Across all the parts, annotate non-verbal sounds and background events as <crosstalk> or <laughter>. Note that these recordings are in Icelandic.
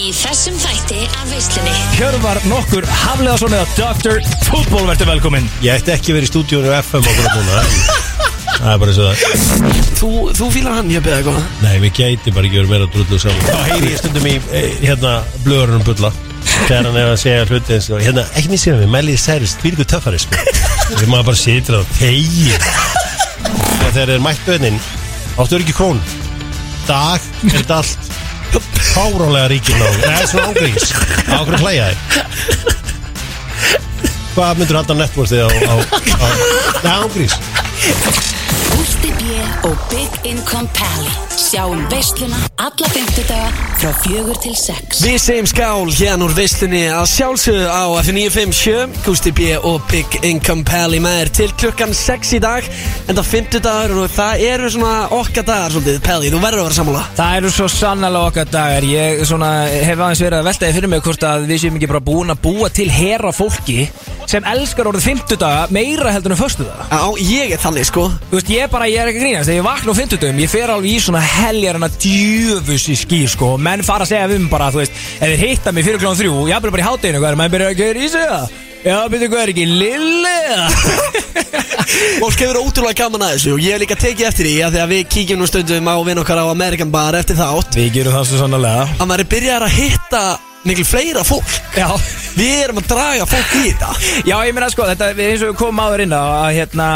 í þessum þætti af veislunni. Hjörvar nokkur Hafleðarsson eða Dr. Fútból verður velkominn. Ég ætti ekki verið í stúdíónu FM okkur að búna. Það er bara svo það. Þú, þú fílar hann, ég beða eitthvað Nei, við gæti bara ekki verið meira drullu saman. Þá heyri ég stundum í eh, hérna blöðurinn bulla. Þegar hann er að segja hluti eins og hérna, ekki mér síðan við, Melly Cyrus, því ykkur töffari sko. Þegar maður bara situr og tegir Þegar þeir eru mætt bönnin Áttu er ekki krón Dag er þetta allt Ná Nei, það er svona Ágríns hlæja þig Hvað myndur halda networthið á, á, á Nei, ágríns Gústi B. og Big Income Pally. Sjáum veisluna alla fymtudaga frá fjögur til sex. Við segjum skál hérna úr veislunni. Að sjálfsögðu á F957 Gusti B og Big Income Pally með þér til klukkan 6 í dag. En það 50 dagur og það eru svona okkar dagar svolítið Pally, þú verður að vera sammála. Það eru svo sannlega okkar dagar. Ég svona, hef aðeins verið að veltaði fyrir mig hvort að við séum ekki bara búin að búa til hera fólki sem elskar orðið 50 daga meira heldur en föstu daga Já, ég er þannig sko. Þú veist, ég bara, ég er ekki grínast Þegar ég vakna á 50 dagum, ég fer alveg í svona heljar en að djöfus í skýr, sko. Og menn fara að segja við mig bara, þú veist ef þeir hitta mig fyrir klón þrjú, ég er bara í hátteginu hvað er, menn byrja að gera í sig það? Já, byrju, hvað er ekki, lille <laughs> Fólk hefur ótrúlega gaman að þessu og ég hef líka tekið eftir því að því að við kíkjum nú stundum á vinn okkar á American Bar eftir þátt. Við gerum það svo sannlega að maður er byrjar að hitta miklu fleira fólk. Já. Við erum að draga fólk í þetta. Já, ég meina sko, þetta við eins og við komum áður inn að hérna,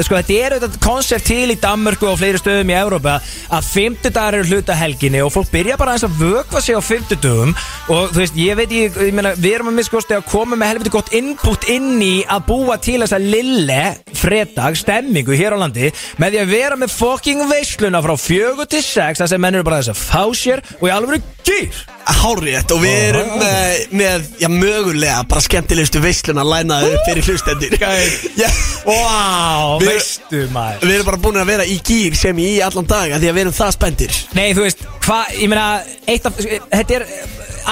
sko, þetta er auðvitað konsept til í Danmörku og fleiri stöðum í Európa að 50 dagar eru hluta helginni og fólk byrja bara eins að vökva sig á 50 dögum og þú veist, ég veit ég, ég meina, við erum að miskosti að koma með helviti gott input inn í að búa til þessa lille fredag stemmingu hér á landi með því að vera með fucking veisluna frá fjögur til sex þar sem menn eru bara þess að fá sér og í alveg gýr Hárétt og við erum með, með já, mögulega bara skemmtilegustu veisluna lænaði upp fyrir hlustendir <laughs> Já, Wow, Við- veistu maður. Við erum bara búin að vera í gýr sem í allan dag af Því að við erum það spendir Nei, þú veist, hvað, ég meina, eitt af, þetta er,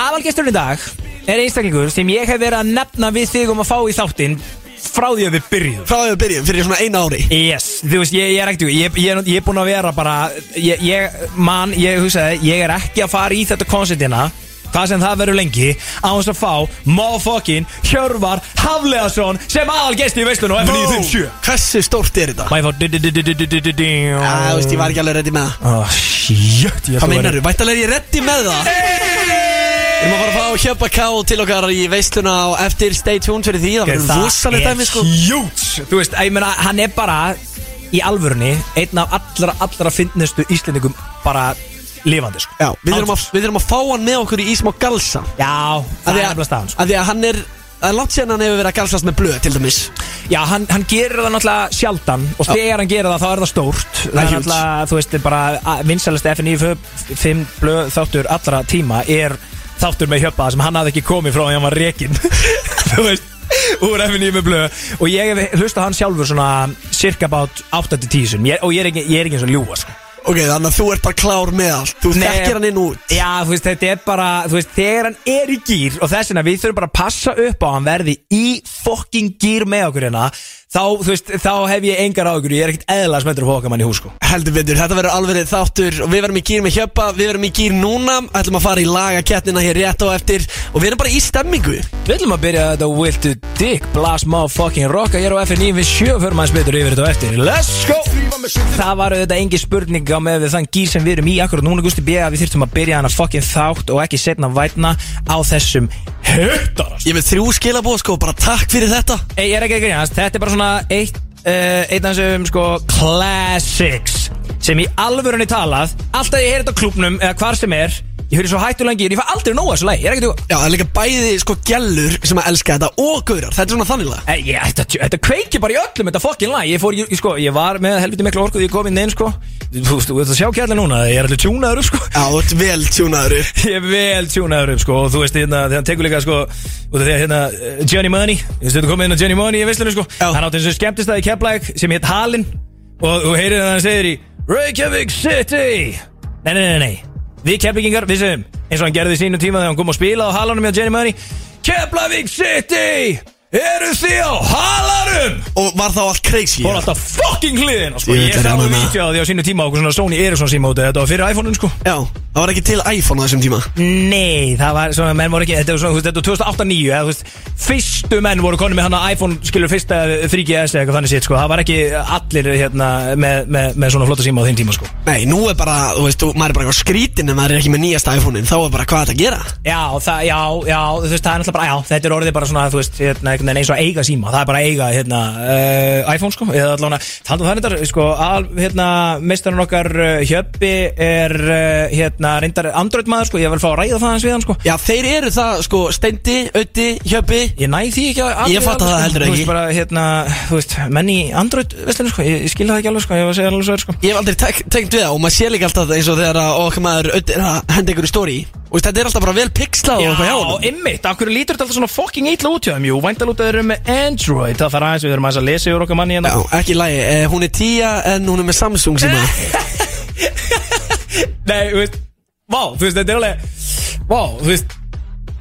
aðalgesturinn í dag er einstaklingur sem ég hef verið að nefna við þig um að fá í þáttinn frá því að við byrjum. Frá því að við byrjum fyrir svona eina ári Yes, þú veist, ég, ég er ekkert, ég, ég, ég er búinn að vera bara, ég, ég, mann, ég hugsaði, ég er ekki að fara í þetta koncertina, hvað sem það verður lengi, á þess að fá motherfucking Hjörvar Hafleðarsson sem aðalgesti í veislun og F957. Hversu stórt er þetta? Má ég fá Já, þú veist, ég var ekki alveg reddi með það Oh, shit, Hvað meinar þú? Vættalega er ég reddi með það? Við erum að fara að fá Hjöpa K til okkar í veisluna á eftir Stay tuned fyrir því. Það verður rosalega dæmi sko. hjút Þú veist, ég meina, hann er bara í alvörunni einn af allra, allra finnustu íslendingum bara lifandi, sko. Já, við erum, að, við erum að fá hann með okkur í Ísmá Galsa. Já, Af það því er að- nefnilega staðan, sko. af Því að hann er er langt síðan hann hefur verið að galsast með blöð til dæmis. Já, hann, hann gerir það náttúrulega sjaldan og þegar hann gerir það, þá er það stórt. Það er huge. náttúrulega, þú veist, bara vinsælast FNI 5 blöð þáttur allra tíma er þáttur með hjöpa sem hann hafði ekki komið frá því hann var rekin <laughs> Þú veist, úr FNI með blöð. Og ég hef hlustað hann sjálfur svona cirka bát 8-10 sinum Ég- og ég er ekki, ég er ekki eins og ljúa, sko. Ok, þannig að þú ert bara klár með allt. Þú þekkir hann inn út. Já, þú veist, þetta er bara, þú veist, þegar hann er í gýr og þess vegna við þurfum bara að passa upp á að hann verði í fucking gýr með okkur hérna þá, þú veist, þá hef ég engar á okkur, ég er ekkert eðla smöndur að fóka mann í hús, sko. Heldur betur, þetta verður alveg þáttur og við verðum í gýr með Hjöpa Við verðum í gýr núna ætlum að fara í lagakettnina hér rétt á eftir og við erum bara í stemmingu. Við ætlum að byrja þetta Will to Dick Blast Motherfucking Rocka Ég er á FN9 við sjö fyrir maður betur yfir þetta á eftir. Let's go! Það var þetta engi spurning á með við þann gýr sem við erum í akkurat núna Gusti B að við þyrftum að byrja hana fucking þátt og ekki setna vætna á þessum höttarast Ég með þrjú skilabóð sko, bara takk fyrir þetta. Ég er ekki að grínast, þetta er bara svona eitt uh, einn af þessum sko classics sem í alvörunni talað alltaf ég heyr þetta á klúbnum eða hvar sem er ég fyrir svo hættulengi ég fæ aldrei nóga þessu lagi, ég er ekki að Já, það er líka bæði sko gellur sem að elska þetta og gaurar, þetta er svona þanniglega Eh, ég, þetta, þetta kveiki bara í öllum þetta fokkin lag. Ég, fór, ég, sko, ég var með helviti miklu orku því ég kom inn einn sko. Þú veist, þú veist að sjá kjærlega núna ég er allir tjúnaður upp sko. Já, þú ert vel tjúnaður upp. <laughs> ég er vel tjúnaður upp sko og þú veist hérna þegar hann tekur líka sko út af því að hérna Johnny Money ég veist þú komið inn á Johnny Money í visslunum sko. Já. hann átti eins og skemmtist það í Keflæk sem hétt Halin og þú heyrir það að hann segir í Reykjavík City. Nei nei nei nei við Keflækingar við segjum eins og hann gerði í sínum tíma þegar hann kom og spilaði á Halanum hjá Johnny Money Keflavík City Eru þið á halarum? Og var þá allt crazy Fór alltaf fucking hliðina sko. Ég Ég veit það, að Anna. vídeo á því á sínu tíma okkur svona Sony Ericsson síma út Þetta var fyrir iPhone-un sko. Já, það var ekki til iPhone á þessum tíma. Nei, það var svona, menn voru ekki Þetta var svona, þú veist, þetta var 2008-2009 eða, þú veist, Fyrstu menn voru konið með hann að iPhone Skilur fyrsta 3GS eða eitthvað þannig sitt sko. Það var ekki allir hérna með, með, með svona flotta síma á þeim tíma sko. Nei, nú er bara, þú veist, þú- maður er bara eitthvað skrítin en maður er ekki með nýjasta iPhone-in Þá er bara hvað er þetta að gera? Já, það, já, já, þú veist, það er náttúrulega bara, já, þetta er orðið bara svona, þú veist, hérna, einhvern veginn eins og að eiga síma, það er bara að eiga, hérna, uh, iPhone, sko, eða allavega, þannig að það er þetta, sko, al, hérna, mistarinn okkar uh, Hjöppi er, uh, hérna, reyndar Android maður, sko, ég vil fá að ræða það eins við hann, sko. Já, þeir eru það, sko, Steindi, Ötti, Hjöppi. Ég næ því ekki að Ég fatta það heldur Þú ekki. veist, bara, hérna, þú veist, menn í Android, veistinu, sko, ég, ég skil það ekki alveg, sko, ég var að segja alveg svo er, sko. Ég hef aldrei tengt við það og maður sé líka alltaf eins og þegar að okkar maður Ötti er að henda ykkur í story Og þetta er alltaf bara vel pixlað og eitthvað hjá Já, honum ymmit, af hverju lítur þetta alltaf svona fucking illa út hjá þeim, jú, væntalútið eru með Android, það þarf aðeins, við erum aðeins að lesa yfir okkar manni hérna. Já, ekki í lagi, eh, hún er tíja en hún er með Samsung síma. <laughs> Nei, þú veist Vá, þú veist, þetta er alveg Vá, þú veist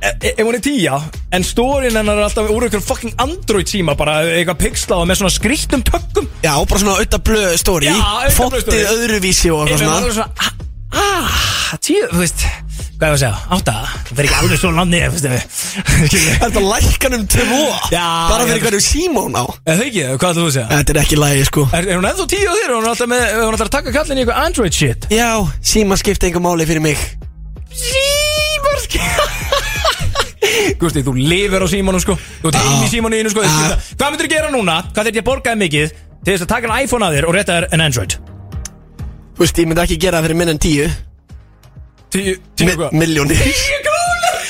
e- e- Ef hún er tíja En stórin hennar er alltaf úr ykkur fucking Android síma Bara eitthvað pixlað og með svona skrýttum tökkum Já, bara svona Ötta blöð story. Já, Audda Blöð story. Fontið öðruvísi og eitthvað er svona. alveg svona Ah, tíu, þú veist Hvað er að segja, átta Það fer ekki alveg svo landið, þú veist Þetta <laughs> lækkan um tvo? Já, Bara fyrir hverju símón á? Er það ekki, hvað ætlum þú að segja? Þetta er ekki í lagi, sko. Er, er hún ennþá tíu á þér? Hún er alltaf, með, hún er alltaf að taka kallin í eitthvað Android shit? Já, síma skipta einhver máli fyrir mig. Símarski Gusti, þú lifir á símanum sko. Þú ert inn í símaninu sko. Já. Skipta. Hvað myndir gera núna? Hvað þurft ég að borgaði mikið Til þess að taka en iPhone að þér og rétta þér en Android Þú veist, ég myndi ekki gera það fyrir minn en tíu. Tíu, tíu hvað? Miljónir Tíu kúlur.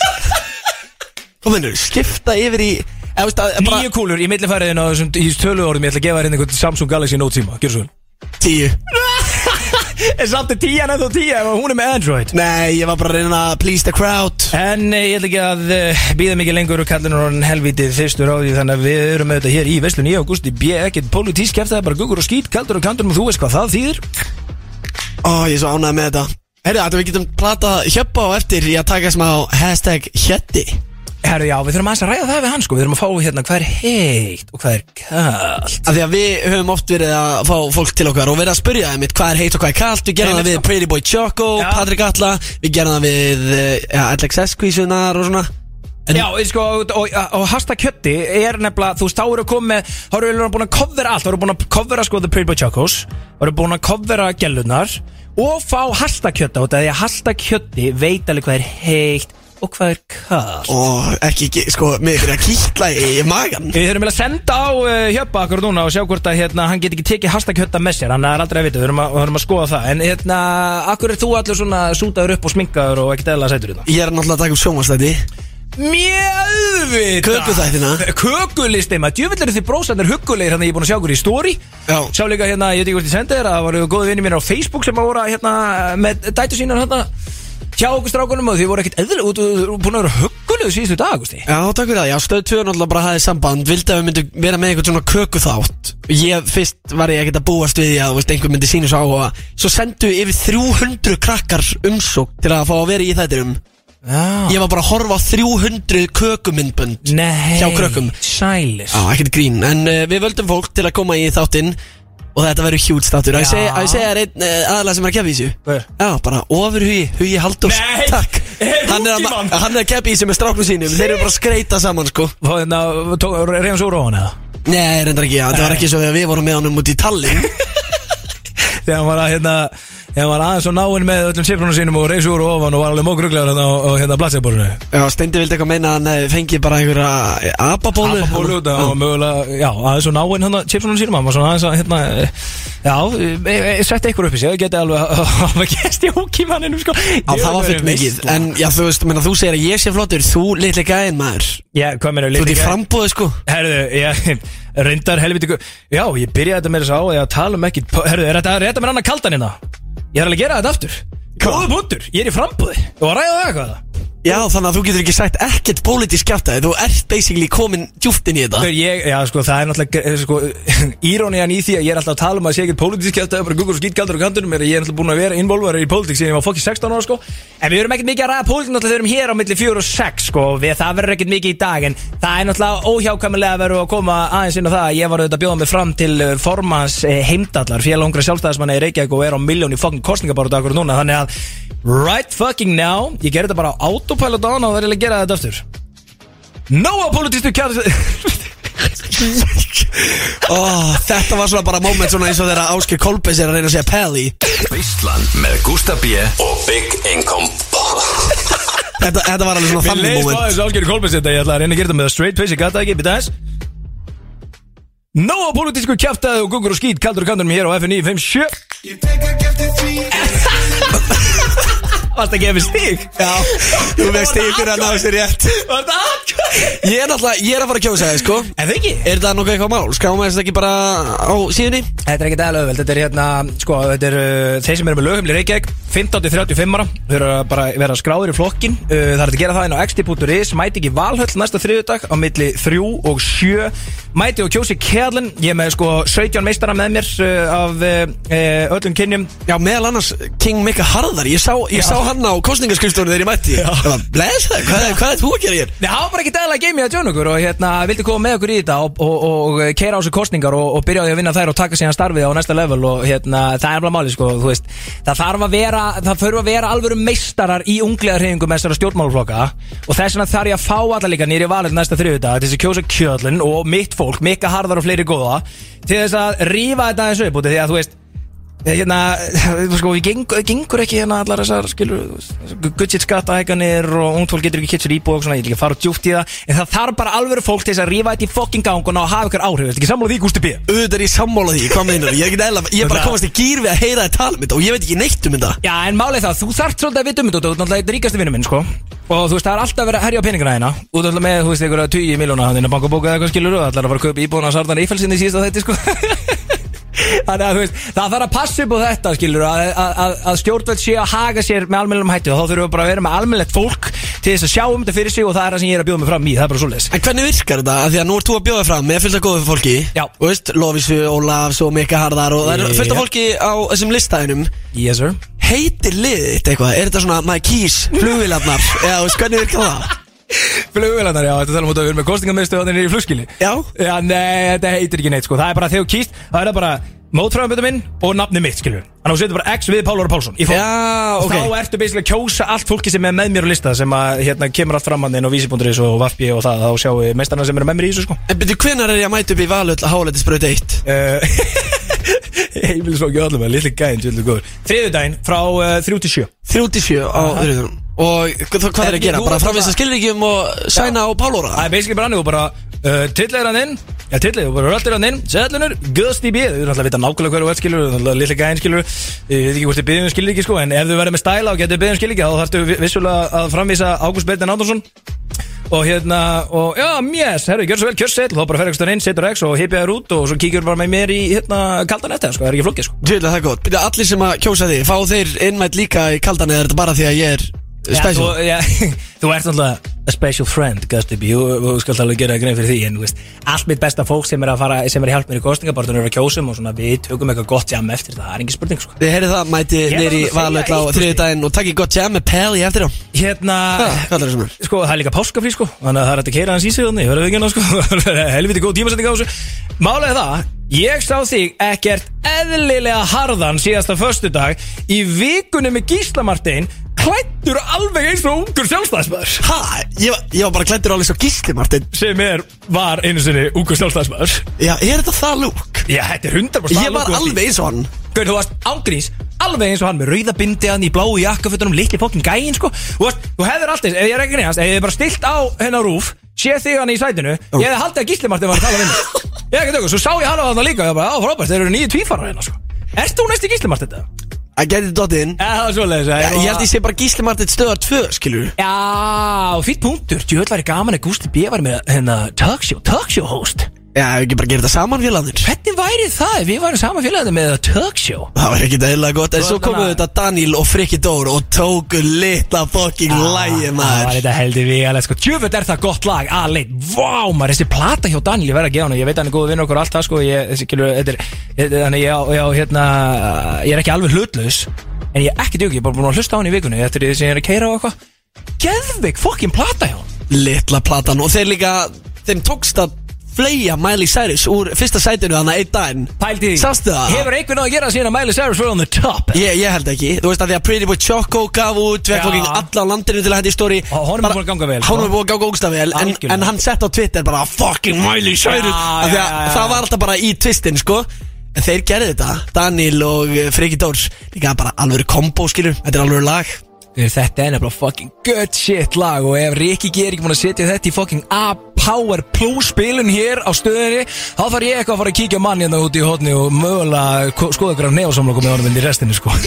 Hvað minnur, skipta yfir í eða, Níu kúlur í millifæriðinu á þessum í tölu orðum Ég ætla að gefa þér einhvern Samsung Galaxy Note síma. Gjör svo <laughs> Tíu. En samt er tían ennþá tíja ef hún er með Android? Nei, ég var bara að reyna að please the crowd. En eh, ég ætla ekki að uh, býða mikið lengur og kallinu orðin helvítið fyrstur á því þannig að við erum þetta hér í Veslunni ég og Gusti B. ekkert pólitísk kæft það bara gugur og skít, kaldur og kandur og þú veist hvað það þýðir Ó, ég er svo ánægð með þetta. Herri, þetta við getum plata hjöppa á eftir í að taka smá hashtag hjötti Herru, já, við þurfum aðeins að ræða það við hann sko. Við þurfum að fá hérna hvað er heitt og hvað er kallt Af því að við höfum oft verið að fá fólk til okkar og verið að spyrja þeim hvað er heitt og hvað er kallt Við gerum Einmitt, það við sko. Pretty Boy Choco, Já. Patrik Alla Við gerum það við eh, ja, LXS-kvísunar og svona En- Já, sko, og, og, og Hasta Kjötti er nefnilega, þú veist, þá eru komið með Þá eru eiginlega búin að covera allt Þá eru búin að covera, sko, The Pretty Boy Chocos Þá eru búin að covera gellunar Og fá Hasta Kjötta út af Því að Hasta Kjötti veit alveg hvað er heitt Og hvað er kallt Og ekki, ekki, sko, mér fyrir að kýtla í magan Við þurfum að senda á uh, Hjöppa akkur núna og sjá hvort að hérna, hann get ekki tekið hashtag Hjötta með sér, hann er aldrei að vita, við þurfum að, við þurfum að skoða það. En hérna, akkur er þú allir svona sútaður upp og sminkaður og ekkert eðla sætur hérna? Ég er náttúrulega að taka upp sjónvastæti Mjöðvita Kökuþættina. Kökulisti maður, djöfull eru þið brósarnir huggulegir Þannig ég er búin að sjá okkur í story. Já. Sjá líka hérna, ég veit ekki hvort ég sendi þér að Það voru góði vinni mín á Facebook sem að voru hérna, með dætu sínar hérna Hjá okkur strákunum og þið voru ekkert eðla út og búin að vera huggulegur síðustu dag, Gusti Já, takk fyrir það, já, stöð 2 náttúrulega bara hafði samband. Vildi að við myndum vera með einhvern svona kökuþátt. Ég, fyrst var ég ekkert að búast við því að, þú veist, einhver myndi sínu svo áhuga. Svo sendu yfir 300 krakkar umsók til að fá að vera í þættirum Já Ég var bara að horfa á 300 kökumyndbönd Nei Hjá krökkum. Sælis Já, ekkert grín, en uh, við völdum fólk til að koma í þáttinn Og þetta verður hjút státtur. Að ég Já. segja- að ég segja þér einn uh, aðalega sem er að keppa í þessu. Hver? Já, bara ofurhugi, hugi Halldórs. Nei, <laughs> Takk. er Hann er, að, mann. hann er að keppa í þessu með stráknum sínum. Þeir eru bara að skreita saman, sko. Hérna, svo úr á hann eða Nei, reyndar ekki, já, þetta var ekki svo þegar við vorum með honum út í Tallinn. <laughs> Þegar hann var að hérna Hann var aðeins svo náinn með öllum sifrunum sínum og reyðs úr og ofan og var alveg mókruglegar hérna á, hérna blatsegborinu Já, Steindi vildi eitthvað meina að hann eh, fengi bara einhverja apabólu Apapólu út og mögulega, já, aðeins svo náinn hérna chipsunum sínum, hann var svona aðeins að hérna Já, ég setti eitthvað upp í sig, það geti alveg að hafa gæst í hókímaninu sko. Já, það var fyrir mikið En já, þú veist, menna, þú segir að ég sé flottur Þú litli gæðin maður. Já, hvað meina, Þú ert í sko. Ég <laughs> reyndar helviti Já, ég byrjaði þetta með þess að á að tala um ekki Herðu, er þetta, er þetta mér annað kaldan hérna? Ég er alveg að gera þetta aftur. Góðu punktur, ég er í frambúði Þú var að ræða það eitthvað Já, þannig að þú getur ekki sagt ekkert pólitísk kjátaði Þú ert basically komin djúpt inn í þetta. Þegar ég, já sko, það er náttúrulega sko, <laughs> íróniðan í því að ég er alltaf að tala um að sé ekkert pólitísk kjátt að bara guggur og skýtkaldur og kantunum ég er náttúrulega búin að vera involver í pólitík síðan ég var fokki 16 ára sko. En við erum ekkert mikið að ræða pólitík náttúrulega við erum hér á milli 4 og 6 sko við, það verður ekkert mikið í dag en það er náttúrulega óhjákvæmilega að vera að koma aðeins inn á það að ég var auðvitað að bjóða mig fram til eh, formans eh, heimdallar félagungra sjálfstæðismanni í Reykjavík og er á miljón í fokkin kostningabáru dagur núna þannig að right fucking now ég ger þetta bara á autopilot on og verður að gera þetta aftur. Nóa pólitístu kjátt oh, Þetta var svona bara moment svona eins og þegar Ásker Kolbens er að reyna að segja Pelli. Veistlan með Gústa B og Big Income. Þetta, þetta var alveg svona Mér þannig leiðist moment. aðeins áskeri kolbens þetta Ég ætla að reyna að gera þetta með straight face Ég gata ekki, byrja þess Nóa pólitísku kjáftaði og gungur og skýt Kaldur og kandur mér hér á FNI 57 <laughs> Varst að gefa stík? Já, þú veist ykkur að ná sér rétt. Var það aðkvæð? Ég er náttúrulega, ég er að fara að kjósa það, sko. En það ekki? Er það nokkuð eitthvað mál? Skráum við þetta ekki bara á síðunni? Þetta er ekkert eðla auðveld, þetta er hérna, sko, þetta er uh, þeir sem eru með lögumli Reykjavík, 15-35 ára, þau eru að bara vera skráður í flokkin, uh, það er að gera það inn á xt.is, mæti ekki valhöll næsta þriðudag á milli 3 og 7, mæti og kjósi Kjærlin, ég er með sko 17 meistara með mér uh, af uh, uh, öllum kynjum, Já, meðal annars King Mika Harðar. Ég sá, ég sá hann á kostningarskrifstofunni þegar ég mætti Já. Það var, bless það, hvað, hvað er þú að gera hér? Nei, það var bara ekki dæla að geimi að tjóna okkur og hérna, vildi koma með okkur í þetta og, og, og keira á þessu kostningar og, og byrja á því að vinna þær og taka síðan starfið á næsta level og hérna, það er bara máli, sko, þú veist það þarf að vera, það þurfa að vera alvöru meistarar í ungliðarhefingu með þessara stjórnmálflokka og þess vegna þarf ég að fá alla líka nýri valið næsta þriðudag til þess að kjósa kjöllin og mitt fólk, mikka harðar og fleiri góða til þess að rífa þetta eins upp út af því að þú veist hérna, sko, við gengur, gengur ekki hérna allar þessar, skilur gudsitt skattahækanir og ungt fólk getur ekki kitt sér íbúð og svona, ég vil ekki fara djúpt í það en það þarf bara alvöru fólk til þess að rífa þetta í fokking gang og ná að hafa ykkur áhrif, þetta ekki sammála því Gústi B Auðvitað er ég sammála því, hvað meinar Ég ekki eðla, ég er bara að komast í gýr við að heyra þið tala um þetta Og ég veit ekki neitt um þetta. Já, en málið það, þú þarft svolítið að vita um þetta þú ert náttúrulega sko. Og þú veist, það er alltaf verið að herja á peningana hérna út af með, þú veist, einhverja 20 miljóna hann inn að bankabóka eða eitthvað skilur og allar að fara að kaupa íbúðuna Sardan Eiffelsinn í síðasta þetta, sko <laughs> Þannig að þú veist, það þarf að passa upp á þetta skilur að, að, að, að stjórnvöld sé að haga sér með almennum hætti og þá þurfum við bara að vera með almennlegt fólk til þess að sjá um þetta fyrir sig og það er það sem ég er að bjóða mig fram í, það er bara svoleiðis En hvernig virkar þetta? Af því að nú ert þú að bjóða fram með fullt af góðu fólki Já. Og veist, Lovísu, Ólafs og Mika Harðar Og það er fullt af fólki á þessum listæðinum Yes sir Heitir liðið þitt eitthvað? Er þetta svona My Keys, flugvilarnar? <laughs> Eða þú veist, hvernig virkar það? Flugvélarnar, já, þetta tala um út að við erum með kostningamöðstöðanir í flugskili Já. Já, nei, þetta heitir ekki neitt, sko. Það er bara þegar þú kýst, það er bara mótfræðanbjötu minn og nafni mitt, skilur Þannig að þú setur bara X við Pálur Pálsson í fólk Já, Og ok. þá ertu basically að kjósa allt fólki sem er með mér á lista sem að, hérna, kemur allt fram að þinn og vísi.is og Vafbi og það Þá sjáum við meistarna sem eru með mér í þessu, sko. En byrju, hvenær er ég að mæta upp í valöld að hálættisbröð 1? uh, Heimilisfólki öllum, litli gæðin, tjóðlega góður. Þriðudaginn frá uh, 3 til 7 37 á þriðunum Og hvað er að gera? Þú Bara framvisa skilríkjum og sæna á Pálóra? Það er basically bara annað og bara uh, Tillir hann inn. Já, tillir, og bara röldir hann inn. Sæðlunur, guðst í bíð Þú er alltaf að vita nákvæmlega hverju veit skilur Þú er alltaf lilla gæðin skilur Ég veit ekki hvort þið byggðum skilur ekki sko En ef þú verður með stæla og getur byggðum skilur ekki Þá þarftu vi- vissulega að framvísa Ágúst Beirnin Ándarsson Og hérna, og já, mjess, herru, gjör svo vel kjörsseil Þá bara fer eitthvað inn, setur X og hipja þér út Og svo kíkjur bara með mér í, hérna, kaldan eftir sko Það er ekki flókið, sko. Tjóðlega það er gott. Allir sem að kjósa þig Fá þeir innmætt líka í kaldan Eða er þetta bara því að ég er special? Já, þú, já, <laughs> þú ert náttúrulega a special friend, Gusti B þú skal alveg gera grein fyrir því en þú veist, allt mitt besta fólk sem er að fara sem er að hjálpa mér í kostningabartunum er að kjósum og svona við tökum eitthvað gott jam eftir það, það er engin spurning sko. Þið heyrið það, mæti segja valöld á eitt, Gústi. þriðudaginn Og takkið gott jam með Pelli eftir á Hérna, það sko, það er líka páskafrí sko þannig að það er að keira hans í sig þannig, verður ekki helviti góð tímasetning á þessu Málega það, ég sá þig ekkert eðlilega harðan síðasta föstudag í vikunni með Gísla Martein klættur alveg eins og ungur sjálfstæðismæður Ha? Ég, var- ég var bara klættur alveg svo gísli, Martin sem er, var einu sinni ungur sjálfstæðismæður Já, er þetta það lúk? Já, þetta er 100% Ég var alveg eins og hann. Hver, þú varst ágrís Alveg eins og hann með rauða bindi hann í bláu jakkafötunum Litli fokkin gæin sko. Þú, varst, þú hefur alltaf, ef ég er ekki neðast Ef ég hef bara stilt á hennar rúf Sé þig hann í sætinu Ég hefði haldið að Gísli Martin var að tala við mig. <laughs> Ég hef ekki tökur, svo sá ég hann á hann líka og Ég bara, á frábært, þeir eru nýju tvífarar hérna sko. Ert þú næst í Gísli Martin þetta? I get it dot in. Ja, það var Já, Ég held ég sé bara gísli Martin stöðar 2, skilur Já, fýtt punktur. Djöðl væri gaman að Gústi B var með hérna talkshow, talkshow host Já, ef ekki bara gera þetta saman félagarnir. Hvernig væri það ef við varum saman félagandi með show? Það var ekkert eðlilega gott En Þú svo ert komu að- þetta Daniel og Frikki Dór Og tóku litla fucking lægi Það var maður þetta heldur við alveg sko. Tjöfut er það gott lag Aleit, vá maður Þessi plata hjá Daniel ég verð að gefa hann Ég veit hann er góð vinn okkur og allt það sko. Ég, þessi, kilur, þetta er, ég- Þannig ég, á- ég, á, hérna, ég er ekki alveg hlutlaus En ég er ekki djók Ég er bara búin að hlusta á hann í vikunni Eftir því sem ég er að keira á eitthvað. Geðvik fokkin plata hjá hann Litla platan Og þeir líka Þeim tókst að fleia Miley Cyrus Úr fyrsta sætinu þannig einn daginn. Pældi því. Sástu það? Hefur einhvern veginn að gera síðan að Miley Cyrus var on the top? Ég, ég held ekki, þú veist að því að Pretty Boy Choco gaf út Já. Vekfokking alla á landinu til að hendi í stóri Og honum er búin að ganga vel, sko. Honum er búin að ganga ógsta vel en, en hann sett á Twitter bara Fucking Miley Cyrus. Já, já, að já. Það var alltaf bara í twistin sko. En þeir gerði þetta Daniel og Freki Dórs. Líka bara alveg kombo skilur. Þetta er alveg lag Þetta er nefnilega fucking good shit lag og ef Rikki G er ekki búin að setja þetta í fucking A-Power Plus spilun hér á stöðinni þá þarf ég eitthvað að fara að kíkja mann hérna út í hotni og mögulega ko- skoða ykkur af neosamlokum með honum inn í restinu sko. <laughs>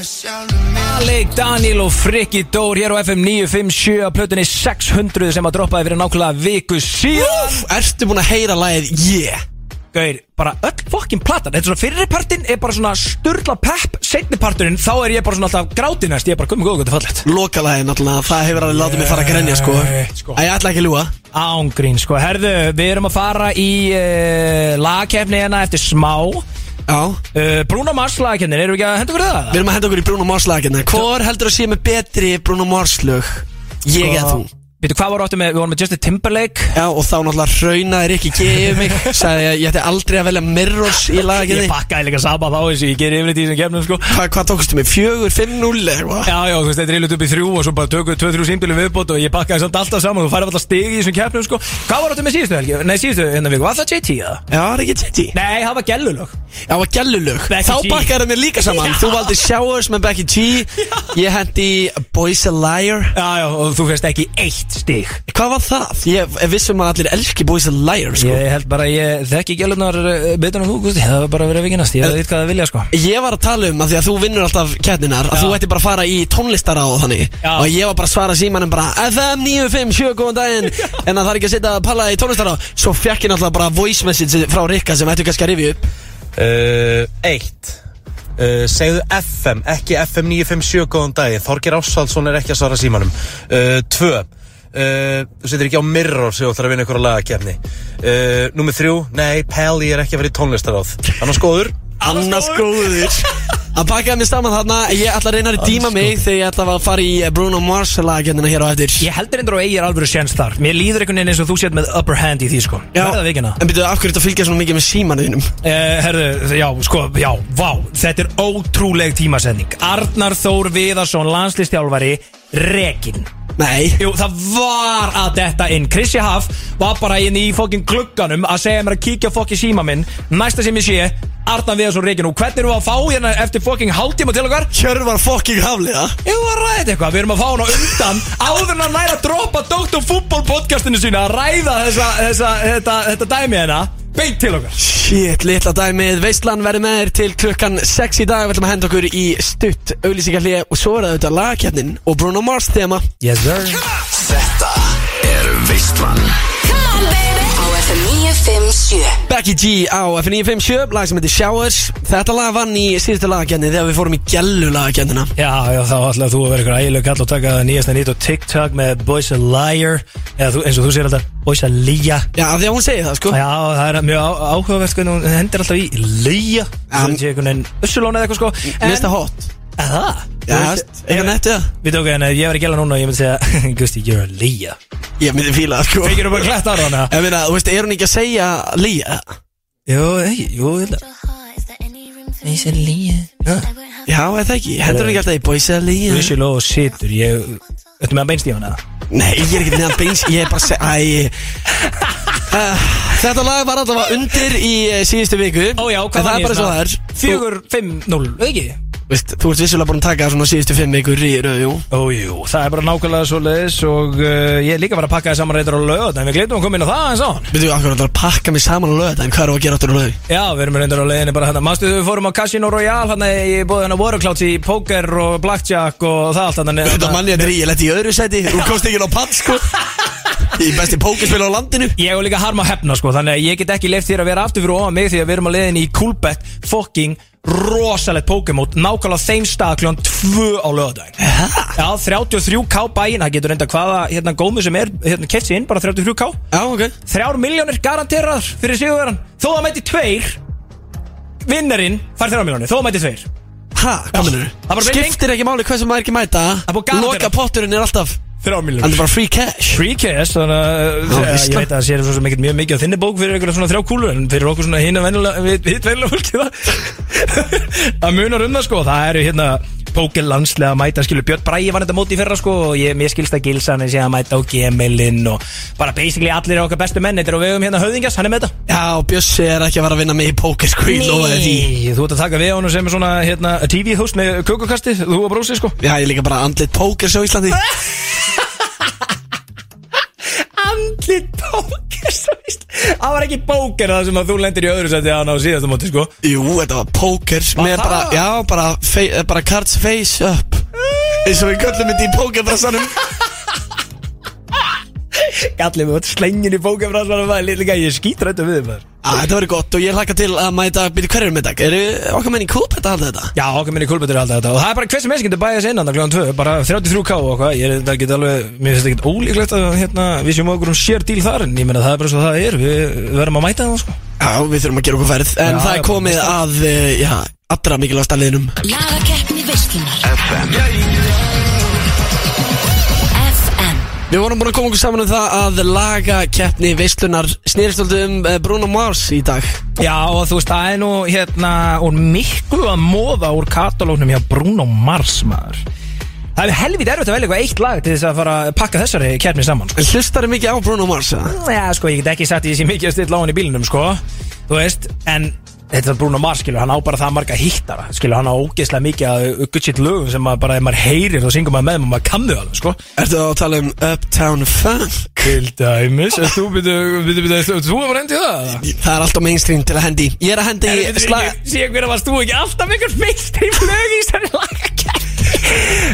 Alec, Daniel og Frikki Dór hér á FM 957 á plötunni 600 sem að droppaði fyrir nákvæmlega viku síðan. Ertu búin að heyra lagið Yeah Gauir, bara öll fokkin platan. Þetta er svona fyrirpartin er bara svona sturla pepp. Setniparturinn, þá er ég bara svona alltaf grátinast Ég er bara komið góð, þetta er fallegt. Lokalagið náttúrulega Það hefur alveg látið mig fara að grenja sko. Sko. Æ, Ég ætla ekki að ljúa Ángrín, sko, herðu, við erum að fara í uh, lagkefni hérna eftir smá. Uh, Já Bruno Mars lagkefnin, erum við ekki að henda okkur í það? Við erum að henda okkur í Bruno Mars lagina Hvor heldur að sé með betri Bruno Mars lög? Ég eða þú Býtu, hvað voru áttu með, við vorum með Justin Timberlake Já, og þá náttúrulega raunaðir ekki gefið mig <laughs> Sæði að ég ætti aldrei að velja Mirrors í Ég lagaginni pakkaði líka sama þá eins og ég gerir yfirleitt í þessum kefnum, sko Hva, Hvað tókustu mig? Fjögur, fimm, null eða eitthvað? Já, já, þú veist, þetta er eilut upp í þrjú og svo bara tökum við tvö, þrjú símbilum viðbót og ég pakkaði samt alltaf saman og þú færði alltaf stigi í þessum keppnum, sko Hvað var áttu með síðustu helgi? Nei, síðustu hérna viku, var það JT eða? Já, það er ekki Titi Nei, það var gellulög Já, það var gellulög Þá G. bakkaði það mér líka saman. Þú valdi Showers með Becky G <laughs> Ég hendi Boys a Liar Já, já, og þú fyrst ekki eitt stig. Hvað var það? Ég vissum að allir elski Boys a Liar, sko. Ég held bara, að ég þekki gellunar betur en þú, Gusti, það var bara að vera vikinast, ég veit hvað það vilja, sko. Ég var að tala um að því að þú vinnur alltaf keppninar að Já. þú ætti bara að fara í tónlistar á þannig. Já. og ég var bara að svara símanum bara FM 957 góðan daginn. <laughs> En að það er ekki að setja að palla í tónlistar á. Svo fekk ég náttúrulega bara voice message frá Rikka sem ættu kannski að rifja upp. Uh, eitt. Uh, Segðu FM, ekki FM 957 góðan daginn. Þorgir Ásvaldsson er ekki að svara símanum. Uh, Tvö uh, Þú setur ekki á mirror sem þú ætlar að vinna ykkur að lagakefni. Uh, Númer þrjú, nei, Pelli er ekki að vera í tónlistaráð Annars góður Annars góður Að bakaði mig saman þarna. Ég ætla að reyna að dýma mig þegar ég ætla að fara í eh, Bruno Mars lagjarnina hér á eftir. Ég heldur endur og eigir alvöru séns þar. Mér líður einhvern veginn eins og þú sétt með upper hand í því sko. Vikina. En byrjuðu, af hverju þetta fylgja svona mikið með símanu þínum? uh, Herðu, já, sko, já, vá. Þetta er ótrúleg tímasending Arnar Þór Viðarsson, landslistjálfari Rekin Nei. Jú, það var að detta inn. Krissi Haf var bara inn í fokkin glugganum að segja mér að kíkja fokkin síma minn. Næsta sem ég sé, Arnar Viðarsson Rekin Og hvernig erum við að fá hérna eftir fokkin hálftíma til okkar? Hjörvar fokking hafliða Ég var að ræða þetta eitthvað, við erum að fá hann á undan. <laughs> Áður en að næra að droppa Dr. Fútból podcastinu sína að ræða þessa, þessa, þetta, þetta dæmi hérna beint til okkar. Shit, litla dæmið, Veistlan verður með þér til klukkan 6 í dag. Við ætlum að henda okkur í stutt auglýsingarlið Og svo er það auðvitað lagakjarnin og Bruno Mars þema Yes sir. Þetta er Veistlan 957 Becky G á F957, lag sem heitir Showers. Þetta lag vann í síðustu lagakjarni þegar við fórum í gellu lagakjarnina Já, já, þá ætlaði þú að vera eitthvað ægileg kall og taka það nýjasta nýtt og TikTok með Boys a Liar. Eða þú, eins og þú sér alltaf Boys a Lia. Já, af því að hún segir það sko. Já, það er mjög áhugavert hvernig hún hendir alltaf í Lia. Það sé einhvern veginn Ussulón eða eitthvað sko. Finnst það hot. Að það? Já, eitthvað nettu það. Við tókum hérna, ég var í gæla núna og ég myndi segja <laughs> Gusti, you're a Lia Ég myndi fíla það sko. Fekir þú bara klætt á hana? Ég meina, þú veist, er hún ekki að segja Lía? Jú, ekki, jú, þetta Ég sé Lia Já, eða það ekki, hendur hún ekki alltaf í Boys a Lía? Vissjuló og situr, ég Þetta með að beinst í hana? Nei, ég er ekki neðan beins Ég er bara að segja uh, Þetta lag var alltaf undir í uh, síðustu viku. Ó já, hvað það er bara svo það er ekki? Þú Þú ert vissulega búin að taka svona síðustu fimm vikur í rauðu Ó, jú, það er bara nákvæmlega svo leiðis Og uh, ég er líka bara að pakka það saman reyndar á En við gleymum að koma inn á það eins og Við þú akkur að pakka mig saman á En hvað er að gera áttur á lögðu? Já, við erum reyndar á leiðinni bara hérna. Mástu við fórum á Casino Royale Hérna í búið hérna Warclouds í Poker og Blackjack Og það allt hérna Þetta mann ég er í, ég leti í öðru seti Þú komst ekki á pall sko. Í besti pókerspil á landinu. Ég hef líka harma að hefna sko Þannig að ég get ekki leift þér að vera aftur fyrir ofan mig Því að við erum að leiðin í Coolbet Fucking rosalegt Pokémon Nákvæmlega þeim stað kljóðan 2 á lögadaginn Já, 33k bæinn Það getur reynda hvaða hérna gómu sem er hérna, Keft sér inn, bara 33k Já, ok. 3 miljónir garanteraðar fyrir sigurverðan Þó það mæti tveir Vinnarinn fær 3 miljónir Þó það mæti tveir. Ha, hvað Já, minnur? það bara breyting. Skiptir ekki máli hversu maður ekki mæta. Er búið garantera. Loka potturinn er alltaf 3 Hann miljónir er bara free cash. Free cash, þannig að Já, uh, ég veistla. veit að það sé svo sem ekkert mjög mikið á þinni bók fyrir einhverja svona þrjá kúlur en fyrir okkur svona hinn að venjulega, við, við venjulega fólki það það munar um það sko, það eru hérna pókerlandslega að mæta, skilur Björn Bræði var þetta móti í fyrra sko og ég, mér skilst að Gilsan sé að mæta á Gemelin og bara basically allir okkar bestu menn, þetta er á vegum hérna höfðingas, hann er með þetta. Já, Bjössi er ekki að fara að vinna mig í póker sko Ég lofaði því. Nei, þú ert að taka við honum sem er svona hérna, TV-host með kökukasti, þú og brósi sko. Já, ég er líka bara andlit póker svo Íslandi. <laughs> Andlit póker Það var ekki póker það sem að þú lendir í öðru seti að hann á síðasta móti sko. Jú, þetta var póker Með það? bara, já, bara, fe- eh, bara cards face up. Eins og við köllum þetta í pókerbrassanum. Gallið mig, slengin í pókefransvarum maður, líka ég skýtur þetta við maður. Á, Þetta verður gott og ég hlakka til að mæta Byrju, hver er með dag? Eru okkar menn í kúpet að halda þetta? Já, okkar minni kulbetur er alltaf þetta. Og það er bara hversu sem getur bæðið sér innan kljóðan 2, bara 33k og hvað, ég er þetta get alveg, mér finnst þetta ekki ólíklegt að hérna, við séum okkur um sér díl þar en ég meina það er bara svo það er, við verðum að mæta það sko. Já, við þurfum að gera okkur færð En Já, það er komið að, eh, já, allra liðnum. Lagakeppni veislunar. FM Við vorum búin að koma okkur saman um það að laga keppni veislunar snýristöldu um eh, Bruno Mars í dag Já, og þú veist, það er nú hérna úr miklu að móða úr katalógnum hjá Bruno Mars maður Það er helvít erfitt að velja eitthvað eitt lag til þess að fara að pakka þessari keppni saman sko. Hlustar er mikið á Bruno Mars? Já, sko, ég get ekki sagt í þessi mikið að stilla á hann í bílunum, sko Þú veist, en þetta er Bruno Mars, skilur, hann á bara það marga hittara Skilur, hann á ógeðslega mikið að guttsitt lögum sem maður bara, ef maður heyrir, þá syngur maður með maður kann þau alveg, sko Ertu að tala um Uptown Funk? Til dæmis, en þú byrju, þú hefur endið það? Það er alltaf mainstream til að hendi. Ég er að hendi Sér hverja varst þú ekki alltaf einhver meistri flög í þessari lagakætt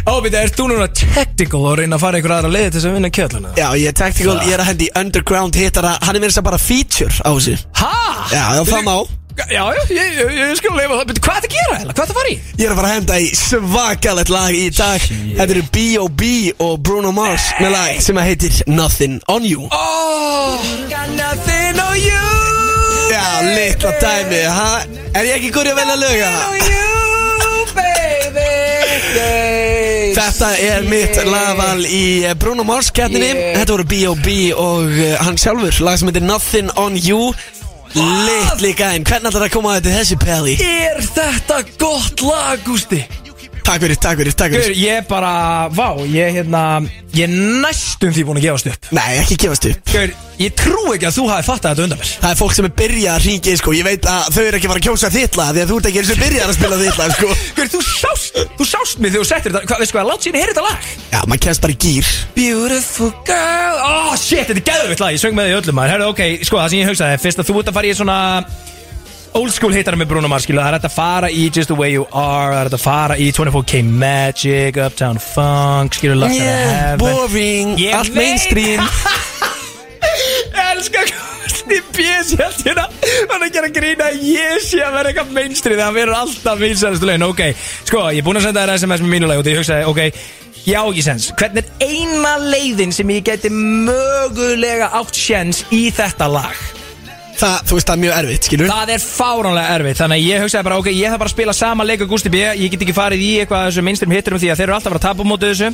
Ó, byrju, ert þú núna tactical og reyna að fara einhver aðra leið til þess að vinna kjölluna? Já, ég er tactical, ég er að hendi underground hittara Hann er mér að bara feature á þessu Ha? Já, já, það má Já, já, ég, ég, ég skal leifa það, byrju, hvað er það að gera, eða? Hvað er það að fara í? Ég er að fara að henda í svakalett lag í dag Þetta eru B.O.B. og Bruno Mars með lag sem að heitir Nothing On You Oh, got nothing on you Já, litla dæmi, ha? Er ég ekki góri að velja löga? you, baby Þetta er mitt lagval í eh, Bruno Mars Yeah. Þetta voru B.O.B. og uh, hann sjálfur Lag sem heitir Nothing On You Litli gæn, hvernig ætlar að koma að þetta þessi peli? Er þetta gott lag, Gústi? Takk fyrir, takk fyrir, takk fyrir. Ég bara, vá, ég hérna Ég er næstum því búin að gefast upp. Nei, ekki gefast upp. Gaur, ég trú ekki að þú hafi fattað þetta undan mér. Það er fólk sem er byrjað að ringi, sko. Ég veit að þau eru ekki að fara að kjósa þitt lag Því að þú ert ekki eins og byrjað að spila þitt lag, sko. <laughs> Gaur, þú sást, þú sást mig þegar þú settir þetta Hvað, veistu hvað, látt síðan heyra þetta lag. Já, maður kemst bara í gýr Beautiful girl. Oh shit, Old school hittara með Bruno Mars, skilu Það er hægt að fara í Just the way you are Það er hægt að fara í 24K Magic Uptown Funk, skilu Lost in yeah, Heaven. Boring, Ég allt veit. mainstream <laughs> Ég elska Kosti Bjessjaldina Hann er að gera grína að Ég sé að vera eitthvað mainstream. Það verður alltaf vinsæðastu legin Ok, sko, ég er búinn að senda þér SMS með mínu lag Og ég hugsaði, ok, já ekki sens. Hvernig er eina leiðin sem ég geti mögulega átt sjens Í þetta lag Það, þú veist, það er mjög erfitt, skilur Það er fáránlega erfitt Þannig að ég hugsaði bara, ok, ég þarf bara að spila sama leik og Gusti B Ég get ekki farið í eitthvað af þessu mainstream hitturum Því að þeir eru alltaf að fara að tapa móti þessu.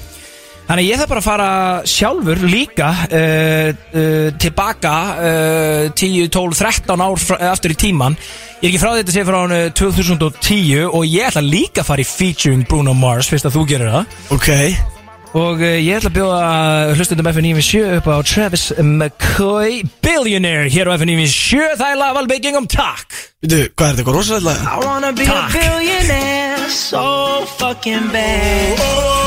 Þannig að ég þarf bara að fara sjálfur líka uh, uh, tilbaka uh, 10, 12, 13 ár fra, aftur í tíman Ég er ekki frá þetta segja frá hann 2010 og ég ætla líka að fara í featuring Bruno Mars fyrst að þú gerir það. Ok og uh, ég ætla að bjóða hlustundum FN97 upp á Travis McCoy Billionaire hér á FN97 það er lagvalbygging um takk Veitu, hvað er þetta, eitthvað rosalega lag? I wanna be Talk. a billionaire so fucking bad.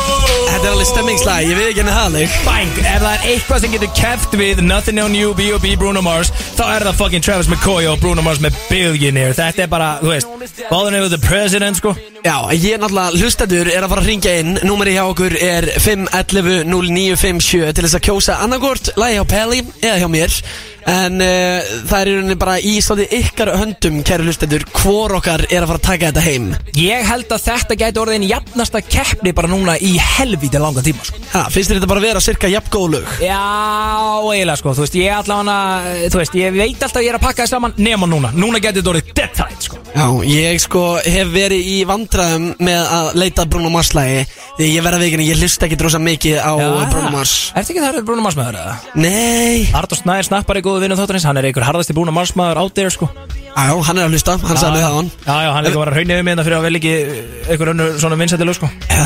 Þetta er alveg stemmingslag, ég veit ekki henni það leik Bang, ef það er eitthvað sem getur keft við Nothing on You, B.O.B. Bruno Mars þá er það fucking Travis McCoy og Bruno Mars með Billionaire. Þetta er bara, þú veist, báðan yfir the president, sko. Já, ég er náttúrulega, hlustendur er að fara að ringja inn. Númeri hjá okkur er 511 0957 til þess að kjósa annarkort Lagi hjá Pelli eða hjá mér En uh, það er í rauninni bara í svolítið ykkar höndum, kæru hlustendur Hvor okkar er að fara að taka þetta heim? Ég held að þetta gæti orðin jafnasta keppni bara núna í helvíti langa tíma, sko. Ha, finnst þér þetta bara að vera cirka jafn góð lög? Já, eiginlega sko, þú veist, ég allavega, þú veist, ég veit alltaf að ég er að pakka það saman nema núna, núna getur þetta orðið dead tight sko. Já, ég sko hef verið í vandræðum með að leita Bruno Mars lagi. Því ég verða vikinu, ég hlusta ekki drosa mikið á Bruno Mars. Ertu ekki það Bruno Mars maður eða? Nei. Artur Snær snappar í góðu vinnu þáttanins, hann er einhver harðasti Bruno Mars maður out there sko. Já, hann er að hlusta, hann sagði það á hann. Já, já, hann er ekki bara að raunni við mig þetta fyrir að vel ekki einhver önnur svona vinsættileg sko. Já,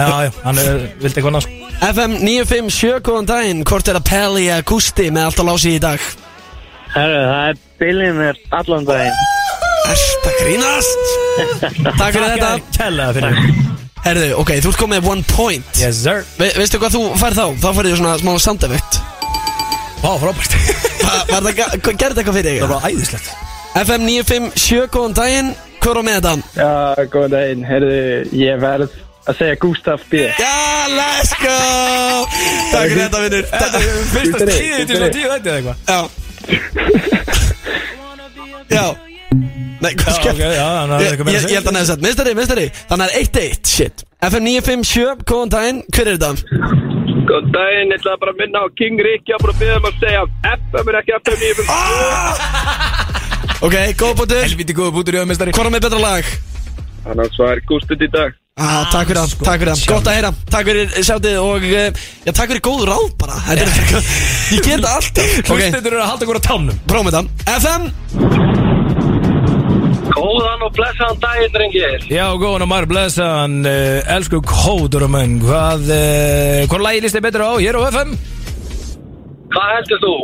Já, hann er, vildi eitthvað annað sko. FM 957, góðan daginn, hvort er að Pelli eða Gusti með allt á lási í dag? Herru, það er billionaire allan daginn. Að grínast? <laughs> Takk fyrir þetta. Kælega fyrir. Mig Herðu, ok, þú ert komið one point. Yes sir. Ve Veistu hvað þú færð þá? Þá færðu svona smá effect Vá, frábært. <laughs> Va Var það, ga- gerði þetta eitthvað fyrir Það þig? var bara æðislegt FM 957, góðan daginn, hvað er á með þetta? Já, góðan daginn, herru, ég verð að segja Gustaf B. Já, let's go! Takk fyrir þetta, vinnur Fyrsta Gústi, tíði til Gústi. að tíu þetta eða eitthvað? Já. Já. Nei, hvað Já, skemmt. ok, já, hann hafði Ég, að held að neða sett, mistari, mistari Þannig er 1-1, shit. FM 957, góðan daginn, hver er þetta? Góðan daginn, ég ætla bara að minna á King Ricky að bara byggja um að segja FM er ekki FM 95 Ok, góð bútur Helviti góðu bútur í öðmestari. Hvað er með betra lag? Þannig að það er Gustaf í dag Ah, takk fyrir það, takk fyrir það. Gott að heyra, takk fyrir sjátið og uh, Já, takk fyrir góð ráð bara. Er Ég alltaf. <laughs> Ok, Hlustendur eru að halda á tánum. Prófum þetta. FM Góðan og blessaðan daginn, drengir Já, góðan og marg blessan uh, Elsku kóður og menn Hvað, uh, hvað lagi líst þið betur á hér á FM? Hvað heldur þú?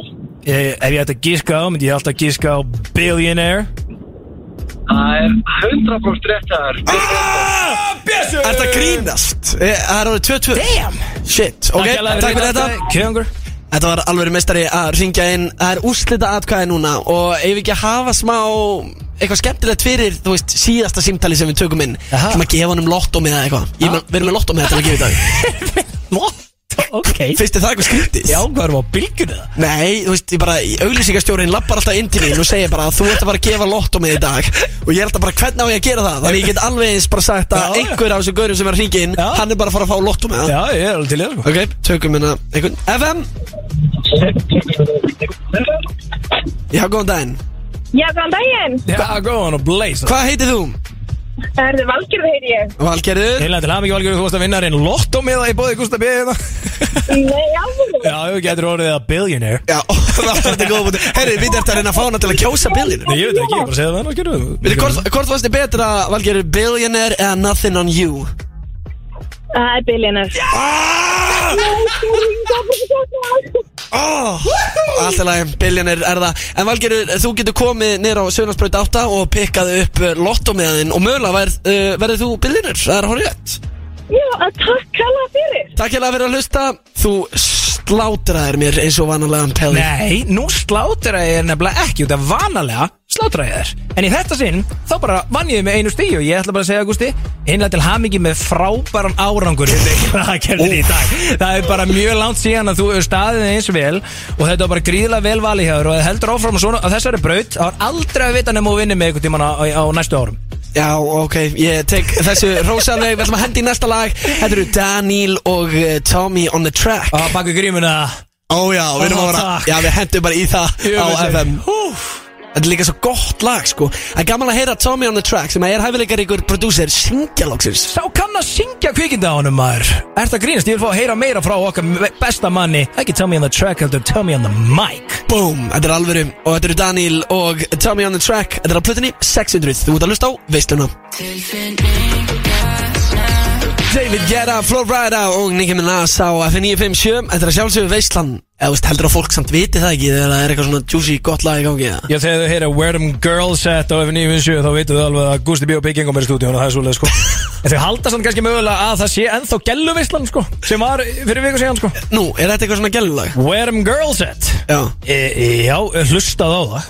Ég, ef ég ætti að gíska á, myndi ég alltaf að gíska á Billionaire Það er 100% rétt að þér ah, Bjössu! Er þetta grínast? Eh, Það er orðið 2-2 Damn! Shit, ok, takk fyrir þetta Kjöngur Þetta var alveg mestari að ringja inn. Það er úrslita atkvæði núna Og ef við ekki að hafa smá Eitthvað skemmtilegt fyrir, þú veist, síðasta símtali sem við tökum inn? Aha. Sem að gefa honum lotto með eða eitthvað? Ég meina, Við erum með lotto með þetta til að gefa í dag. <laughs> <laughs> What? <laughs> Ok Finnst þið það eitthvað skrítið? Já, hvað erum á bylgjunu það? Nei, þú veist, ég bara, auglýsingastjórin lappar alltaf inn til mín og segir bara að þú ert að bara að gefa lotto með í dag og ég held að bara hvernig á ég að gera það þannig ég get alveg eins bara sagt að Já, já. einhver af þessu gaurum sem er að hringja inn, Já. hann er bara að fara að fá lotto með það Já, ég er alveg til í það sko Ok, tökum hérna einhvern FM Já, góðan daginn Já, góðan daginn. Já, góðan og blaze Hvað heitir þú? Það er Valgerður heyri ég. Valgerður Heila til hamingi valgjörðu þú varst að vinna reyn Lotto með það í bóði Gustaf B. hérna. Nei, alveg. Já, þú getur orðið að billionaire Já, <laughs> það þetta góð búti Herri, við erum að reyna að fá hana til að kjósa billionaire Nei, ég veit ekki, ég er bara segja það valgjörðu hvort, hvort varst þið betra, Valgerður, billionaire eða nothing on you? Það er billionaire. Allt í lagi, billionaire er það. En Valgerður, þú getur komið nýr á Sjónarsbreyt 8 og pikkað upp lotto með þinn og mögulega verð, uh, verður þú billionaire, það er horrið Já, takk hella fyrir. Takk hérna fyrir að hlusta. Þú slátraðir mér eins og vanalega Pelli Nei, nú slátra ég er nefnilega ekki út af vanalega slátra ég þér. En í þetta sinn, þá bara vann ég með einu stíu og ég ætla bara að segja, Gusti einlega til hamingi með frábæran árangur það gerði í dag. Það er bara mjög langt síðan að þú er staðið eins vel og þetta var bara gríðlega vel valið hjá þér og það heldur áfram á, svona, á þessari braut. Þá er aldrei að vita nefnum að vinna með einhvern tíman á, á, á næstu árum Já, ok, ég tek þessu rosaleg Við ætlum að hendi í næsta lag. Þetta eru Daniel og uh, Tommy on the track. Og baka grímuna. Ó já, við erum að vera. Já, við hendum bara í það á FM Þetta er líka svo gott lag, sko. Það er gaman að heyra Tommy on the track sem er hæfileikar ykkur prodúser syngja loksins. Sá kann að syngja kvikinda á honum maður. Er það grínast? Ég vil fá að heyra meira frá okkar besta manni. Ekki tell me on the track, heldur tell me on the mic. Boom, þetta er alvöru. Og þetta eru Daniel og Tommy on the track. Þetta er á plötunni 600 Þú ert að hlusta á Veisluna. Tilfinningar sem David Guetta, Flo Rida og Nicki Minaj á F957 Þetta er að sjálfsögðu veistlan Eða veist, heldur að fólk samt viti það ekki Þegar það er eitthvað svona juicy gott lag í gangi? Já, þegar þau heyra Where Them Girls At á F957 þá veitu þau alveg að Gusti B. og Big Ingom er í stúdíun og það er svolítið sko. <laughs> En þau halda samt kannski mögulega að það sé ennþá gelluvislan sko sem var fyrir viku síðan sko. Nú, er þetta eitthvað svona gælulag? Where Them Girls At? Já. E, e, Já, hlustað á það.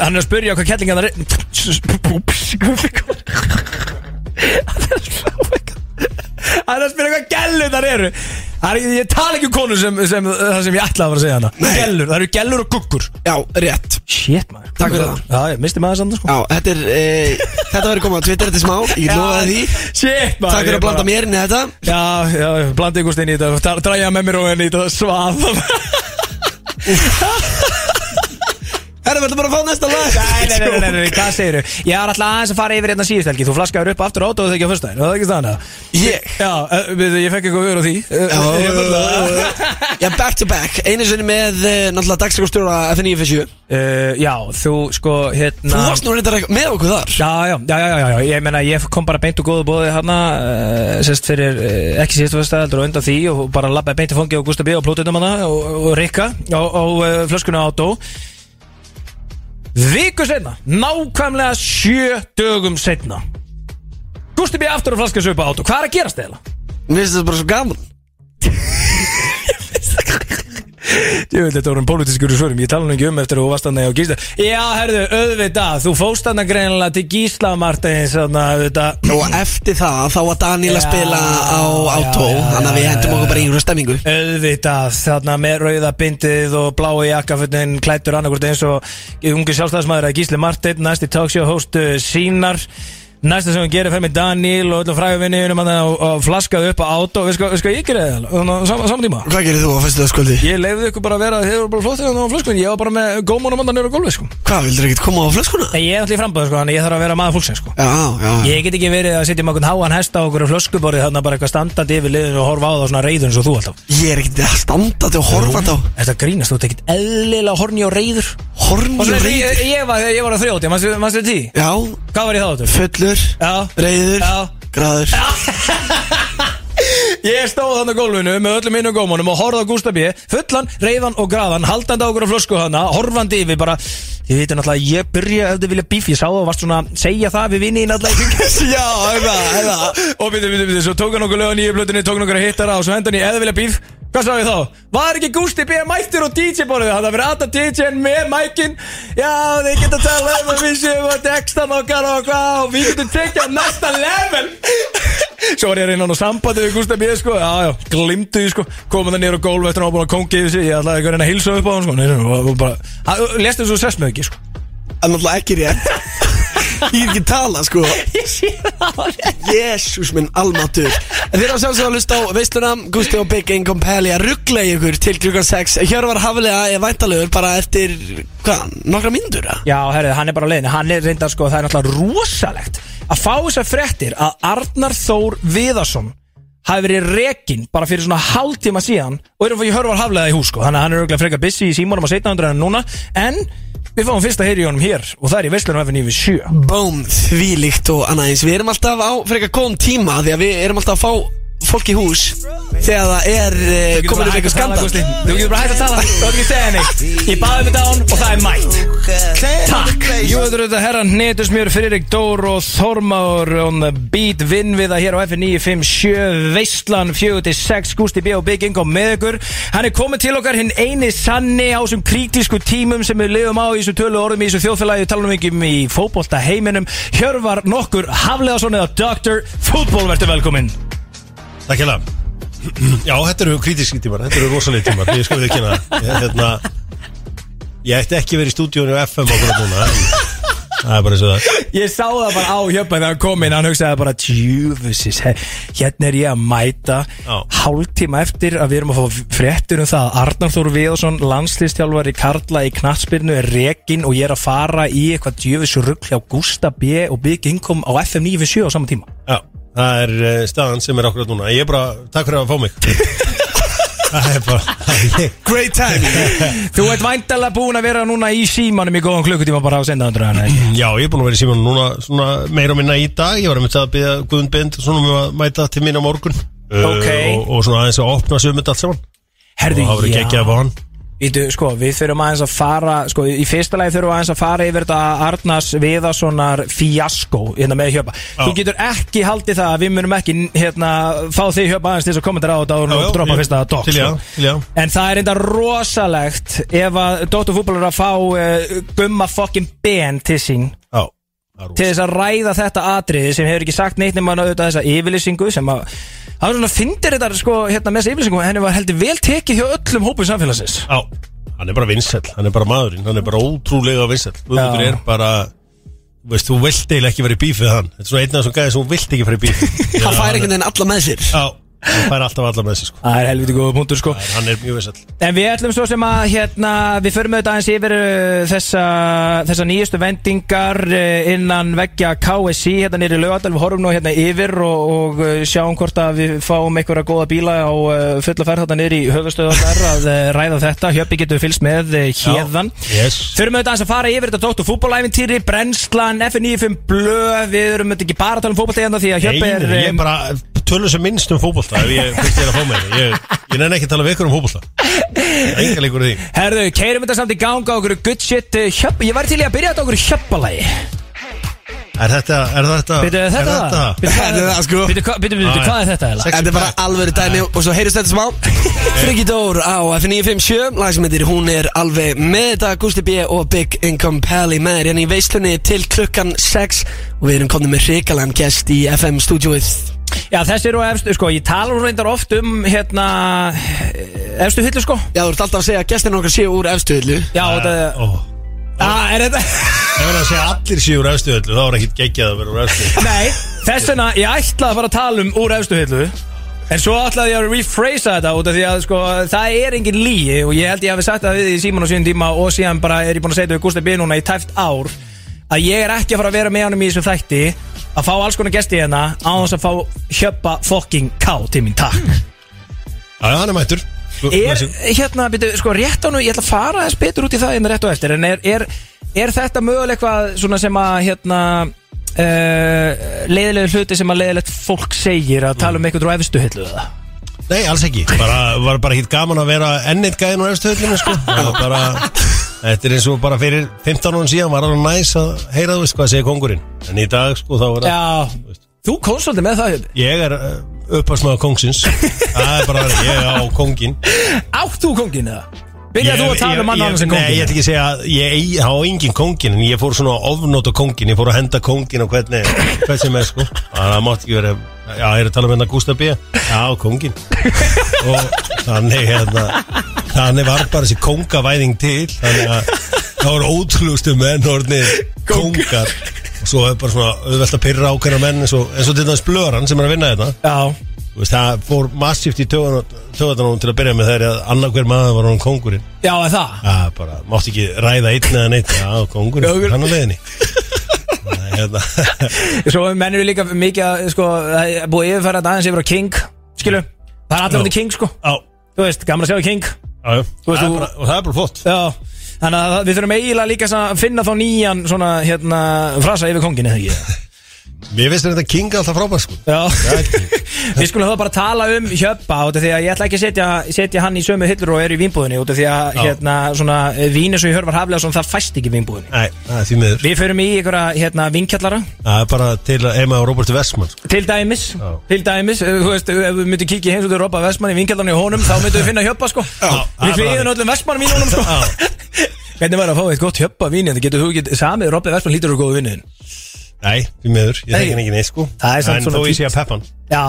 Hann er að spyrja hvað kettlinga <laughs> <laughs> það er Hann er að spyrja hvað gellur þar eru. Það er, Ég tala ekki um konu sem, sem, það sem ég ætlaði að fara að segja hana. Gellur, það eru gellur og guggur. Já, rétt. Shit maður. Takk fyrir það. Já, ég misti maður samt sko. Já, þetta er e, Þetta verður komað á Twitter er smá. Ég Já, lofaði því. Shit maður. Takk fyrir ég að blanda bara- mér inn í þetta. Já, já, blandi ykkur stein í þetta. Dræja með mér og henni í þetta. Svað <laughs> Herra, við ætlum bara að fá næsta lag. Nei, nei, nei, nei, nei, <laughs> hvað segirðu? Ég er alltaf aðeins að fara yfir hérna síðust helgi. Þú flaskaður upp aftur át og það ekki á fyrstæðin Það er ekki staðan það Ég? Já, uh, við- ég fekk eitthvað vör á því. <laughs> <laughs> Já, back to back. Einu sinni með eh, náttúrulega dagstakastjóra F957 Uh, Já, þú sko hérna Þú varst nú reyndar með okkur þar. Já, já, já, já, já, ég meina ég kom bara beint og góðu bóði hérna sérst fyrir, ekki síðustu fyrsta heldur og undan því og bara labbaði beint Viku setna, nákvæmlega sjö dögum setna Gustaf B aftur og flaskast upp á átó, hvað er að gerast eða? Mér finnst þetta bara svo gaman Veit þetta voru um pólitískur svörum. Ég tala nú ekki um eftir að þú varst hann á Gísla. Já, herðu, auðvitað, þú fóst hann greinilega til Gísla Martins Þannig að auðvitað. Og eftir það, þá var Daniel að spila á átó já, Þannig að við hendum okkur bara í einhverju stemmingu Auðvitað, þarna með rauða bindið og blái jakkafutin klættur annarkvort eins og ungu sjálfstæðismæður að Gísli Martin, næsti talkshow host uh, sínar Næsta sem hún gerir fer með Daniel og öllum fræguvinniðunum og, og flaskaði upp á átó Við sko, við sko ég gerði það á saman, tíma. Hvað gerir þú á fyrstu skvöldi? Ég leiði ykkur bara að vera, þið voru bara flott þegar það var flöskun Ég var bara með gómónum andan nýra gólfi sko. Hvað, vildur ekkert koma á flöskuna? Nei, ég er alltaf í framböðu sko, þannig ég þarf að vera maður fólksins sko. Já, já. Ég get ekki verið að sitja okkur háan hesta á okkur flöskuborði Þannig bara eitthvað standandi yfir liðinu tí? Já, fullur, Já graður <laughs> Ég stóð hann á gólfinu með öllum innum gómunum og horfði á Gustaf B Fullan, reyðan og graðan, haldandi á okkur á flösku hana Horfandi yfir bara Þið veitum náttúrulega að ég byrja ef þið vilja bíf Ég sá það og varst svona að segja það við vinni náttúrulega <laughs> Já, eða, eða Og byrju, byrju, byrju, svo tók hann okkur lögum nýju blötunni Tók hann okkur að hittara og svo hendan í eða vilja bíf Hvað sagði þá? Var ekki Gústi B. mættur og DJ-borðið? Það verið aðta DJ-n með mækin Já, þeir geta að tala um að við séum að textan okkar og hvað Og við getum tekið á næsta level <laughs> Svo var ég að reyna á sambandi við Gústi B. sko Já, já, glimtu því sko Komum það niður á gólf eftir að hann var búin að kongi yfir sig Ég ætlaði ekki að reyna að hilsa upp á hann sko Nei, nei, og, bara Hann- Lestu þessu sess með ekki sko. Það er náttúrulega ekki rétt. <laughs> Ég er ekki að tala, sko. <laughs> Ég sé það Jésús minn almatur. En þið er á sjálfsögða að hlusta á veisluna Gusti og Big Income Pelli að ruggla í ykkur til klukkan 6 Hjörvar Haflega er væntalögur bara eftir, hvað, nokkra mínútur eða? Já, herrið, hann er bara á leiðinu Hann er reyndar sko, það er náttúrulega rosalegt Að fá þessar fréttir að Arnar Þór Viðarsson hafi verið rekinn bara fyrir svona hálftíma síðan og erum við hörvar haflega í hús sko. Þannig að hann er auðvitað frekar busy í símónum á 1700 en núna. En við fáum fyrst að heyri í honum hér og það er í Vestlunum F97 Bóm, þvílíkt og annað eins. Við erum alltaf á frekar góðum tíma Því að við erum alltaf að fá fólk í hús Þegar það er uh, komin upp eitthvað skandal Þú getur bara hægt að tala, <laughs> þú getur ekki segja neitt. Ég baði mig dán og það er mætt. Takk. Jú, þetta er þetta herran Netusmjör, Fririk Dór og Þormár on the beat. Vinn við það hér á F957 Veistlan 4-6 Gústi B og Big Ingo með ykkur. Hann er komið til okkar hinn eini sanni á þessum kritísku tímum sem við lifum á í þessu tölu orðum í þessu þjóðfélagi. Tala um ekki um í fótbolta heiminum. Hjörvar nokkur Hafleðarsson eða Dr. Fútból verður velkominn Takk hérna <clears throat> Já, þetta eru krítiski tímar, þetta eru rosalega tímar Ég sko við ekki hérna. Ég, hérna Ég ætti ekki verið í stúdíónu á FM að núna. En Það er bara eins og það. Ég sá það bara á hjöpa þegar hann kom inn Hann hugsaði bara Tjúfusis Hérna er ég að mæta Já. Hálftíma eftir að við erum að fá fréttur um það að Arnar Þór Viðarsson Landslistjálfari Karla í knatsbyrnu Er rekin og ég er að fara í eitthvað Tjúfus rugg hjá Gústa B og Big Income á FM 97 á sama tíma. Já, það er uh, staðan sem er okkur að núna. Ég er bara, takk fyrir að fá mig. <laughs> Það er bara ég, Great time. Þú ert væntalega búin að vera núna í símanum í góðan klukkutíma bara á sendaðandröðan Já, ég er búin að vera í síman núna svona meira og minna í dag. Ég var að mynda að byggja Guðun Bind svona um að mæta til mín á morgun. Uh, Ok. og, og svona aðeins að opna sömund allt saman. Herðu, Og það verður geggjað að fá hann Ítu, sko, við þurfum aðeins að fara sko, í fyrsta lagi þurfum við aðeins að fara yfir þetta Arnars Viðarssonar fíaskó hérna með hjöpa. Þú getur ekki haldið það að við munum ekki hérna fá þig hjöpa aðeins til þess að kommentara á þetta og droppa fyrsta já, sko. En það er enda rosalegt ef að Dóttur fútbol er að fá uh, gumma fokkin ben til sín Já, til þess að ræða þetta atriði sem hefur ekki sagt neitt nema auðvitað þessa yfirlýsingu sem að það var svona fyndir þetta sko hérna með þessa yfirlýsingu. Henni var heldur vel tekið hjá öllum hópum samfélagsins. Já, hann er bara vinsæll, hann er bara maðurinn, hann er bara ótrúlega vinsæll. Guðmundur er bara, þú veist, þú vilt eiginlega ekki vera í bíf við hann. Þetta er svona einn af þessum gæði sem þú vilt ekki fara í bíf <laughs> Hann fær einhvern veginn alla með sér. Já, hann fær alltaf alla með sig sko. Það er helviti góða punktur sko. Hann er mjög vinsæll. En við ætlum svo sem að hérna, við förum auðvitað aðeins yfir uh, þessa, þessa nýjustu vendingar uh, innan veggja KSC hérna nýri lögadal, við horfum nú hérna yfir og, og uh, sjáum hvort að við fáum einhverja góða bíla á uh, fulla ferð hérna nýri í höfustöðunar að uh, ræða þetta, Hjöppi getur fylgst með uh, hérðan. Yes. Þurfum auðvitað aðeins að fara yfir þetta tóttu fútbolæfintýri, brennslan, FN95 blöð, við erum auðvitað ekki bara að tala um fótboltegina því að Hjöppi er... Nei, ég er um, bara tölum sem minnst um fótbolta ef ég finnst ég að fá með Ég, ég nenni ekki að tala við ykkur um fótbolta. Enga leikur í því. Herðu, keirum þetta samt í ganga á okkur good shit uh, hjöpp, Ég væri til í að byrja þetta á okkur hjöppalagi. Er þetta, er þetta Býtu, er þetta það? Býtu, hvað <laughs> Þetta er það, sko. Býtu, hvað- býtu, býtu, hvað er þetta eiginlega? Þetta er bara alvöru dæmi og svo heyrist þetta smá. <laughs> Friggi Dór á F957 Lagsmyndir, hún er alveg með þetta Gusti B og Big Income Pally með þér hérna í veislunni til klukkan 6 og við erum komnið með hrikalan gest í FM stúdíóið Já, þessi eru á efstu, sko, ég tala nú reyndar oft um, hérna, efstu hillu, sko. Já, þú ert alltaf að segja að gestin okkar séu úr efstuðlu Já, þetta, Ó, að, er þetta, Ef hann að segja allir séu úr efstu öllu þá er ekkit geggjað að vera úr efstu nei, þess vegna, ég ætlaði að fara að tala um úr efstu hillu. En svo ætlaði ég að rephrasa þetta út af því að sko, það er engin líi og ég held ég hafi sagt það við í síman á síðan tíma og síðan bara er ég búin að segja þetta við Gustaf B. núna í tæft ár að ég er ekki að fara að vera með honum í þessu þætti að fá alls konar gesti hérna á þess að fá hjöppa fucking ká til mín takk. Já, já, hann er mættur. Er hérna, byrju, sko rétt á nú, ég ætla að fara þess betur út í það en rétt á eftir en er, er, er þetta möguleg eitthvað svona sem að hérna uh, leiðilegu hluti sem að leiðilegt fólk segir að tala um eitthvað úr efstu hillu eða? Nei, alls ekki. Bara, Var bara hitt gaman að vera ennitt gæðin úr efstu öllinu sko <laughs> var bara Þetta er eins og bara fyrir 15 árum síðan var alveg næs að heyra þú veist hvað segir kongurinn En í dag sko þá var það Já, þú komst svolítið með það Hjöppi. Ég er uppasmaður kongsins Það er bara það, ég á kongin Átt þú kongin eða? Byrjaði þú að tala um mann annan sem Nei, ég kongin? ætla ekki að segja að ég á engin kongin En ég fór svona að ofnóta kongin Ég fór að henda kongin og hvernig Hvern sem er sko. Það mátti ekki vera Já, ég er að tala um hérna Gustaf B. Já, kongin Og þannig hérna Þannig var bara þessi kongavæðing til Þannig að það voru ótrúlustu menn Orðnið kongar. Og svo er bara svona auðvelt að pyrra ákveðna menn eins og, eins og til þess blöran sem er að vinna þetta Já, Þú veist, það fór massíft í töðanum til að byrja með þegar annað hver maður var hann kongurinn já, er það? Já, bara, mátti ekki ræða einn eða neitt Já, kongurinn, hann á leiðinni. Nei, hérna. <laughs> Svo mennir við líka mikið að sko, búið að þetta aðeins yfir á King Skilu, það er allir Já. hundi King sko. Já, Þú veist, gaman að sjá King Og það er bara flott. Já, þannig að við þurfum eiginlega líka að finna þá nýjan svona, hérna, frasa yfir kongin eða ekki <laughs> Mér finnst þetta King alltaf frábær sko. Já, Það <laughs> við skulum þá bara tala um hjöppa út af því að ég ætla ekki að setja, setja hann í sömu hillur og er í vínbúðinni út af því að Já. hérna, svona, vínu sem ég hör var haflega það fæst ekki í vínbúðinni. Nei, það er því miður. Við förum í einhverja hérna, vinkjallara Það er bara til Ema og Robert Westman sko. Til dæmis, Já. til dæmis ef, þú veist, ef við myndum kíkja heim út í Robba Vestmann í vinkjallarni í honum, þá myndum við finna hjöppa sko. Það Við hliðin öllum Vestmann vínunum sko. <laughs> Hvernig var að fá eitt gott hjöppa vín þetta getur þú ekki samið Robbi Vestmann lítur úr góðu vinnuðin Nei, því miður, ég þekki hann ekki neitt sko. Það er samt En svona þó ég sé að peppan Já,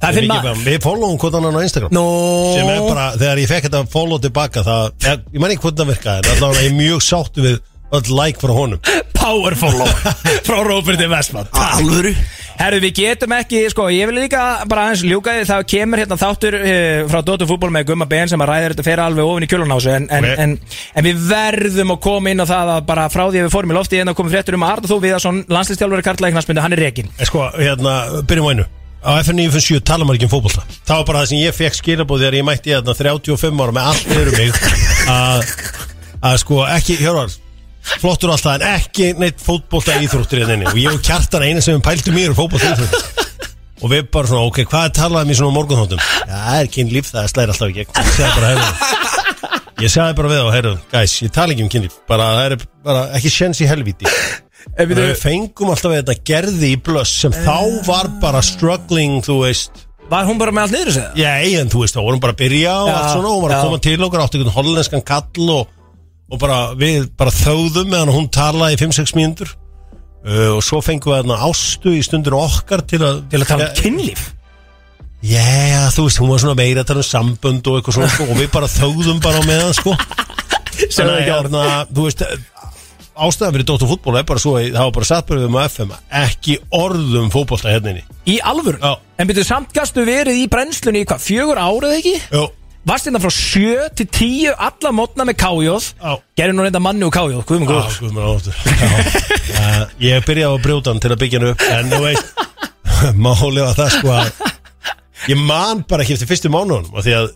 það er fyrir maður Við followum hvort hann á Instagram. Nó, sem er bara, þegar ég fekk þetta follow tilbaka það, ég, ég man ekki hvernig það virkaði en allavega ég er mjög sáttu við öll like frá honum. Powerful <laughs> frá Roberti Vestmann. Alvöru Herru, við getum ekki, sko, ég vil líka bara aðeins ljúka því það kemur hérna þáttur uh, frá Dóttu fútból með Gumma Ben sem að ræðir þetta fyrir alveg ofin í kjölunásu en, en, en, en við verðum að koma inn á það að bara frá því að við fórum í lofti en að koma fréttur um að Arda Þú Viðarsson, landslistjálfur Karlæknarsmyndu, hann er rekin En sko, hérna, byrjum á einu. Á FN957 tala maður ekki um fótbolta. Það var bara það sem ég fekk skilabóð þegar ég mætti þarna 35 ára með allt yfir mig að, að sko ekki, hjörvar flottur alltaf en ekki neitt fótbolta íþróttur í þenni og ég og kjartan eina sem pæltu mér fótbolta íþróttur og við bara svona, ok, hvað er talaðum í svona morgunhóttum? Já, það er kynlíf, það slæðir alltaf gegn. Ég sagði bara, heyrðu. Ég sagði bara við á, heyrðu, guys, ég tala ekki um kynlíf. Bara, það er bara ekki sjens í helvíti. Ef Við fengum alltaf þetta gerði í blöss sem þá var bara struggling, þú veist. Var hún bara með allt niður segja? Já, en þú veist, þá vorum bara að byrja og allt svona og var að koma til okkur átti einhvern hollenskan kall og, og bara við bara þögðum meðan hún talaði í 5-6 mínútur. Uh, og svo fengum við þarna ástu í stundur okkar til að Til að tala um kynlíf? Já, þú veist, hún var svona meira að tala um sambönd og eitthvað svona sko, og við bara þögðum bara á meðan sko. <laughs> Sem Þannig ekki að hérna, þú veist ástæðan fyrir Dóttur fútból er bara svo að það var bara satt bara við með FM ekki orðum fótbolta hérna inni. Í alvöru? Já. En byrjuðu samt gastu verið í brennslunni í hvað, fjögur árið ekki? Jó, Varst hérna frá sjö til tíu alla mótna með kájóð Já. Gerði nú reynda manni og kájóð, guðum Já, góður guð mér áttur Ég byrjaði á brjótan til að byggja hann upp En þú veist <laughs> Málið var það sko að Ég man bara ekki eftir fyrstu mánuðunum af Því að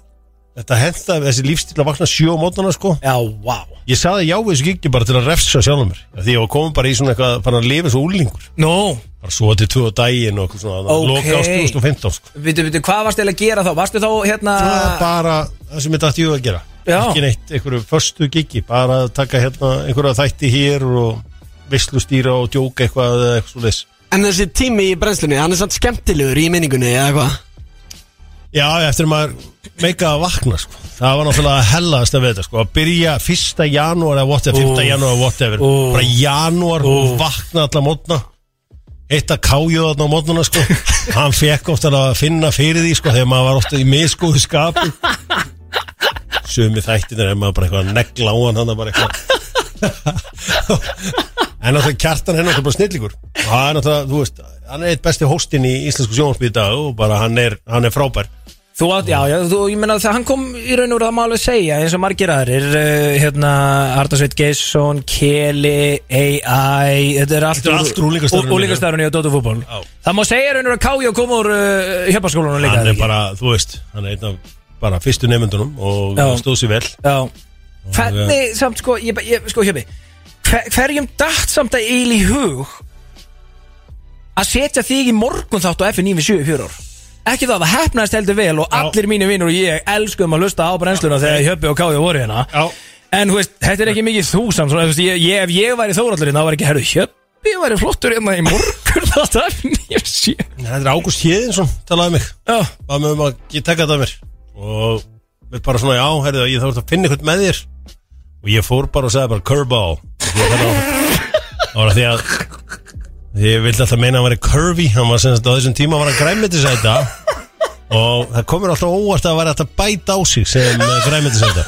þetta henda þessi lífstíl að vakna sjó á mótana sko Já, vá Ég saði já við þessu giggi bara til að refsa sjálfum mér af Því ég var komin bara í svona eitthvað Fann að lifa svo úlingur Nú, Bara svo til tvö á daginn og eitthvað svona Ok. Loka á 2015 sko veitu, veitu, hvað varst eða að gera þá? Varstu þá hérna Það var bara það sem ég dætti ég að gera Já. Ekki neitt, einhverju förstu giggi Bara að taka hérna einhverja þætti hér Og vislustýra og djóka eitthvað eða eitthvað En þessi tími í brennslunni, hann er samt skemmtilegur í minningunni eða hvað? Já, eftir að maður meika að vakna sko. Það var náttúrulega hellaðast að veita sko. Að byrja fyrsta janúar eða whatever, 5. Úff. janúar eða whatever. Bara janúar og vakna alla mótna Eitt að káju þarna á mótnuna sko. <laughs> Hann fekk ofta að finna fyrir því sko, Þegar maður var ofta í miskóðu skapi Sumi þættinir er maður bara eitthvað að negla á hann Hann bara eitthvað <laughs> En náttúrulega kjartan hennar er bara snillíkur og hann er náttúrulega, þú veist, hann er eitt besti hóstinn í íslensku sjónvarpið í dag og bara hann er, hann er frábær. Þú átt, já, já, þú, ég meina það hann kom í raun og veru það má alveg segja eins og margir aðrir, uh, hérna Arnarsveit Geisson, Keli AI, þetta er allt Þetta er allt úr. Úlingastafrunni og Dóttu fútból Já. Það má segja raun og veru að Kája kom úr uh, hjöpaskólanum líka hann er bara, þú veist, hann er einn af bara fyrstu nefndunum og stóð sér vel. Já. Hvernig, samt sko, ég, ég, sko hjöpi hver, Hverjum datt samt að eil í hug að setja þig í morgun þátt á F957 í fjör ár? Ekki það, það hefnaðist heldur vel og allir mínir vinnur og ég elskum að hlusta á brennsluna þegar Hjöppi og Kája voru hérna. Já, En veist, þetta er ekki mikið þú samt svona, veist, ég, ég, Ef ég væri þóraldur þá var ekki, herru, Hjöppi væri flottur hérna í morgun þátt á F957 þetta er Ágúst Hjeðinsson talaði mig, Já, var með um að ég tekka þetta af mér. Og við bara svona, já, herrðu, ég þarf að finna eitthvað með þér og ég fór bara og sagði bara curveball. Að það var því að ég vildi alltaf meina að hann væri curvy. Hann var sem sagt á þessum tíma var hann græmitisæta og það komur alltaf óvart að væri alltaf bæta á sig sem græmitisæta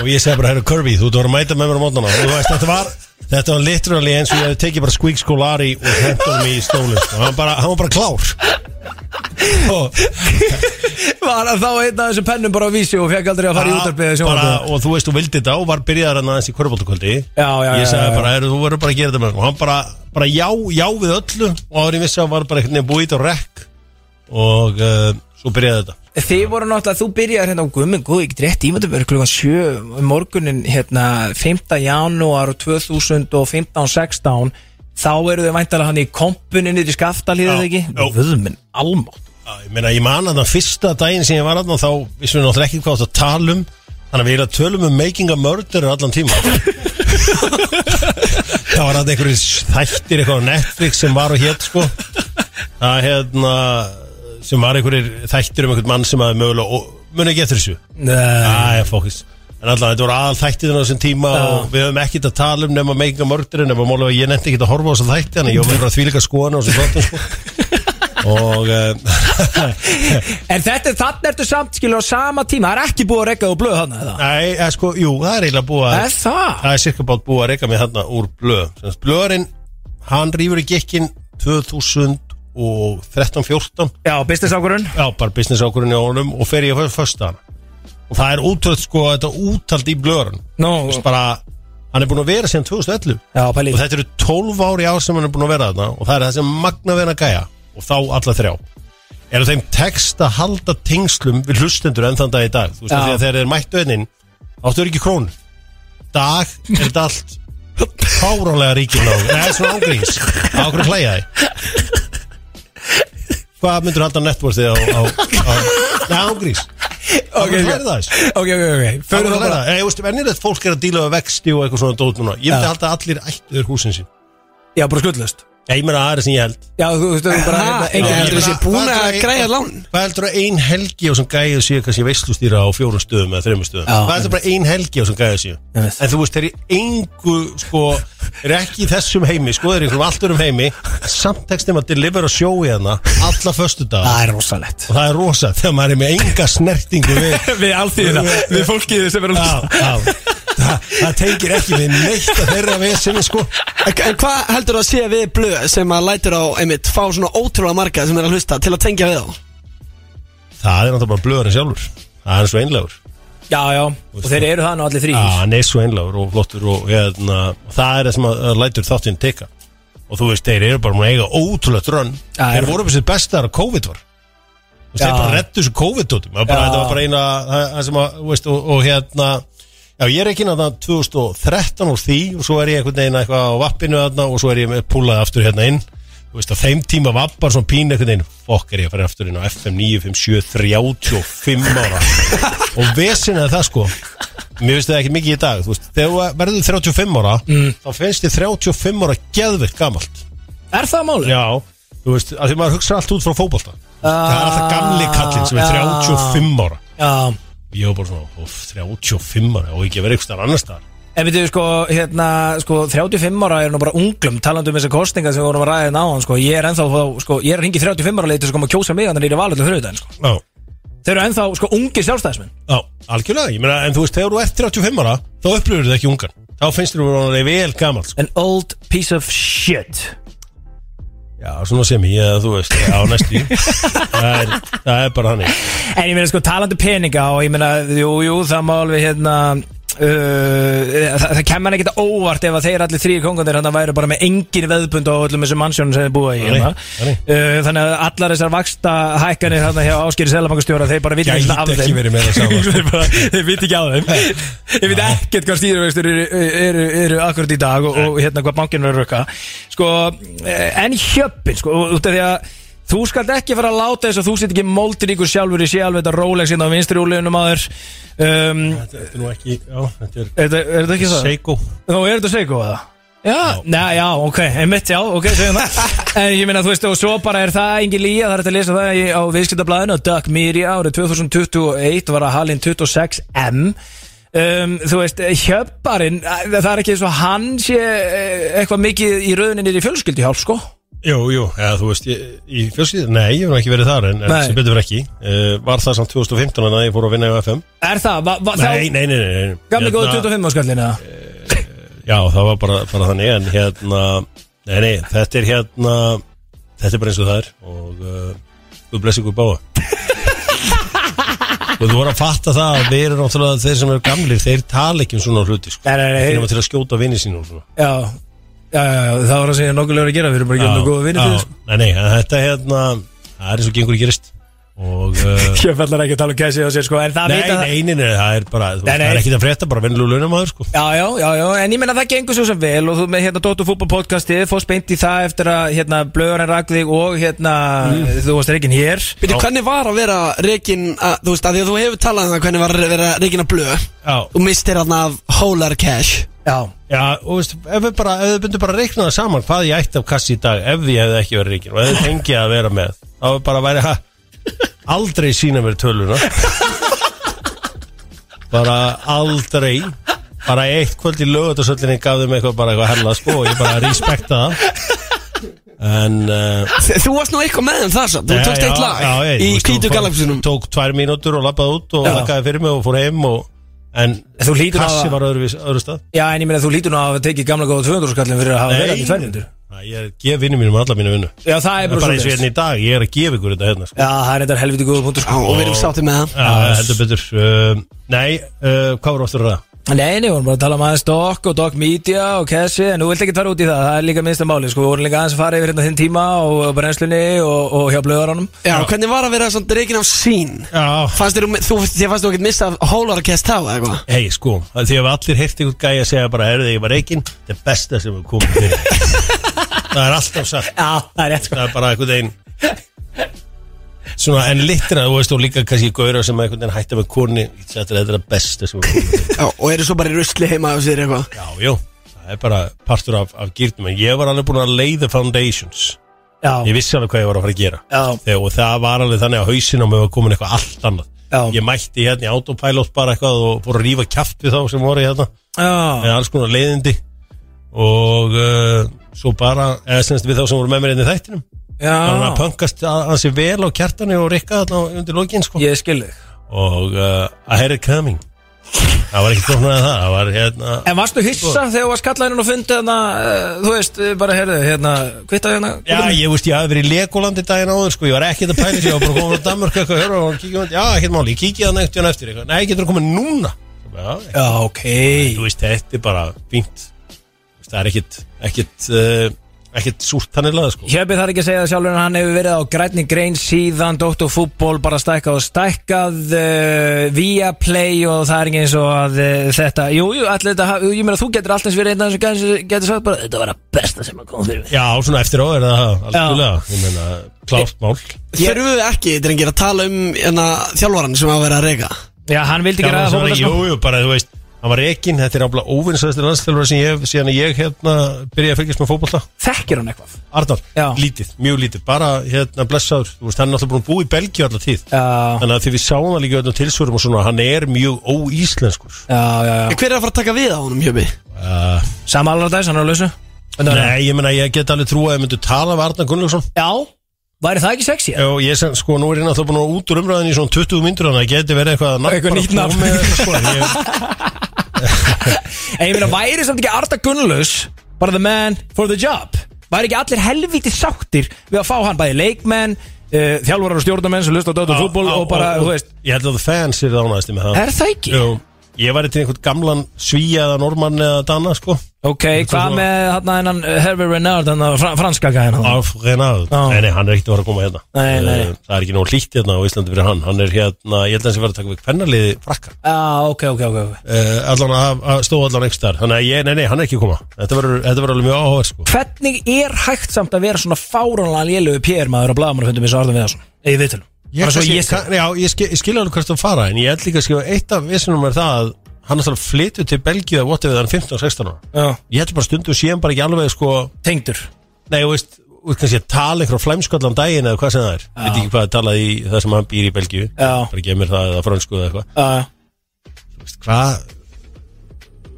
og ég segi bara, herru curvy, þú ert að vera að mæta með mér á mótnana. Og þú veist, þetta var Þetta var literally eins og ég hefði tekið bara Squeak Scolari og hendur mig í stólinn. Sko. hann, bara- hann var bara klár. og, var hann þá einn af þessum pennum bara á vísi og fekk aldrei að fara í útarpið og þú veist, þú vildi þetta og var byrjaðar hann aðeins í já, ég sagði bara, er, þú verður bara að gera þetta með mér." og hann bara, bara já, já við öllu. Og ég vissi að hann var bara veginn búið á rekk og uh, svo byrjaði þetta. Þið voru náttúrulega, þú byrjaði hérna á gummin, góð, ekki rétt ímyndaverð klukkan 7 um morgunin hérna 5. janúar 2015-16 þá eru þau væntalega hann í kompunin niður í skaftalíðið Já, ekki? já. Vöðminn, almátt. Já, ég meina, ég man að það fyrsta daginn sem ég var aðna þá vissum við náttúrulega ekki hvað átt að tala um. Þannig að við erum að tölum um making a murder allan tíma <laughs> það var að einhverjir þættir eitthvað á Netflix sem var og hétt sko. Það hérna sem var einhverjir þættir um einhvern mann sem að mögulega og muni ekki eftir þessu. Nei, Æ, fókis En alltaf, þetta voru aðal þættir á þessum tíma Já. og við höfum ekkert að tala um nema making a murder nema málega að ég nefndi ekki að horfa á þessum þætti þannig að ég var verið að þvílika skoðan á þessum þáttum sko. og uh, <laughs> En þetta þannig ertu samt skilur á sama tíma, það er ekki búið að regga og blöð hann eða? Nei, eða, sko, jú, það er eiginlega búið að Er það? Það er cirka bátt búið að reyka mig þarna úr blöð Blöðurinn, hann rýfur í gekkin 2013-14 Já, business ákvörun Já, bara business ákvörðin í honum og fer ég að fyrsta hana Og það er útröð sko þetta útald í Þú veist bara, hann er búin að vera síðan 2011 já, Og þetta eru 12 ári ár sem hann er búin að vera þarna Og það er það sem magna vera gæja og þá alla þrjá. Er þeim text að halda tengslum við hlustendur enn þann dag í dag? Þú veist því að þegar þeir mættu hennin áttu er ekki krón dag er þetta allt fáránlega ríkir ná neða svona ángríns. Á okkur hlæja þið? Hvað myndur halda networthið á, á, á neða ángríns <laughs> Ok, ok. Ok, Förum það bara Ég veist, venjulegt fólk er að díla við vexti og eitthvað svona dót núna. Ég myndi halda að allir ættuður húsin sín. Já, bara skuldlust Já, ég meina það er sem ég held. Já, þú veist, þú bara hérna, ég engin- heldur þessi búin að að- græja lán? Hvað heldur að ein helgi á sem gæðið séu kannski veistlustýra á fjórum stöðum eða þreymur stöðum? Já, Hvað heldur bara ein helgi á sem gæðið séu Ég veit. En þú veist, þeir eru engu sko, er ekki í þessum heimi sko, þeir eru í einhverjum allt örum heimi. Samt tekstum að delivera sjói hana alla föstu dag Það er rosalegt. Og það er rosa þegar maður er með enga snertingu við <laughs> Við alltíðina Við fólkið sem er Já, já Það, það tengir ekki við neitt að þeirra vesinni sko. En hvað heldur að sé við blöð sem að lætur á, einmitt, fá svona ótrúlega marga sem er að hlusta til að tengja við þá? Það er náttúrulega bara blöðurinn sjálfur. Það er svo einlegur Já, já. Og þeir eru það nú allir þrý Já, hann er svo einlegur og flottur og hérna, það er það sem að, lætur þáttinn teka. Og þú veist, þeir eru bara múin að eiga ótrúlegt rönn Já, Þeir voru upp sér bestar að COVID var. Þú þeir bara rettu þessu COVID-tótum Það bara- Já. þetta var bara eina það það sem að, þú veist, og, og hérna Já, ég er ekki náttúrulega 2013 úr því og svo er ég einhvern veginn eitthvað á vappinu þarna og svo er ég með púlaði aftur hérna inn. Þú veist, á þeim tíma var bara svona pín einhvern veginn. Fokk er ég að fara aftur inn á FM 957 35 ára. Og vesin er það sko. Mér finnst það ekki mikið í dag Þú veist, þegar verður 35 ára Þá finnst þið 35 ára geðveikt gamalt. Er það máli? Já, þú veist, að því maður hugsa allt út frá fótbolta. Það er alltaf gamli kallinn sem er já. 35 ára. Já Ég var bara svona, óf, 35 ára og ekki vera eitthvað starf annar staðar En við sko, hérna, sko, 35 ára er nú bara unglum talandi um þessar kostningar sem við vorum að ræða náðan, sko, ég er ennþá, sko, ég er að ringi 35 ára leiti sem kom að kjósa mig þannig að ég er valið til þrjóðan, sko. Já, Þeir eru ennþá, sko, ungi sjálfstæðismenn. já, algjörlega, ég meina, en þú veist, þegar þú ert 35 ára þá upplifur þið ekki ungan Þá finnst þér að vera vel gamalt sko. An old piece of shit. Já, svona sem ég, eða þú veist, já, næstu í. <laughs> það, er, það er bara hannig En ég meina, sko, talandi peninga og ég meina, jú, jú, það má alveg, hérna, uh, það, það kemur ekkert óvart ef að þeir allir þrýr kongandir hann væru bara með engin veðbund á öllum þessum mannsjónum sem þeir búa í, Nei, hérna. nei. Uh, þannig að allar þessar vaksta hækkanir þarna hjá Áskýri Selabankastjóra, þeir bara viti Gæti ekki af ekki þeim. <laughs> sko. Þeir Þeir viti ekki á þeim Ég veit ekkert hvað stýruvextur eru, eru, eru akkurat í dag og, og hérna hvað bankinu eru að rökka Sko, eh, en hjöppin sko, út af því að Þú skalt ekki fara að láta þess að þú sitt ekki moldiríkur sjálfur í sjálf þetta Rolex hérna á vinstri úrlegunum að þér um, Þetta er nú ekki, já, þetta er Er er þetta ekki það? Seiko. Nú, er þetta Seiko eða? Já, já, já, ok, einmitt, já, ok, segjum það <laughs> En ég meina, þú veist, og svo bara er það engin lýja, það er að lesa það í, á viðskiptablaðinu að Doug Miri árið 2021 var að halinn 26M um, Þú veist, hjöpparinn, það er ekki eins og hann sé eh, eitthvað mikið í rauninni í fjölskyldihjálp, sko Jú, jú, eða þú veist, ég, í fjölskyld, nei, ég hef ekki verið þar en, en Nei. sem betur verið ekki. Uh, Var það samt 2015 en að ég fór að vinna í FM Er það, va, va, Nei, nei, nei, nei, nei. gamli Hérna- 25 áskallina Já, það var bara, bara þannig en hérna, nei, nei, þetta er hérna Þetta er bara eins og það er og uh, þú blessi ykkur báða. Og þú voru að fatta það að við erum náttúrulega þeir sem eru gamlir, þeir tala ekki um svona hluti sko. Nei, nei, nei, Þeir þeir- eru til að skjóta vinni sín og svona. Já, já, já, já, það var ég er nokkulega að gera, við erum bara ekki með góða vinni já, til þess Nei, nei, en þetta hérna, það er eins og gengur í gerist Og <laughs> uh, Ég fallar ekki að tala um kæsi á sér, sko, en það Nei, vita það nei, nei, nei, það er bara, þú Nei, veist, það nei. er ekki það frétta, bara vennlu launamaður, sko. Já, já, já, já, en ég meina það gengur svo sem vel og þú með hérna Dóttu fútbol podcastið fórst beint í það eftir að hérna blöðurinn rak þig og hérna þú varst reikin hér. Býtu, hvernig var að vera reikin, að, þú veist, að því að þú hefur talað um það hvernig var að vera reikin að blöð? Já, Þú mistir hann af Hólar Cash. Já, já, og veist, ef við bara, ef við byrjum bara að reikna það saman hvað ég ætti af kassi í dag ef ég hefði ekki verið reikin og ef þið fengið að vera með, þá er bara að væri, ha, aldrei sína mér töluna. bara aldrei, bara eitt kvöld í lögutasöllinni gaf þeim eitthvað bara eitthvað hella sko og ég bara respekta það. En uh, Þú varst nú eitthvað með þeim þar samt, þú tókst eitt lag já, ég, í veist, hvítu tók- galaksinum Tók tvær mínútur og lappaði út og Já. lakkaði fyrir mig og fór heim og, En Þú hlýtur að kassi var öðru, öðru stað Já, en ég meina þú lítur nú að hafa tekið gamla góða 200 skallin fyrir að hafa verið þetta í tværmyndur Ég gef vinnum mínum alla mínu vinnu. Já, það er Það er bara eins og hérna í dag, ég er að gefa ykkur þetta hérna sko. Já, það er þetta helviti góða punktur sko. Og við erum sáttið með það. Já, heldur betur. Uh, Nei, uh, hvað var áttur það? Nei, nei, við vorum bara að tala um aðeins Doc og Doc Media og Cassi En þú vilt ekki fara út í það, það er líka minnsta máli Sko, við vorum líka aðeins að fara yfir hérna þinn tíma Og, og brennslunni og, og hjá blöðaranum Já, hvernig var að vera svona dreikin á sín? Já. Fannst þér, þú, þér fannst þú ekkert missa hólarakest þá, eða eitthvað? Hei, sko, að því að við allir heyrti ykkur gæja að segja bara, herðu þig, ég var reikinn, þetta er besta sem við komum fyrir. <laughs> það er alltaf sagt. Já, það er rétt sko Það er bara einhvern veginn, svona, en litna, þú veist, og líka kannski gauðra sem einhvern veginn hætti með koni, þetta er það besta sem við. Já, og eru svo bara í rusli heima á sér eitthvað? Já, jú, það er bara partur af, af gýrnum, en ég var alveg búin að leiða foundations. Já, Ég vissi alveg hvað ég var að fara að gera. já, Þegar, og það var alveg þannig að hausin á mig var komin eitthvað allt annað. já, Ég mætti hérna í autopilot bara eitthvað og fór að rífa kjaft við þá sem voru hérna. já. með alls konar leiðindi og uh, svo bara eða semst við þá sem voru með mér inn í þættinum. Þannig að pöngast hansi vel á kjartanu og rikka þarna undir lokin sko. ég skil þig. Og uh, I had it coming. Það var ekki tóknað að það það var hérna En varstu hissa þegar þú varst kallaðinn og fundið hérna, þú veist, bara heyrðu, hérna, kvittaði hérna Já, ég veist, ég hafði verið í Legolandi daginn áður sko, ég var ekkert að pæla sér, ég var bara komin á Danmörk eitthvað, hörru, og kíkja, já, ekkert máli, ég kíkja það neitt jón eftir, eitthvað, nei, getur þú komið núna. Já, Já, ok. Þú veist, þetta er bara fínt það er ekkert, ekkert uh, ekkert súrt tannilega, sko. Hjöpi þarf ekki að segja það sjálfur en hann hefur verið á grænni grein síðan Dóttor fútból bara stækkað og stækkað uh, via play og það er ekki eins og að uh, þetta, jú, jú, allir þetta ha- ég meina þú getur alltaf verið einn af þessum gæðin sem getur sagt bara, þetta var að besta sem að koma fyrir mig. Já, svona eftir á er það algjörlega Ég meina, klárt mál. Þurfum við ekki, drengir, að tala um hérna, þjálfaran sem að vera að reyka? Já, hann vildi ekki Gaman ræða sem fótbolta hann- sko. Jú, jú, bara þú veist Hann var rekin, þetta er ábla óvinnsæðastir landsþjálfur sem ég hef síðan að ég hérna byrjaði að fylgjast með fótbolta Þekkir hann eitthvað Arnar, Já. lítið, mjög lítið Bara hérna blessaður, þú veist, hann er náttúrulega búin að búa í Belgíu allar tíð Já, Þannig að því við sáum það líka öllum tilsvörum og svona Hann er mjög óíslenskur já, já, já. Hver er að fara að taka við á honum, Hjöpi? uh, Sama allar dæs, hann er að lausu Nei, ég meina, ég get alveg trú að ég myndi tala við Arnar Gunnlaugsson Já, væri það ekki sexy? Og ég sem, sko, nú er ég náttúrulega búin að út úr umræðin í svona 20 myndur Þannig að það geti verið eitthvað Eitthvað nýtt nafn. sko, ég, <laughs> En ég meina, væri samt ekki Arda Gunnlaus bara the man for the job? Væri ekki allir helvítið sáttir við að fá hann bæði leikmenn uh, þjálfarar og stjórnamenn sem lusta á dötu fútból og bara, þú veist? Ég held að það fans er það ánægðist með það. Er það ekki? Jú, ég væri til einhvern gamlan svíja eða normann eða dana sko. Ok, hvað með hann hennan Hervé Renard, hann fran franska gæðin? Af Renard. Nei, nei, hann er ekkert að fara að koma hérna. Nei, nei. Eh, Það er ekki nóg hlýtt hérna á Íslandi fyrir hann. Hann er hérna, ég held að hann sé verið að taka við kvennarliði frakka Já, ok, ok, ok, ok. Uh, Allan að, að stóða allan ekki starf Þannig að ég, nei, nei, hann er ekki að koma. Þetta verður þetta verður alveg mjög áhuga sko. Hvernig er hægt samt að vera svona fáránlega lélögu PR maður á blagamannafundum eins og Arðan Viðarsson? Eða viðtölum Ég, ég kann- já, ég, skil, ég skil alveg hvert þú fara En ég held líka að skilja Eitt af vissunum er það að Hann er alltaf flyttu til Belgíu að vota við hann 15-16 ára. Ég held bara stundum síðan bara ekki alveg sko tengdur. Nei, þú veist, veist kannski að tala einhverjum flæmskallan daginn eða hvað sem það er. Veit ekki hvað að tala í það sem hann býr í Belgíu. Bara gefur mér það eða fransku eða eitthvað. Já,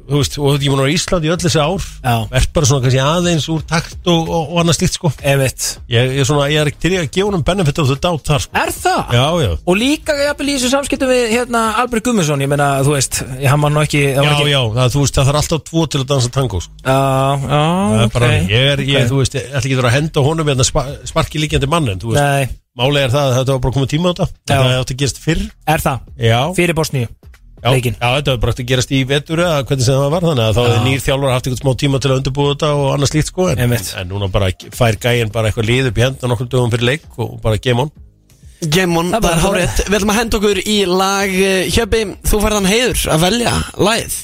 Þú veist, hvað Þú veist, og ég mun á Íslandi í öll þessi ár Já. Ert bara svona kannski aðeins úr takt og, og, og annað slíkt sko einmitt Ég, ég, er svona, ég er til í að gefa honum benefit of the doubt þar sko Er það? Já, já Og líka jafnvel í þessu samskiptum við hérna Albert Gummarsson, ég meina, þú veist, ég hann var nú ekki það Já, var ekki, já, það, þú veist, það þarf alltaf tvo til að dansa tango sko. já, já, Það er ok bara, okay. ég er, ég, ok. þú veist, ég ætla ekki að henda honum hérna spa, sparki líkjandi mann en þú veist, Nei, málega er það að þetta var bara komið tíma á þetta Já. Það átti að gerast fyrr er það? Já, Fyrir Bosníu já, leikinn. já, þetta var bara átti að gerast í vetur eða hvernig sem það var þannig að þá hefði nýr þjálfur haft eitthvað smá tíma til að undirbúa þetta og annað slíkt sko en, Einmitt. en núna bara fær gæinn bara eitthvað lið upp í hendan nokkur dögum fyrir leik og bara game on. Gemon, Það er hárétt Við ætlum að henda okkur í lag eh, Hjöpi, þú færðan heiður að velja lagið.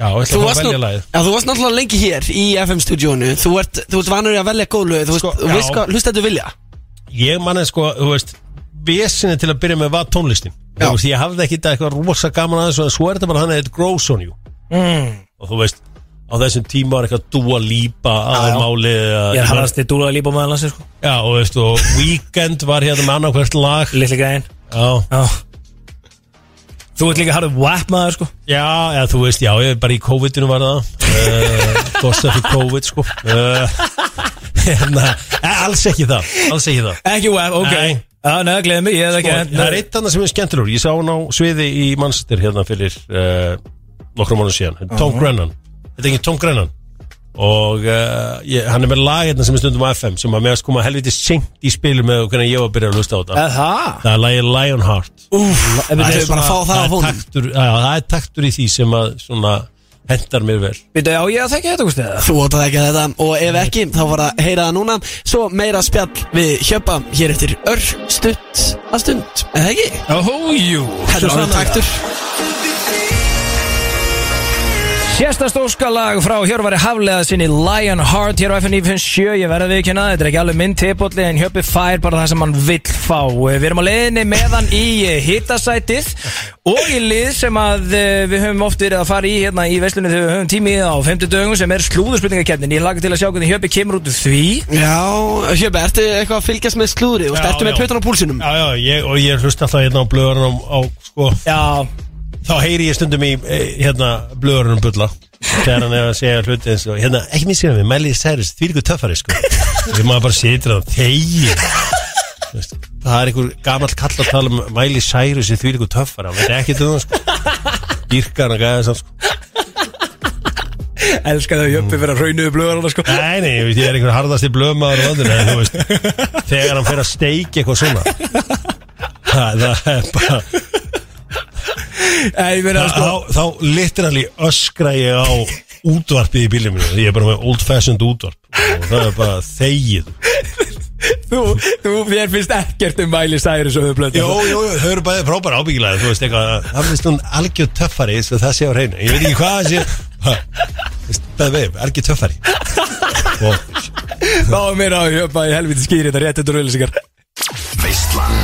Já, ég ætla Þú að varst, fá að nú, velja lagið. Já, þú varst náttúrulega lengi hér í FM-stúdíónu Þú ert, þú ert vanur í að velja góð lög. Þú, Sko, veist, þú já. veist hvað, hlusta þetta vilja. Ég manni sko, þú veist Vesinni til að byrja með var tónlistin. Þú veist, Ég hafði ekki þetta eitthvað rosa gaman aðeins og svo er þetta bara þannig að it grows on you. Mm. og þú veist á þessum tíma var eitthvað dúa lípa Já, já. aðeins máli Ég er harrasti dúlega lípa með landsins, sko. Já, og veist, og Weekend var hérna með annarkvært lag. Lilli gæðin Já, Já Þú ert líka harfið WAP maður, sko. Já, já, þú veist, já, ég bara í COVID-inu var það. <laughs> Uh, Gossa fyrir COVID, sko. Uh, <laughs> hérna, eh, Alls ekki það, alls ekki það. Ekki WAP, ok. Nei. Já, neða, gleði mig, ég Sko, ekki það er eitt annað sem er skemmtilegur. Ég sá hann á sviði í Manchester hérna fyrir uh, nokkrum mánu síðan. Er Tom Grennan. Þetta er ekki Tom Grennan og uh, ég, hann er með lag hérna sem er stundum á FM sem að meðast koma helviti seint í spilu með hvernig ég var að byrja að hlusta á þetta. Eða? Það? það er lagið Lionheart. Úf, Það er fá það á er taktur, já, það er taktur í því sem að svona hendar mér vel. Veitu, á ég að þekka þetta, Gústi, eða? Þú átt að ekki þetta. Og ef ekki þá var að heyra það núna. Svo meira spjall við hjöpa hér eftir ör stutt að stund. Eða ekki? Ójú Þetta er svona taktur Sérsta stóskalag frá Hjörvari Haflega sinni Lionheart hér á FNI 57 ég verði við kynna, þetta er ekki alveg minn tipolli en Hjöppi fær bara það sem hann vill fá. Við erum á leiðinni með hann í hittasætið og í lið sem að eh, við höfum oft verið að fara í hérna í veslunni þegar við höfum tími á 50 dögum sem er slúðurspurningakeppnin. Ég laka til að sjá hvernig Hjöppi kemur út úr því. Já, hjöpa, ertu eitthvað að fylgjast með slúðri? Og Já, ertu með já. pötun á púlsinum? já, já, ég, og þá heyri ég stundum í eh, hérna blöðurinn bulla. Þegar hann er að segja hluti eins og hérna, ekki mér sér við, Miley Cyrus, því líku töffari sko. Við maður bara situr að þegi það er einhver gamall kall að tala um Cyrus í því líku töffari, hann veit ekki um það sko. Dýrkar hann gæði þess sko. Elska það Hjöppi fyrir að raunuðu blöðar sko. Nei, nei, ég, er einhver harðasti blöðmaður á landinu en þú veist, þegar hann fer að steiki eitthvað svona. Það, það er bara Meina sko þá, þá literally öskra ég á útvarpið í bílum minu ég er bara með old fashioned útvarp. Og það er bara þegið. Þú, þú, þér finnst ekkert um Miley Cyrus og þau Jó, jú, jú, þau eru bæði frábæra ábyggilega þú veist eitthvað, það finnst hún algjör töffari svo það sé á hreinu, ég veit ekki hvað það sé. Bæði við, algjör töffari. Þá er mér á Hjöppa í helviti skýri þetta rétt eftir rauðlýsingar Veislan.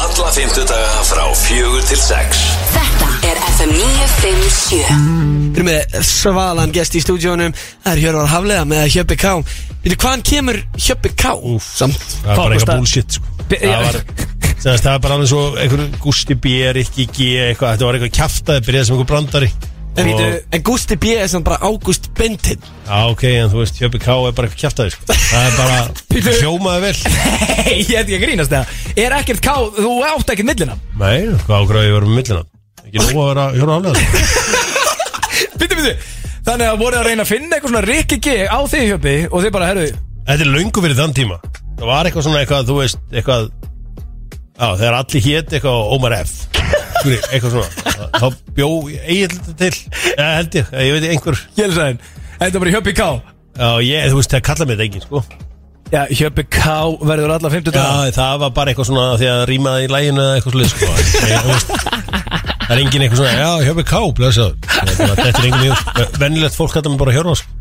Alla fymtudaga frá fjögur til sex. Þetta FM 957 Við erum með svalan gest í stúdíónum. Það er Hjörvar Haflega með Hjöppi K Veitu hvaðan kemur Hjöppi K? Samt. Það er bara Hvað eitthvað bullshit sko. Be- það var það var bara alveg svo einhver Gusti B, Rikki G eitthvað, þetta var eitthvað kjaftaði byrjaði sem einhver brandari. En, Og- og... en Gusti B er samt bara Ágúst Bentin Já, ok, en þú veist, Hjöppi K er bara eitthvað kjaftaði sko. Það er bara, <laughs> hljómaði vel. Hei, ég held ekki að grínast það Er ekkert ká, þú átt ekkert millina? Nei, hvað ágráði ég verið með millina Ekki nóg að vera hjóra aflega Býttu, býttu Þannig að voru að reyna að finna eitthvað svona Rikki G á þig Hjöppi Og þið bara, herru Þetta er löngu fyrir þann tíma. Það var eitthvað svona eitthvað, þú veist, eitthvað Já, þegar allir hét eitthvað Ómar F. Eitthvað svona. Þá bjó eigin þetta til. Já, held ég, ég veit einhver. Gjelsæðin Þetta er bara Hjöppi K. Já, ég, þú veist, það kalla mig þetta engin, sko. Já, Hjöppi K verður alla 50 daga Já, það var bara eitthvað svona því að rýmaði í læginu eða eitthvað slið, sko. Ég, Það er engin eitthvað svona, já, hjöfum ká, blessaður. Þetta er engin mjög, vennilegt fólk þetta með bara hjörna, sko.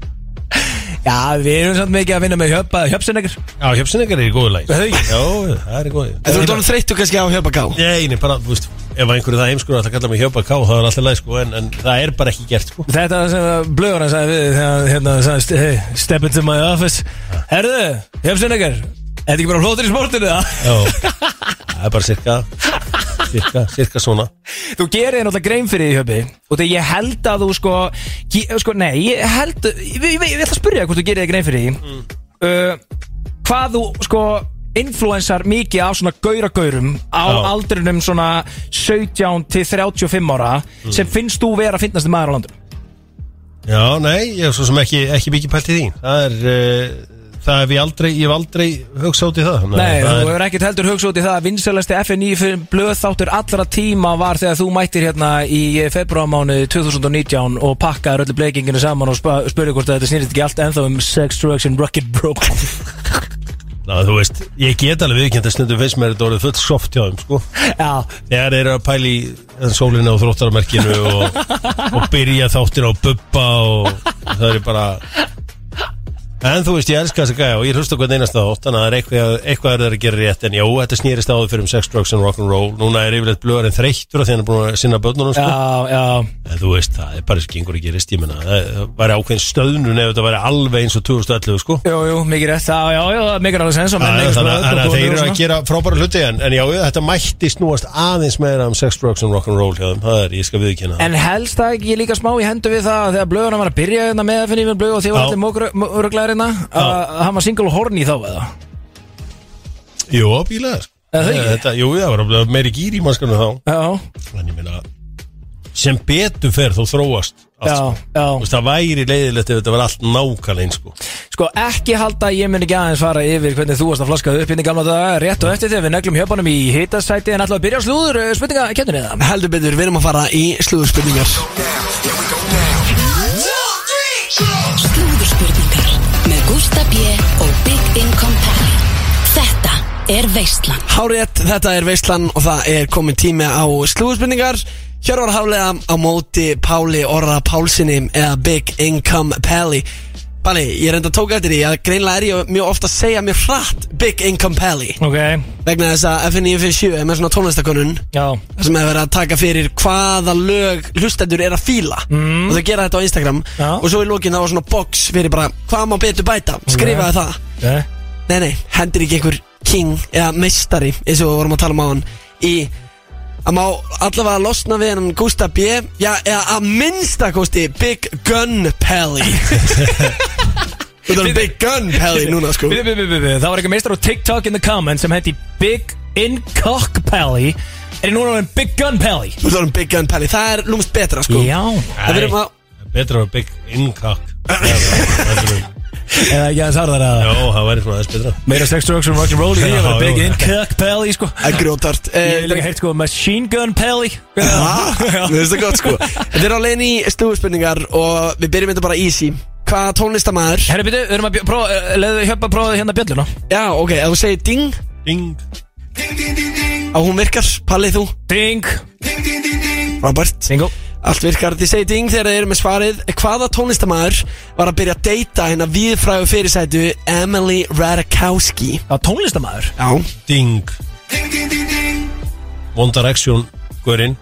Já, við erum samt mikið að vinna með Hjöpsinnegar Já, hjöfsinningar er í góðu læg Það? Já, það er í góðu. Þú ert orðin þreyttu kannski á Hjöppa K Nei, nei, bara, þú veist, ef einhverju það heimskur að kalla mig hjöpa ká, þá er alltaf læg, sko, en, en það er bara ekki gert, sko. Þetta er sem blöður hann sagði við hérna sagði hey, step into my office. Herðu, Hjöpsinnegar Er þetta ekki bara flótur í sportinu það? Já, það er bara cirka, <laughs> cirka, cirka svona. Þú gerir náttúrulega grein fyrir því Hjöppi Og þegar ég held að þú sko, ge- sko Nei, ég held Ég, ég, ég, ég ætla að spyrja hvort þú gerir þig grein fyrir því uh, Hvað þú sko influensar mikið af svona gauragaurum á Já. aldrinum svona 17 til 35 ára sem finnst þú vera að finnast maður á landinu Já, nei, ég hef svo sem ekki, ekki mikið pælt í því. Það er, uh, það hef ég aldrei, ég hef aldrei hugsað út í það. Nei, það þú hefur ekkert heldur hugsa út í það að vinsalasti FNI blöðþáttur allra tíma var þegar þú mættir hérna í februarmánu 2019 og pakkaður öllu bleikinginu saman og spurði hvort þetta snýrist ekki allt ennþá um sex, drugs and rocket bro ná, þú veist, ég get alveg viðkjönd að stundum finnst mér þetta orðið fullt soft hjá þeim, sko. Já, Þegar þeir eru að pæli sólinu á þróttarmerkinu og, og byrja þáttir á bubba og það er bara En þú veist, ég elska þessa gæja og ég hlusta hvern einasta þátt þannig að það er eitthvað, eitthvað er þeir að gera rétt en já, þetta snýrist áður fyrir um sex, drugs and rock'n'roll núna er yfirleitt blöðarinn þreyttur því hann er búin að sinna börnunum sko. já, já. En þú veist, það er bara þess að gengur ekki rist ég menna, það væri ákveðin stöðnun ef þetta væri alveg eins og 2011 sko. Jú, jú, mikið rétt, já, já, já, mikið alveg sens Þannig að- að þeir eru að gera frábæra hluti en, en já, þetta mætti snúast aðeins meira um sex, drugs and rock'n'roll það er, ég skal viðkynna En helst það ekki líka smá í hendu við það byrja hérna og hérna að hann var single horny þá eða? Jú, bílaðar Er það ekki? Þetta, jú, það var alveg meiri gýr í mannskanu þá. Já, En ég meina Sem betur fer þó þróast allt, Já, sko. já. Þú veist, Það væri leiðilegt ef þetta var allt nákvæmlega eins sko. Sko ekki halda að ég mun ekki aðeins fara yfir hvernig þú varst að flaska upp inn í gamla daga rétt og eftir þegar við neglum hjöpunum í hitasæti en ætlaðu að byrja á slúður uh, spurninga kennunni það? Heldur betur, við erum að fara í með Gústa B. og Big Income Pally Þetta er Veistland Hárétt, þetta er Veislan og það er komin tími á slúðurspurningar. Hér var haflega á móti Páli Orra Pálsinni eða Big Income Pally Palli, ég reynda að tóka eftir því að greinlega er ég mjög ofta að segja mér hratt Big Income Pally. Ok, vegna þess að FN957 er með svona tónlistakonun já. sem hefur verið að taka fyrir hvaða lög hlustendur er að fíla. Mm. og þau gera þetta á Instagram. Já. og svo í lókin það var svona box fyrir bara hvað má betur bæta, skrifaði það. Okay. Nei, nei, hendur ekki einhver king eða meistari eins og við vorum að tala um á hann í að má allavega losna við hann Gústa B já, eða að minnsta kosti Big Gun Pally Þetta er Big Gun Pally núna sko. Bíðu, bíðu, bíðu, bíðu. Það var eitthvað meistar á TikTok in the comments sem heiti Big Incock Pally Er ég núna orðin Big Gun Pally? Þú erum Big Gun Pally, það er lúmst betra sko. Já. Það verðum að Betra að big income Já, <laughs> Eða ekki aðeins harðar að það væri svona aðeins betra. Meira sex, drugs and rock'n'roll í því að vera Já, Big já. Incock Pally sko. Það er grjótart Ég hef líka Eh, heilt sko Machine Gun Pally ah, Mér finnst það gott sko. Þetta er á leiðin í stúfspurningar og við byrjum þetta bara easy. Hvaða tónlistamæður? Herri byrju, við erum að prófa, eh, leiðu hjöpa að prófa hérna bjölluna Já, ok, ef þú segir ding. Ding. Og hún virkar, Palli þú. Ding. Robert. Bingo Allt virkar, þið segir ding þegar þið eru með svarið. Hvaða tónlistamæður var að byrja að deyta hérna viðfræðu fyrirsætu Emily Radikowski Það var tónlistamæður Já. Ding. One Direction Guðurinn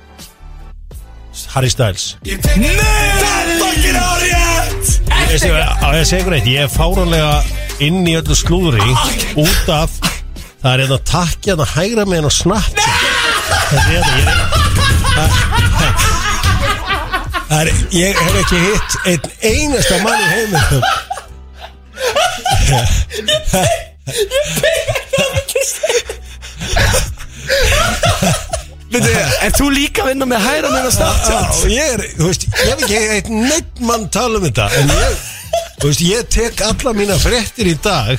Harry Styles. Fucking árétt Veistu, á ég að segja ykkur eitt Ég er fáranlega inn í öllu slúðri Út af Það er hérna takki hérna hægra með henn og snapp Það er hérna ég er- er, ég hef ekki hitt einn einasta mann í heiminn Veitu, er þú líka að vinna með hæra með að starta? Já, ég er, þú veist, ég hef ekki eitt neitt mann tala um þetta En ég, þú veist, ég tek alla mína fréttir í dag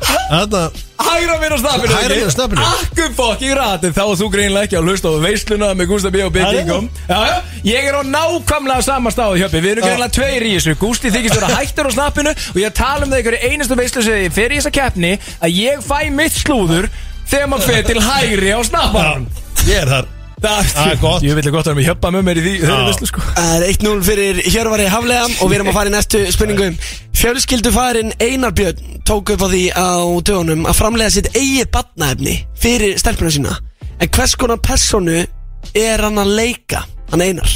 Þarna, Hægra mér á snappinu Hægra mér á snappinu. Akku fokking ratið Þá er þú greinlega ekki að hlusta á veisluna Með Gústa B og já Ég er á nákvæmlega sama stáðu hjöppi. Við erum greinlega tveir í þessu. Gústi þykist vera hættur á snappinu Og ég tala um það ykkur einastu veislu sem ég fer í þessa keppni Að ég fæ mitt slúður Þegar maður fer til hægri á snapparanum ég er þar. Það er gott. Ég vil ekki gott að vera með hjöppa með mér í því sko. Það er 1-0 fyrir Hjörvari Haflega og við erum að fara í næstu spurningu Fjölskyldu farin Einar Björn tók upp á því á dögunum að framlega sitt eigi badnaefni fyrir stelpuna sína. En hvers konar personu er hann að leika, hann Einar?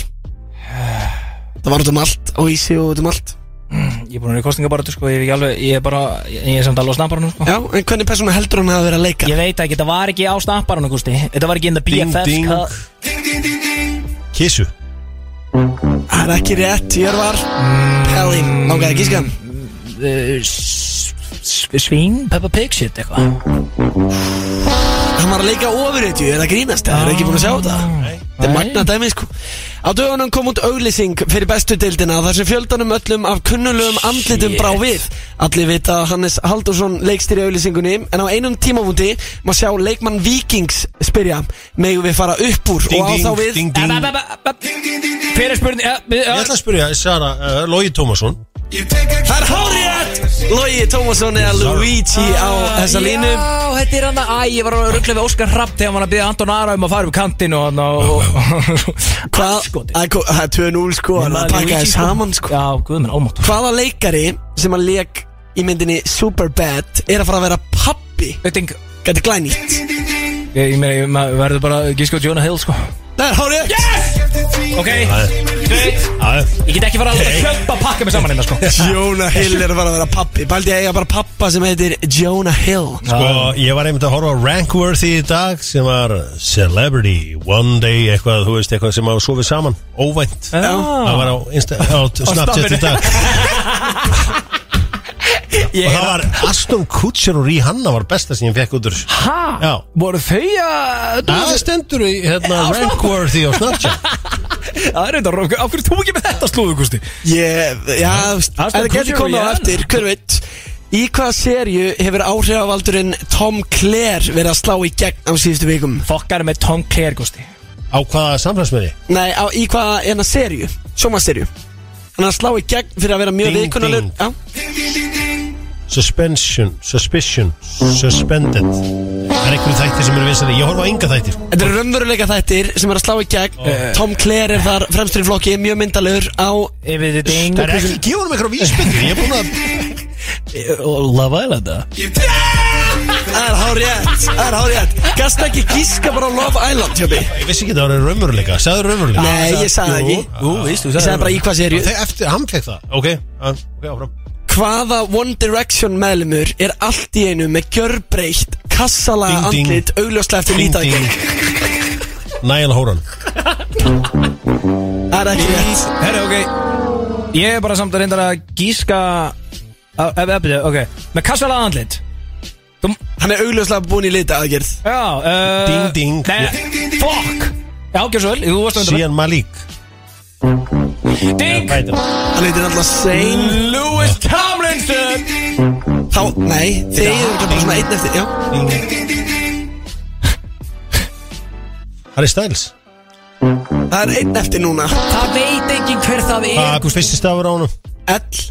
Það var út um allt, á ísi og út um allt. Ég er búin að vera í kostningabaratu sko Ég er ekki alveg Ég er bara Ég er samt alveg á snapparanum sko. Já, en hvernig personu heldur hann að vera að leika? Ég veit ekki, þetta var ekki á snapparanum, Gústi. Þetta var ekki in the Ding, BFF ding. cup. Kissu. Það er ekki rétt, Hjörvar Pelli, ágæði gíska Uh, s- s- Svín, Peppa Pig shit eitthvað. Hann var að leika ofurhetju, er það grínast? Það er ekki búin að sjá þetta. Þetta er Nei. magna dæmi sko. Á dögunum kom út auglýsing fyrir bestu deildina þar sem fjöldanum öllum af kunnulegum andlitum Shit. brá við. Allir vita að Hannes Haldursson leikst í auglýsingunni en á einum tímamúti má sjá leikmann Vikings spyrja megum við fara upp úr? Ding, og á ding, þá við ding, ding Fyrir spurning ja, við- Ég ætla að spyrja Sara, uh, Lógi Tómasson Það er hárið! Logi Tómasson eða Luigi á þessa línu. Já, þetta er hann að Æ, ég var að ruggla við Óskar Hrapp Þegar hann að byggja Anton Ara um að fara upp kantinn Og hann <laughs> Hvað? Það er ko- það er 2-0 sko, Maður pakkaði sko. saman sko. Já, guð minn, ómátt Hvaða leikari sem að leik í myndinni Superbad er að fara að vera pappi Þetta Gæti glænýtt. Ég, meina, verður bara á Jonah Hill, sko. Það er hárið Ok, Ég get ekki fara að kjöpa pakka mig saman hérna, sko. <laughs> Jonah Hill er að fara að vera pappi. Baldi að eiga bara pappa sem heitir Jonah Hill. Sko, ég var einmitt að horfa á Rankworthy í dag sem var Celebrity One Day, eitthvað, þú veist, eitthvað sem að sofið saman Óvænt. Það var á, Insta, á Snapchat í dag <laughs> Og það var Aston Kutcher og Rihanna var besta sem ég fekk út úr Hæ? Já. Voru þau að Það stendur í hérna, Rankworthy á Snapchat <laughs> Það er eitthvað, á hverju þú ekki með þetta slúðu, Gusti? Ég, já, en það getur komið á og eftir, hver veit Í hvaða serju hefur áhrifavaldurinn Tom Clare verið að slá í gegn á síðustu vikum? Fokkar með Tom Clare, Gusti Á hvaða samfélagsmiði? Nei, á, í hvaða ena serju, sjómaserju Hann er að slá í gegn fyrir að vera mjög Ding, viðkunnalur ding. Já, Suspension, suspicion, suspended. Það er einhverju þættir sem eru vissari Ég horfa á enga þættir. Þetta eru raunveruleika þættir sem er að slá í gegn. Tom Clare er þar fremstur í flokki, mjög myndalur á Það er ekki, gefa honum einhverja vísbyndir Ég er búin að Og Love Island, Það er hár rétt, það er hár rétt. Gast ekki gíska bara á Love Island, Ég vissi ekki að það var raunveruleika. Sagður raunveruleika. Nei, ég sagði það ekki. Ég sagði bara í hvað eftir, hann fekk það Hvaða One Direction meðlumur er allt í einu með gjörbreytt kassalaga Ding, ding. andlit augljóslega eftir lítageng Niall Horan. Það er ekki rétt. Herri, ok. Ég er bara samt að reynda að gíska Ef, ef, ef, ok. Með kassalega andlit. Hann er augljóslega búin í lítaaðgerð Já, uh Ding, ding. Nei, fuck. Já, gjör svo vel, þú varst að undan. Sian Malik. Ding. Hann? Heitir alltaf Zane Lewis Tomlinson Þá, nei, þeir eru bara svona einn eftir Já, <laughs> Harry Styles. Það er einn eftir núna. Það veit ekki hver það er. Hvað er fyrsti stafur á honum? L,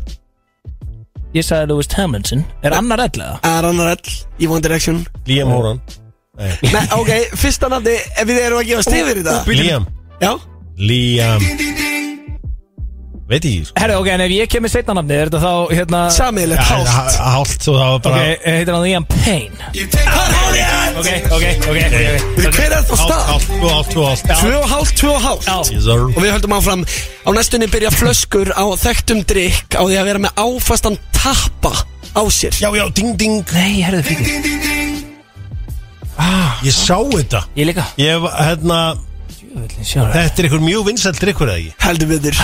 Ég sagði Lewis Tomlinson Er annar ellega? er annar L í One Direction. Liam Horan. Nei. Nei, ok, fyrsta nafni Ef við erum að gefa stifir í það. Liam. Já, Liam Veit ég sko. Herri, ok, en ef ég kemur setna nafni Er þetta þá, hérna hátt. ha- Hált og það var Ok, bara heitir hann Ian Payne? Ok, ok, ok, ok Við hver er það stað? hált, hált, hált Tvö og hálft, tvö og hálft. Og við höldum áfram. Á næstunni byrja flöskur á þekktum drikk Á því að vera með áfastan tappa á sér. Já, já, ding, ding. Nei, herðu fyrir Ég sá þetta. Ég líka. Ég, hérna það. Þetta er einhver mjög vinsælt drikkur eða ekki? Heldur við þér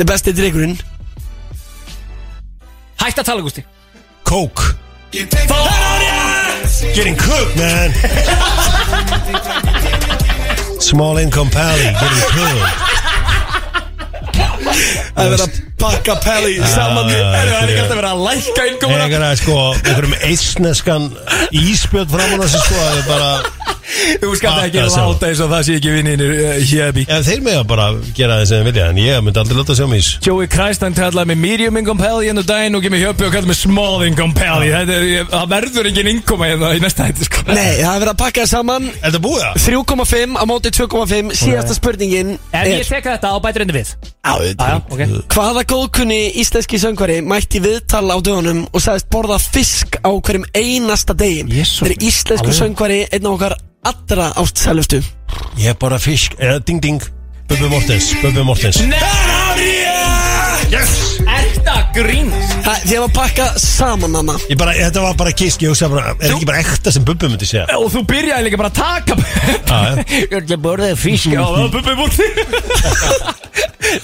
Þetta er besti drikkurinn Hætt að tala, Gústi. Coke. Getting cooked, man. Small income pally Getting cooked Það er verið að pakka Pelli saman Það er þetta ekki er- alltaf verið að lækka innkomuna. Einhverja sko, einhverjum eistneskan íspjöld fram á þessu sko Það er bara Þú skalt ekki saman. láta eins og það sé ekki vinninir Hjebi Já, þeir með að bara gera það sem þeir vilja En ég myndi aldrei láta sjá mig í þessu. Joey Christ hann tallaði með medium income pally hérna daginn og kemur hjöpi og kallar með small Þetta er- ég- Það verður engin innkoma hérna í næsta hætti sko. Nei, það er verið að pakka það saman. Er þetta búið? Það? 3,5 á móti 2,5 Síðasta spurningin En ég er tek þetta á bætur endur við. Á, ok. Hvaða góðkunni íslenski söngvari mætti viðtal á dögunum og sagðist borða fisk á hverjum einasta degi. Jesús Þetta er íslensku Alveg. söngvari einn af okkar allra ástsælustu. Ég er bara fisk Eða ding ding. Bubbi Mortens Bubbi Mortens. Yes Grínast Þið hefur að pakka saman hana. Ég bara, þetta var bara gisk Ég hugsa bara Er ekki bara ekta sem Bubbi myndi segja? Og þú byrjaði líka bara að taka <laughs> já. <laughs> Ég ætla að borða fisk á það bubbi búti <laughs>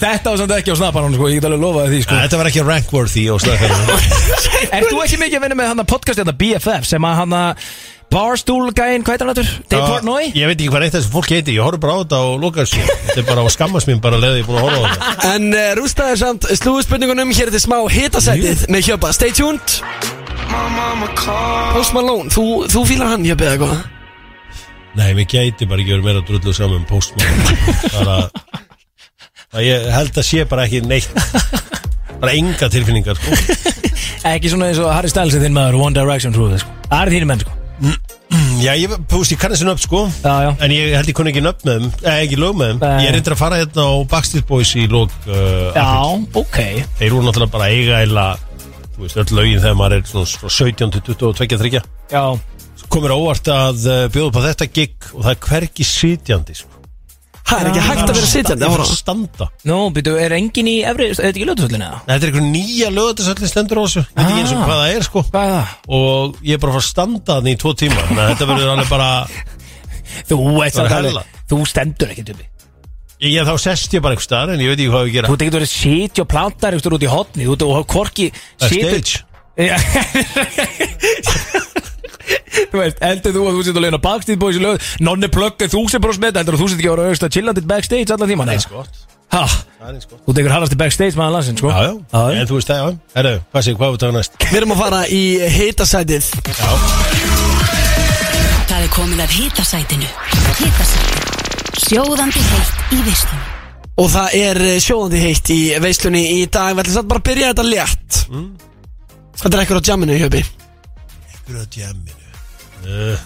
Þetta var samt ekki á snapanum sko Ég get alveg lofaði því sko. Þetta var ekki rankworthy og slagfæri Er þú ekki mikið að vinna með hann að podcast hérna BFF sem að hann að Barstool gæinn, hvað heitir hann þetta? Dave Portnoy? Ég veit ekki hvað eitt þessu fólk heiti Ég horf bara á þetta og loka þessu. Þetta er bara á skammast mín bara leðið ég er búin að horfa á þetta. <laughs> En uh, rústaði samt slúðspurningunum Hér er þetta smá hitasætið með Hjöpa Stay tuned. Post Malone, þú, þú fílar hann Hjöpi eða hvað? Nei, mér gæti bara ekki verið meira drullu saman um postmann bara að ég held að sé bara ekki neitt. Bara enga tilfinningar sko. <laughs> Ekki svona eins og Harry Styles er þinn maður One Direction trúið sko. Það er þínir menn sko Já, ég, veist, ég kann þessi nöfn sko Já, já en ég held ég kunni ekki nöfn með þeim eða ekki lög með þeim Nei. ég er eitthvað að fara hérna á Backstreet Boys í lók uh, apríl. Já, ok þeir eru náttúrulega bara eiga eila þú veist, öll lögin þegar maður er svona frá 17 til 22, 3 Já komur á óvart að uh, bjóða upp á þetta gig og það er hvergi sitjandi sko. Það er ekki hægt að vera sitjandi það að er að standa Nú, byrju, er engin í efri, er þetta ekki lögðsvöldinu eða? Þetta er einhver nýja lögatarsöllin stendur á þessu Ég veit ekki eins og Ah. hvað það er sko Hvað er það? Og ég er bara að fara að standa þannig í tvo tíma Þannig að þetta verður alveg bara <laughs> Þú veist Það er að hella. Þú stendur ekki tjópi Ég þá sest ég bara einhver staðar En ég veit ekki hvað við gera Þú ert ekki verið sitja og plantar ykkur út í hotni Þú ert og hvorki Það er situr- stage <laughs> Já. Þú veist, heldur þú að þú sitt að leina Backstreet Boys í lög? Nonni plugga þú sem bros með Heldur þú sitt ekki að vera auðvitað chillandi backstage allan tíma Nei, skott. Ha, Það er eins gott þú tekur harrasti backstage maður landsinn, sko. Já, já, en þú veist það, já. Herru, hvað séu, hvað við taka næst? Við erum að fara í hitasætið. Það er komið af hitasætinu. Hitasætinu Sjóðandi heitt í vislun Og það er eh, sjóðandi heitt í veislunni í dag. Við ætlum samt bara að byrja þetta létt. Mm. Hvað er ekkur á jamminu í höpi? Ekkur að djamminu uh.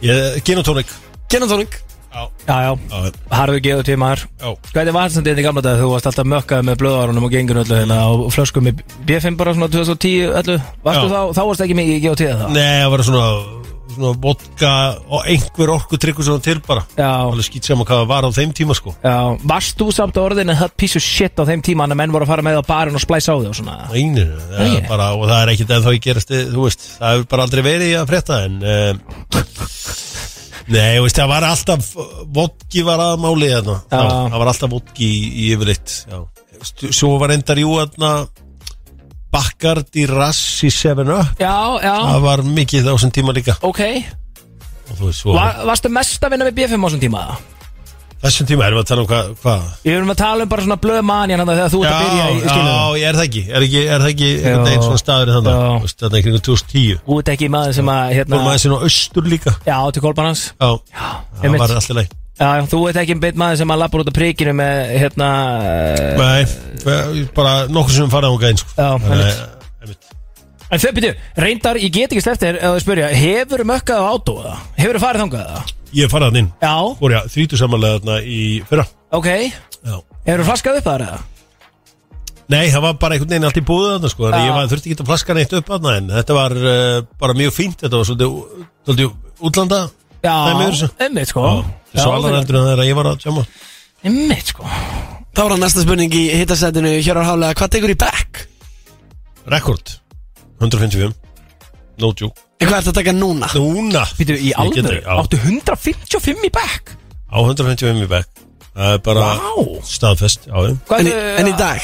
Ég, gin og tónik Gin og tónik Já, já, Já, harðu geðu já. Hvað er varstandi þetta í gamla dag Þú varst alltaf mökkað með blöðarunum og gengur öllu hérna Og flöskum með B5 bara svona 2010 öllu. Varstu Já. þá, þá varst ekki mikið geðu til það Nei, það var svona Svona vodka og einhver orku tryggur svona til bara Já, Alveg skýt saman hvað það var á þeim tíma sko já, varst þú samt á orðinu Það piece of shit á þeim tíma Að menn voru að fara með á barinn og splæsa á þig og svona Einir, það Nei. er bara, og það er ekkit ennþá í gerast þú veist, það hefur bara aldrei verið í að frétta en um, Nei, þú veist, það var alltaf vodki var aðmáli þarna Já. Já, það var alltaf vodki í, í yfirleitt já. Stu- Svo var endar jú þarna Bakkard í rass í 7-Up Já, já, Það var mikið þessum tíma líka. Ok. Og þú veist, svo Var, Varstu mest að vinna við B5 á þessum tíma? Þessum tíma erum við að tala um hvað hva? Ég erum að tala um bara svona blöð manjan Þegar þú ert að byrja í Já, skilum já, ég er það ekki. Er, ekki, er það ekki einhvern Já. veginn svona staður í þannig Já. Þú veist, Þetta er kringum 2010 Þú ert ekki maður sem að hérna, Fórum aðeins inn á austur líka. Já, til Kolbarnans Já, Já, það einmitt. var alltaf leið Já, þú ert ekki einn beitt maður sem að lappar út af prikinu með hérna uh, Nei, bara nokkur sem farið á gæðin sko. Já, einmitt. einmitt. En þau byrju, reyndar, ég get ekki sleppt þér eða spyrja, hefur mökkað á átó eða? Hefur farið þangað eða? Ég hef farið hann inn Já, Fór ég þrítu samanlega þarna í fyrra ok Já. Hefur flaskað upp það eða? Nei, það var bara einhvern veginn allt í búið þarna sko. Ég var, þurfti ekki að flaska neitt upp þarna En þetta var uh, bara mjög fínt Þetta var svolítið, svolítið útlanda Já, þessu. einmitt sko Já, Svo allar heldur en það er að ég var að tjáma Einmitt sko. Þá er það næsta spurning í hitasætinu Hjörar Hálega, hvað tekur í back? Rekord. 155 No joke. En hvað ert að taka núna? Núna? Býtu, í já. áttu 155 í back Á 155 í back Það er bara Vá. staðfest Já, já. Hvað En, er- en í dag?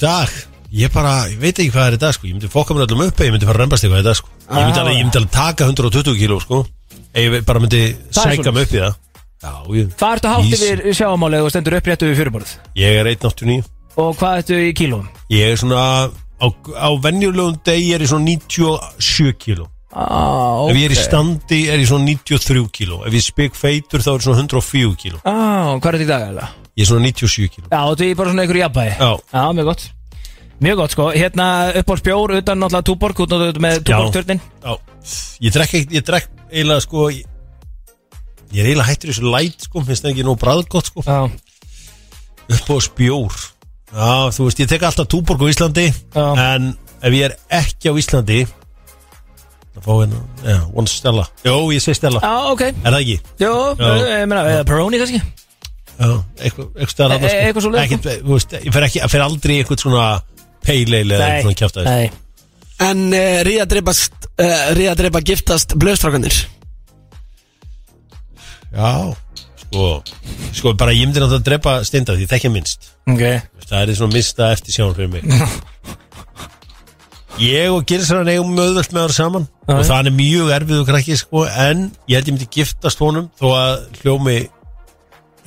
Dag? Ég bara, ég veit ekki hvað er í dag sko. Ég myndi fokka mér öllum upp Ég myndi fara að rembast eitthvað í dag sko. Ég myndi Ah. alveg, ég myndi alveg taka 120 kíló sko. Ég bara myndi sækja mig upp í það Hvað ertu hátt yfir sjáamálið og stendur uppréttu við fyrirborð? ég er 189 Og hvað ertu í kílóum? Ég er svona Á, á venjulegum degi er ég svona 97 kíló. Ah, Ef ég er í standi er ég svona 93 kíló. Ef ég spik feitur þá er ég svona 104 kíló. Ah, Hvað er þetta í dag eða? Ég er svona 97 kíló. Já, þú er bara svona einhverju jafnbæði Já. Já, mjög gott. Mjög gott sko, hérna upp á spjór utan náttúrulega túborg, náttúrulega með túborgtörnin Já, ég drekk eiginlega sko Ég, ég er eiginlega hættur í þessu læt sko. Finnst það ekki nóg bræðgott sko. Já, upp á spjór. Já, þú veist, ég tek alltaf túborg á Íslandi Já. En ef ég er ekki á Íslandi Það fá hérna, já, one Stella. Jó, ég segi Stella, já ok. Er það ekki? Jó, Já. ég meina, eða Peroni kannski? Já, eitthvað, eitthvað stæðar E- e- eitthvað svoleiðis, Ekkert, þú veist, ég fer ekki, ég fer aldrei í eitthvað svona Peileil eða eitthvað svona kjáftæðis nei. En uh, ríða dreipast uh, Ríða dreipa giftast blöðstrákanir Já, sko Sko, bara ég myndi náttúrulega að drepa steinda því þekkja minnst. Ok. Það er svona minnsta eftir sjálf fyrir mig. <laughs> Ég og Gilsran eigum möðvöld með það saman. Já, og það er mjög erfið og krakki sko, en ég held ég myndi giftast honum þó að hljómi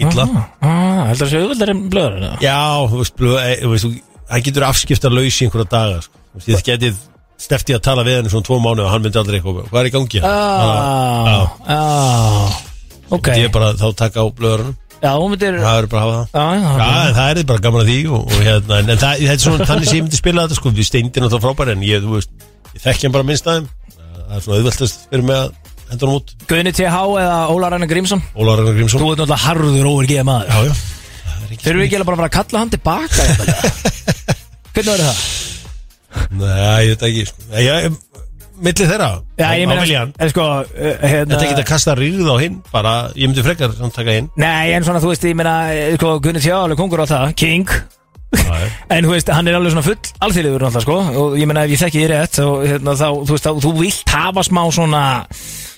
illa. Ah, Heldur það séu auðvöldar en blöður eða? Já, þú veist, blöð, e, þú veist þú- hann getur afskipta laus í einhverja daga sko. Þú veist, Ég getið stefti að tala við hann í svona tvo mánu og hann myndi aldrei eitthvað Hvað er í gangi? Ah, ah Ok. Ég er bara þá taka á blöðurinn Já, hún myndir Það er bara að hafa það. Já, já, Já, en það er bara gaman að því og, og hérna, en, en það, þetta er svona þannig sem ég myndi spila þetta sko, við steindin og það frábæri en ég, þú veist, ég þekki hann bara minnst aðeim það er svona auðveltast fyrir mig að henda hann út. Guðni TH eða Ólar Ragnar Grímsson? Ólar Ragnar Grímsson. Þú ert náttúrulega harður óvergeða maður. Já, já. Þeir eru ekki alveg bara að fara að kalla hann tilbaka? Jafnvel? <laughs> Hvernig verður það? Nei, ég veit ekki sko. ég, Milli þeirra? Já, ég á meina, en sko uh, hérna, Þetta ekki að kasta rýrð á hinn bara, ég myndi frekar samt taka hinn. Nei, en svona, þú veist, ég meina eh, sko, Guðni TH, alveg kongur á það, king. <laughs> En þú veist, hann er alveg svona full alþýðiður náttúrulega, sko Og ég meina, ef ég þekki þér rétt og, hérna, þá, þú veist, þá, þú vilt hafa smá svona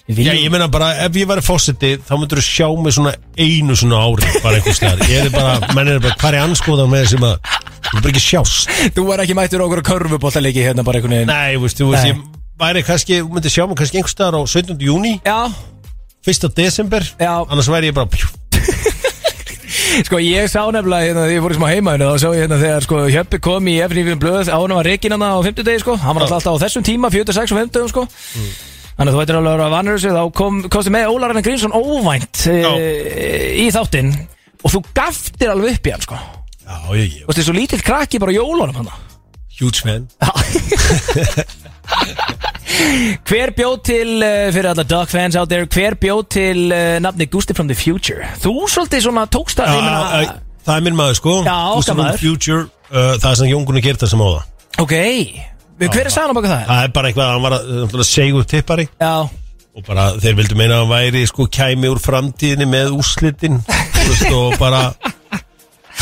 Já, ég meina bara, ef ég væri fósiti þá myndur þú sjá mig svona einu svona ári bara einhvers staðar, ég er bara, menn er bara hvað er anskoðan með sem að þú bara ekki sjást. Þú er ekki mættur okkur að körfubóltalegi hérna bara einhvern veginn. Nei, þú veist, þú veist, ég væri kannski, þú myndir sjá mig kannski einhvers staðar á 17. júni, Já, 1. desember Já. annars væri ég bara pjú, <laughs> sko ég sá nefnilega hérna því ég fór í smá heimaðinu þá sá ég hérna þegar sko Hjöppi kom í FNF blöð ánum að reikin hana á 50 degi sko. Hann var alltaf á þessum tíma 46 og 50 sko. Þannig að þú veitir alveg að vera vanur þessu þá kom, komstu með Ólar Arne Grímsson óvænt e, í þáttinn og þú gaftir alveg upp í hann sko. Já, ég, ég Þú veist, þessu lítill krakki bara á jólunum hann huge fan. Hver bjóð til, uh, fyrir alla dog fans out there Hver bjóð til uh, nafni Gusti from the Future? Þú svolítið svona tókst að Já, ég meina- æ, það er minn maður sko. Já, okkar maður. Future, uh, það er sem Jóngunni gerir það sem á það. Ok, hver er sagan á baka það? það er bara eitthvað, hann var að, að segja upp tippari. Já, og bara þeir vildu meina að hann væri sko kæmi úr framtíðinni með úrslitin. <laughs> Þú veist, og bara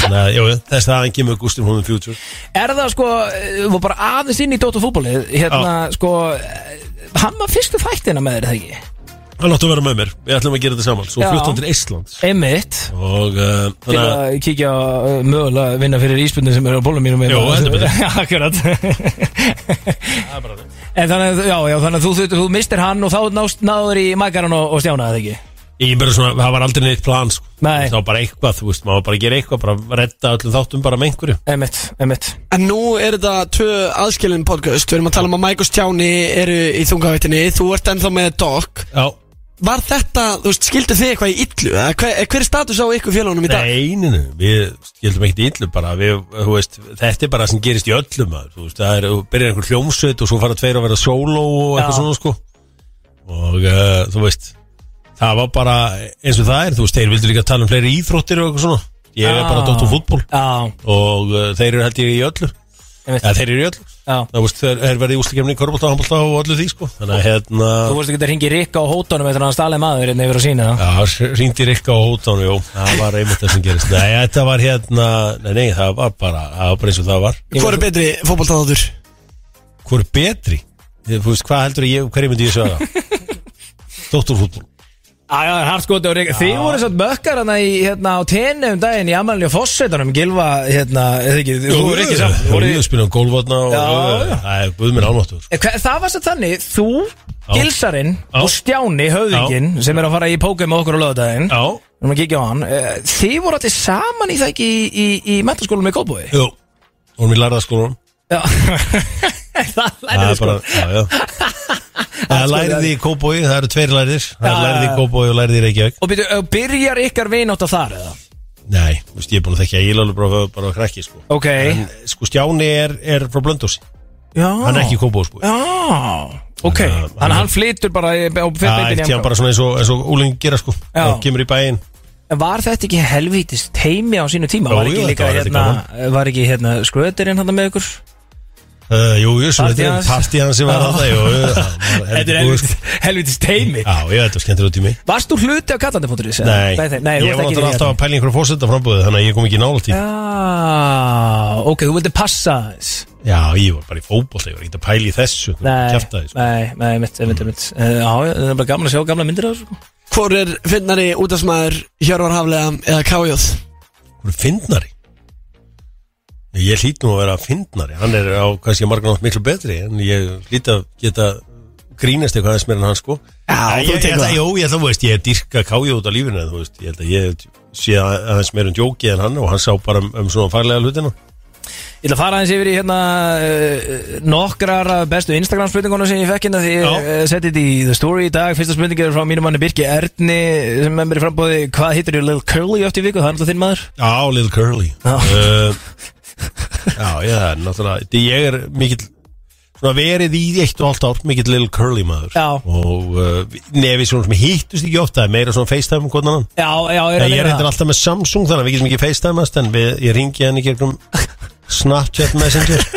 Þannig að, jú, þess að hann kemur Gustaf from the Future. Er það sko uh, var bara aðeins inn í Dóttu fútbolið hérna sko uh, hann var fyrstu þættina með þér eða ekki? Hann átti að vera með mér, við ætlum að gera þetta saman. Svo Já. flutt hann til Íslands. Einmitt. Og uh, til þannig að að kíkja uh, mögulega vinna fyrir íspundin sem eru á bólum mínum. Jó, heldur betur. <laughs> Já, akkurat. En þannig að, já, já, þannig að þú, þú, þú mistir hann og þá nást, náður í mækaran og, og stjána eða ekki Ég bara svona, það var aldrei neitt plan sko. Nei. Það var bara eitthvað, þú veist, maður var bara að gera eitthvað Bara redda öllum þáttum bara með einhverju Einmitt, einmitt En nú er þetta tvö aðskilin podcast Við erum að tala um að Mike og Stjáni eru í þungavættinni Þú ert ennþá með Doc Já, Var þetta, þú veist, skildu þið eitthvað í illu? Eða Hver, hver er status á ykkur félagunum í dag? Nei, nei, nei, við skildum ekkert í illu bara, við, þú veist, þetta er bara það sem gerist í öllum maður, þú veist, það er, þú byrjar einhver hljómsveit og svo fara tveir að vera sóló og eitthvað Já. svona, sko og uh, þú veist, það var bara eins og það er, þú veist, þeir vildu líka tala um fleiri íþróttir og eitthvað svona, ég er bara Já. dótt um fútból Já, og uh, þeir eru held ég í öllu, einmitt. Eða þeir eru í öllu, Já. Það veist, þeir, þeir verði í úslikefni, körbólta, handbólta og öllu því, sko, þannig að hérna, Þú vorst ekki að ringi Rikka á hótonum eftir að hann stálið maður hérna yfir að sína það Já, ringdi Rikka á hótánu, jú, það var einmitt það sem gerist. Nei, þetta var hérna, nei, nei, það var bara, það var bara eins og það var. Hvor er betri fótboltaðáður? Hvor er betri? Þú veist, hvað heldur ég, hverju myndi ég sögja? <laughs> Dótturfútból Já, já, hartskoti og Rikka Þið voru satt mökkar hana í, hérna, á tenni um daginn í Amalni og Fossetunum Gilva, hérna, eða ekki, þú voru ekki saman Þú voru- voru spila um gólvatna og. Það er buðminn ánáttur Eh, hva- Það var satt þannig, þú, Gilsarinn og Stjáni, höfðinginn sem er að fara í póka með okkur á lögadaginn Já, Við erum að kíkja á hann. Eh, Þið voru allir saman í það ekki í, í, í mentaskólum í Kópói jú Vorum í lærðaskólanum. Já. <laughs> Það Það er lærið í Kópói, það eru tveir lærðir. Það er lærið í já. Kópói og lærið í Reykjavík. Og byrju, byrjar ykkar vinátt á þar eða? Nei, þú veist, ég er búin að þekka Ílálu bara, bara að krakki, sko. Ok. En, sko, Stjáni er, er frá Blöndósi Já. Hann er ekki í Kópói, sko. Já, ok. Þannig að- Þannig að hann flytur bara í- á Það fyrir er tíðan bara svona eins og, eins og úlingi gera sko Já. Það kemur í bæinn. En var þetta ekki helvítist teimi á sínu tíma? Jú, var ekki jú, líka þetta var hérna, þetta var ekki hérna skröðurinn hann með ykkur? Uh, Jú, jú, Partí þetta er partíðan sem var Jú, jú, það var <laughs> Þetta er heldur góð, helvítist, sko. teimi Já, ég þetta var skemmtilega tími Varst þú hluti á kallandi.is? Nei, nei, nei, ég var náttúrulega alltaf að pæla í einhverju fórsetta frambúði Þannig að ég kom ekki nála tíð Já, ok, þú vildi passa þess Já, ég var bara í fótboll Ég var ekki að pæla í þessu Nei, sko. nei, nei, mitt, mitt, mitt Eh, Já, það er bara gaman að sjá gamla myndir af þessu sko. Hvor er finnari útastmaður Hjörvar Haflega eða Kájóð? Hvor er fyndnari? Ég hlýt nú að vera fyndnari. Hann er á kannski margar nátt miklu betri En ég hlýt að geta grínast eitthvað aðeins meira en hann sko. Já, ég, ég, ég. Jú, ég ætla að veist, ég er dyrka kája út á lífinu þú veist, ég held að ég sé aðeins meira um djóki en hann og hann sá bara um, um svona faglega hlutina. Ég ætla að fara aðeins yfir í hérna uh, nokkrar bestu Instagram spurningunum sem ég fekk hérna því ég uh, setti þetta í The Story í dag. Fyrsta spurning er frá mínum manni Birki Erni sem er mér í frambóði Hvað hittir þér Lil Curly oft í viku? Það er alltaf þinn maður. Já, Lil Curly. Uh, Já, ég er náttúrulega því ég er mikill svona verið í eitt og allt ár mikill Lil Curly maður. Já. og uh, nefi svona sem hittust ekki ofta meira svona FaceTime um hvernig hann Já, já, er Ég að er vera reyndar alltaf með Samsung þannig að við getum ekki FaceTimeast en við, ég ringi henni gegnum Snapchat Messenger <laughs>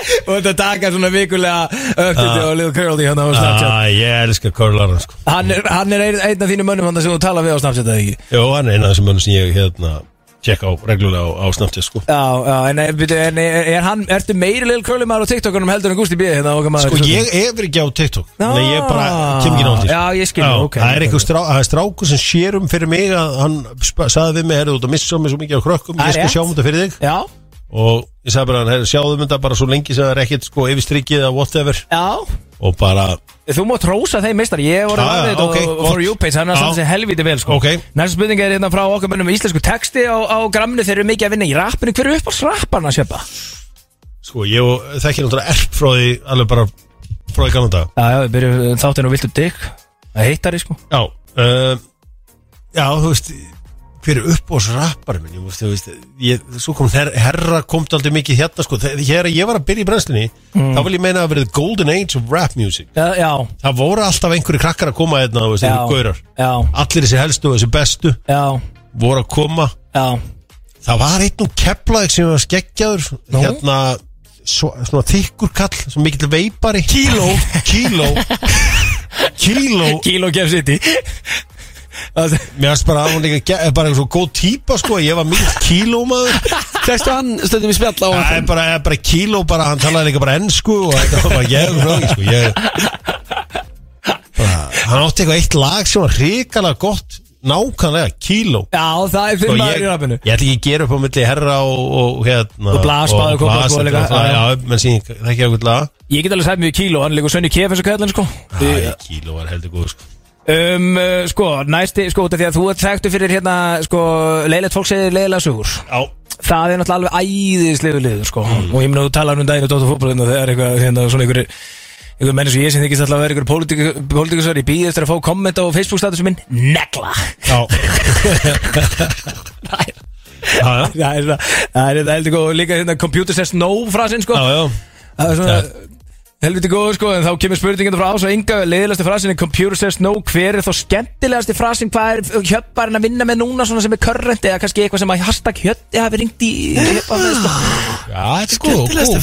<laughs> Og þetta taka svona vikulega uppdætti á Lil Curly hérna á Snapchat Ah, Ég elska Curlar sko. Hann er, hann er ein, einn af þínum mönnum hann sem þú tala við á Snapchat eða ekki? Jó, hann er eina af þessum mönnum sem ég hérna tjekka á reglulega á, á Snapchat sko. Já, já, en, er, byrju, en er, er hann, ertu meiri Lil Curly maður á TikTokunum heldur en Gusti B hérna okkar maður? Sko ég er ekki á TikTok að ég bara kem ekki náttúrulega Já, ég skil, ok. Það er einhver strá, það er strákur sem sér um fyrir mig að hann sagði við mig, herðu út að missa mig svo mikið á krökkum, ég er skal sjá um þetta fyrir þig Já, Og ég sagði bara, hey, sjáðum þetta bara svo lengi sem það er ekkert sko yfirstrykið eða whatever. Já. Og bara, Þú mátt rósa þeim meistar, ég voru Já, já, varðið ok, og for gott. you page, hann er að Já. standa sig helviti vel sko. Ok. Næsta spurning er hérna frá okkar mönnum íslensku texti á, á gramminu þeir eru mikið að vinna í rappinu, hver er upp á rapparna að sjöpa? sko, ég og- þekki náttúrulega erp frá því alveg bara frá því kannan dag Já, já, við byrjum þáttinu og viltu dig Það heitar sko. Já, uh, já, þú veist hver er upp á þessu rappari minn, ég, þú veist, ég, svo kom her, herra komt aldrei mikið hérna sko, þegar ég var að byrja í brennslinni þá vil ég meina að verið golden age of rap music. Já, já, það voru alltaf einhverju krakkar að koma hérna, þú veist, einhverju gaurar. allir þessi helstu og þessi bestu voru að koma. Það var einn og keplaðið sem var skeggjaður Nú? hérna svo, svona þykkur kall, svo mikill veipari. Kíló, <laughs> kíló. <laughs> Kíló. Kíló Kef City. Það- Mér finnst bara að hún líka ge- bara eitthvað svo góð típa sko Ég var mikið kílómaður. Fæstu hann stundum í spjall á Það er bara, er bara kíló bara, hann talaði líka bara ennsku og þetta var bara ég sko, ég, bara, Hann átti eitthvað eitt lag sem var hrikalega gott Nákvæmlega, kíló. Já, það er Sko, þinn maður í rappinu. ég ætla ekki að gera upp á milli herra og, og hérna Og Blas, Báður, Kópavogs Blas, og líka, já. Menn sín, það ekki eitthvað lag. Ég get alveg sagt mjög kíló, hann er líka Sönni Kef eins og kallin sko. Æ, kíló var heldur góð sko Um, uh, sko, næsti, sko, út af því að þú ert þekktu fyrir hérna, sko, leilegt fólk segir leilega sugur Já, Það er náttúrulega alveg æðislegu liður, sko. Og ég meina, þú talar um daginn og dóttu fótbolinu og það er eitthvað, hérna, svona einhverju einhver menn sem ég sem þykist alltaf að vera einhverju pólitíkusar í bíð eftir að fá komment á Facebook statusum minn Negla. Já. <laughs> Já, já, Það er það, það er það heldur góð og líka hérna computer says no frasinn, sko. Já, já. Það er svona Helviti góð sko, en þá kemur spurningin frá ás og ynga leiðilegasti frasin er computer says no. Hver er þá skemmtilegasti frasin hvað er hjöpparinn að vinna með núna svona sem er current eða kannski eitthvað sem að hashtag hjötti hafi ringt í hjöppa með sko? Já, þetta er sko Skemmtilegasti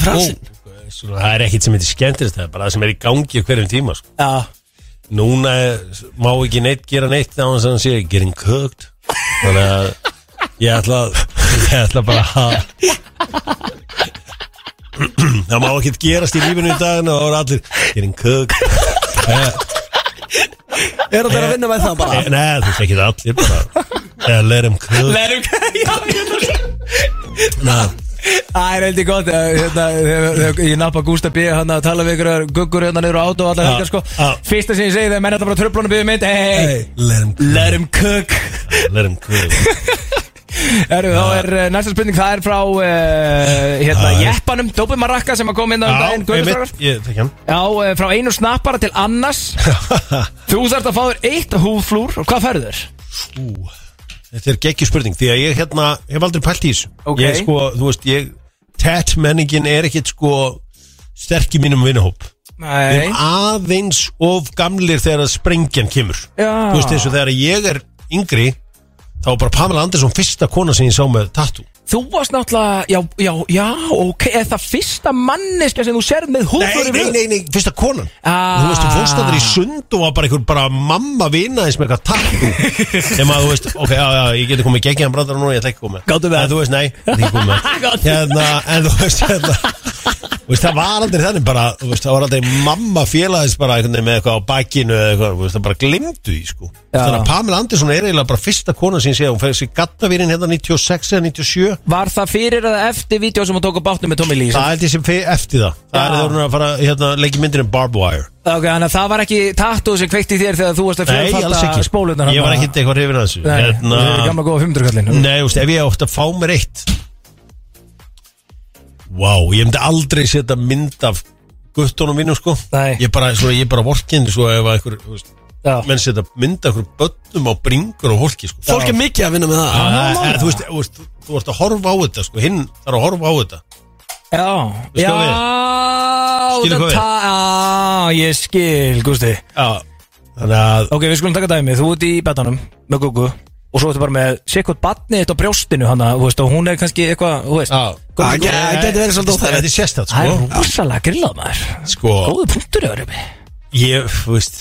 svona, Það er ekkit sem heitir skemmtilegst Það er bara það sem er í gangi á hverjum tíma sko. Já, Núna er- má ekki neitt gera neitt þá hann sem sé getting cooked. Þannig að ég ætla <laughs> ég ætla bara að Það má ekkit gerast í lífinu í daginn og það voru allir getting <laughs> cooked Er það að vinna með það bara? eh, Nei, þú veist ekki allir bara. Let him cook. Lerum Já, ég Ná, Það er heldur gott eh, hérna, Ég nappa Gústa B hann að tala við ykkur guggur hérna niður á átó og allar helgar sko. Fyrsta sem ég segi þegar menn þetta bara tröflunum byggðu mynd let him cook. Let him cook. Let him cook Erum, þá er uh, næsta spurning, það er frá uh, hérna, jeppanum, Dópi Marakka sem að koma inn á um daginn, einmitt, ég þekki hann. Já, uh, frá einu snappara til annars <laughs> Þú þarft að fá þér eitt húflúr og hvað færðu þér? Ú, Þetta er geggjur spurning Því að ég hérna, hef aldrei pælt í þessu. Ok. Ég sko, þú veist, ég Tat menningin er ekkit sko Sterk í mínum vinnahóp Við Nei erum aðeins of gamlir þegar að sprengjan kemur. Já. Þú veist, og þegar ég er yngri Þá var bara Pamela Andersson fyrsta kona sem ég sá með tattoo Þú varst náttúrulega, já, já, já, ok Er það fyrsta manneska sem þú serð með Nei, húflúr nei, nei, nei, fyrsta konan Ah. Þú veist, þú fórst að þeir í sund og var bara einhver bara mamma vinaðis með eitthvað tattoo <laughs> Þegar þú veist, ok, já, já, ég geti komið geggjað brandar núna, ég ætla ekki að koma Gátu með. En þú veist, nei, ég ætla ekki að <laughs> Gátu. Hérna, en þú veist, hérna veist, það var aldrei þannig bara, veist, það var aldrei mamma félaðis bara með eitthvað á bakinu eða eitthvað, veist, það bara glimtu því, sko. Þannig að Pamela Andersson er eiginlega bara fyrsta kona sem sé, hún fæði sér gattavírin hérna 96 eða 97 Var það fyrir eða eftir vídeo sem hún tók á bátnum með Tommy Lee? Það held ég sem fyrir eftir það. Það er Já. þegar hún að fara, hérna, leiki myndinu Barbed Wire. Ok, þannig að það var ekki tattoo sem kveikt í þér þegar þú varst að Nei, alls fjölfalda ekki. spólutnar Ég var ekkert eitthvað hrifin að þessu. Nei, Hérna- það er gamla góða 500 kallin Nei, þú veist, ef ég átti að fá mér eitt. Vá, ég myndi aldrei setja mynd af guttunum mínum, sko. Nei. Ég bara, svona, ég bara vorkindi, svo ef að einhver, þú veist Já. Menn setja mynd af einhver bönnum á bringur og hólki, sko. Fólk er mikið að vinna með það. Það er, þú veist, þú veist, þú ert að horfa á þetta, sko Hinn þarf að horfa á þetta. Já, Veistu já, hvað Skilur það hvað við? Já, ég skil, Gústi. Já Þannig að, Ok, við skulum taka dæmi, þú ert í betanum með Gugu og svo ertu bara með sikkert batni eitt á brjóstinu hana, þú veist, og hún er kannski eitthvað, þú veist. Já. Það ge- það geti verið svolítið óþægilegt. Þetta er sérstætt, Það er sko. rosalega grillað maður. Sko, Góðu punktur uppi ég, þú veist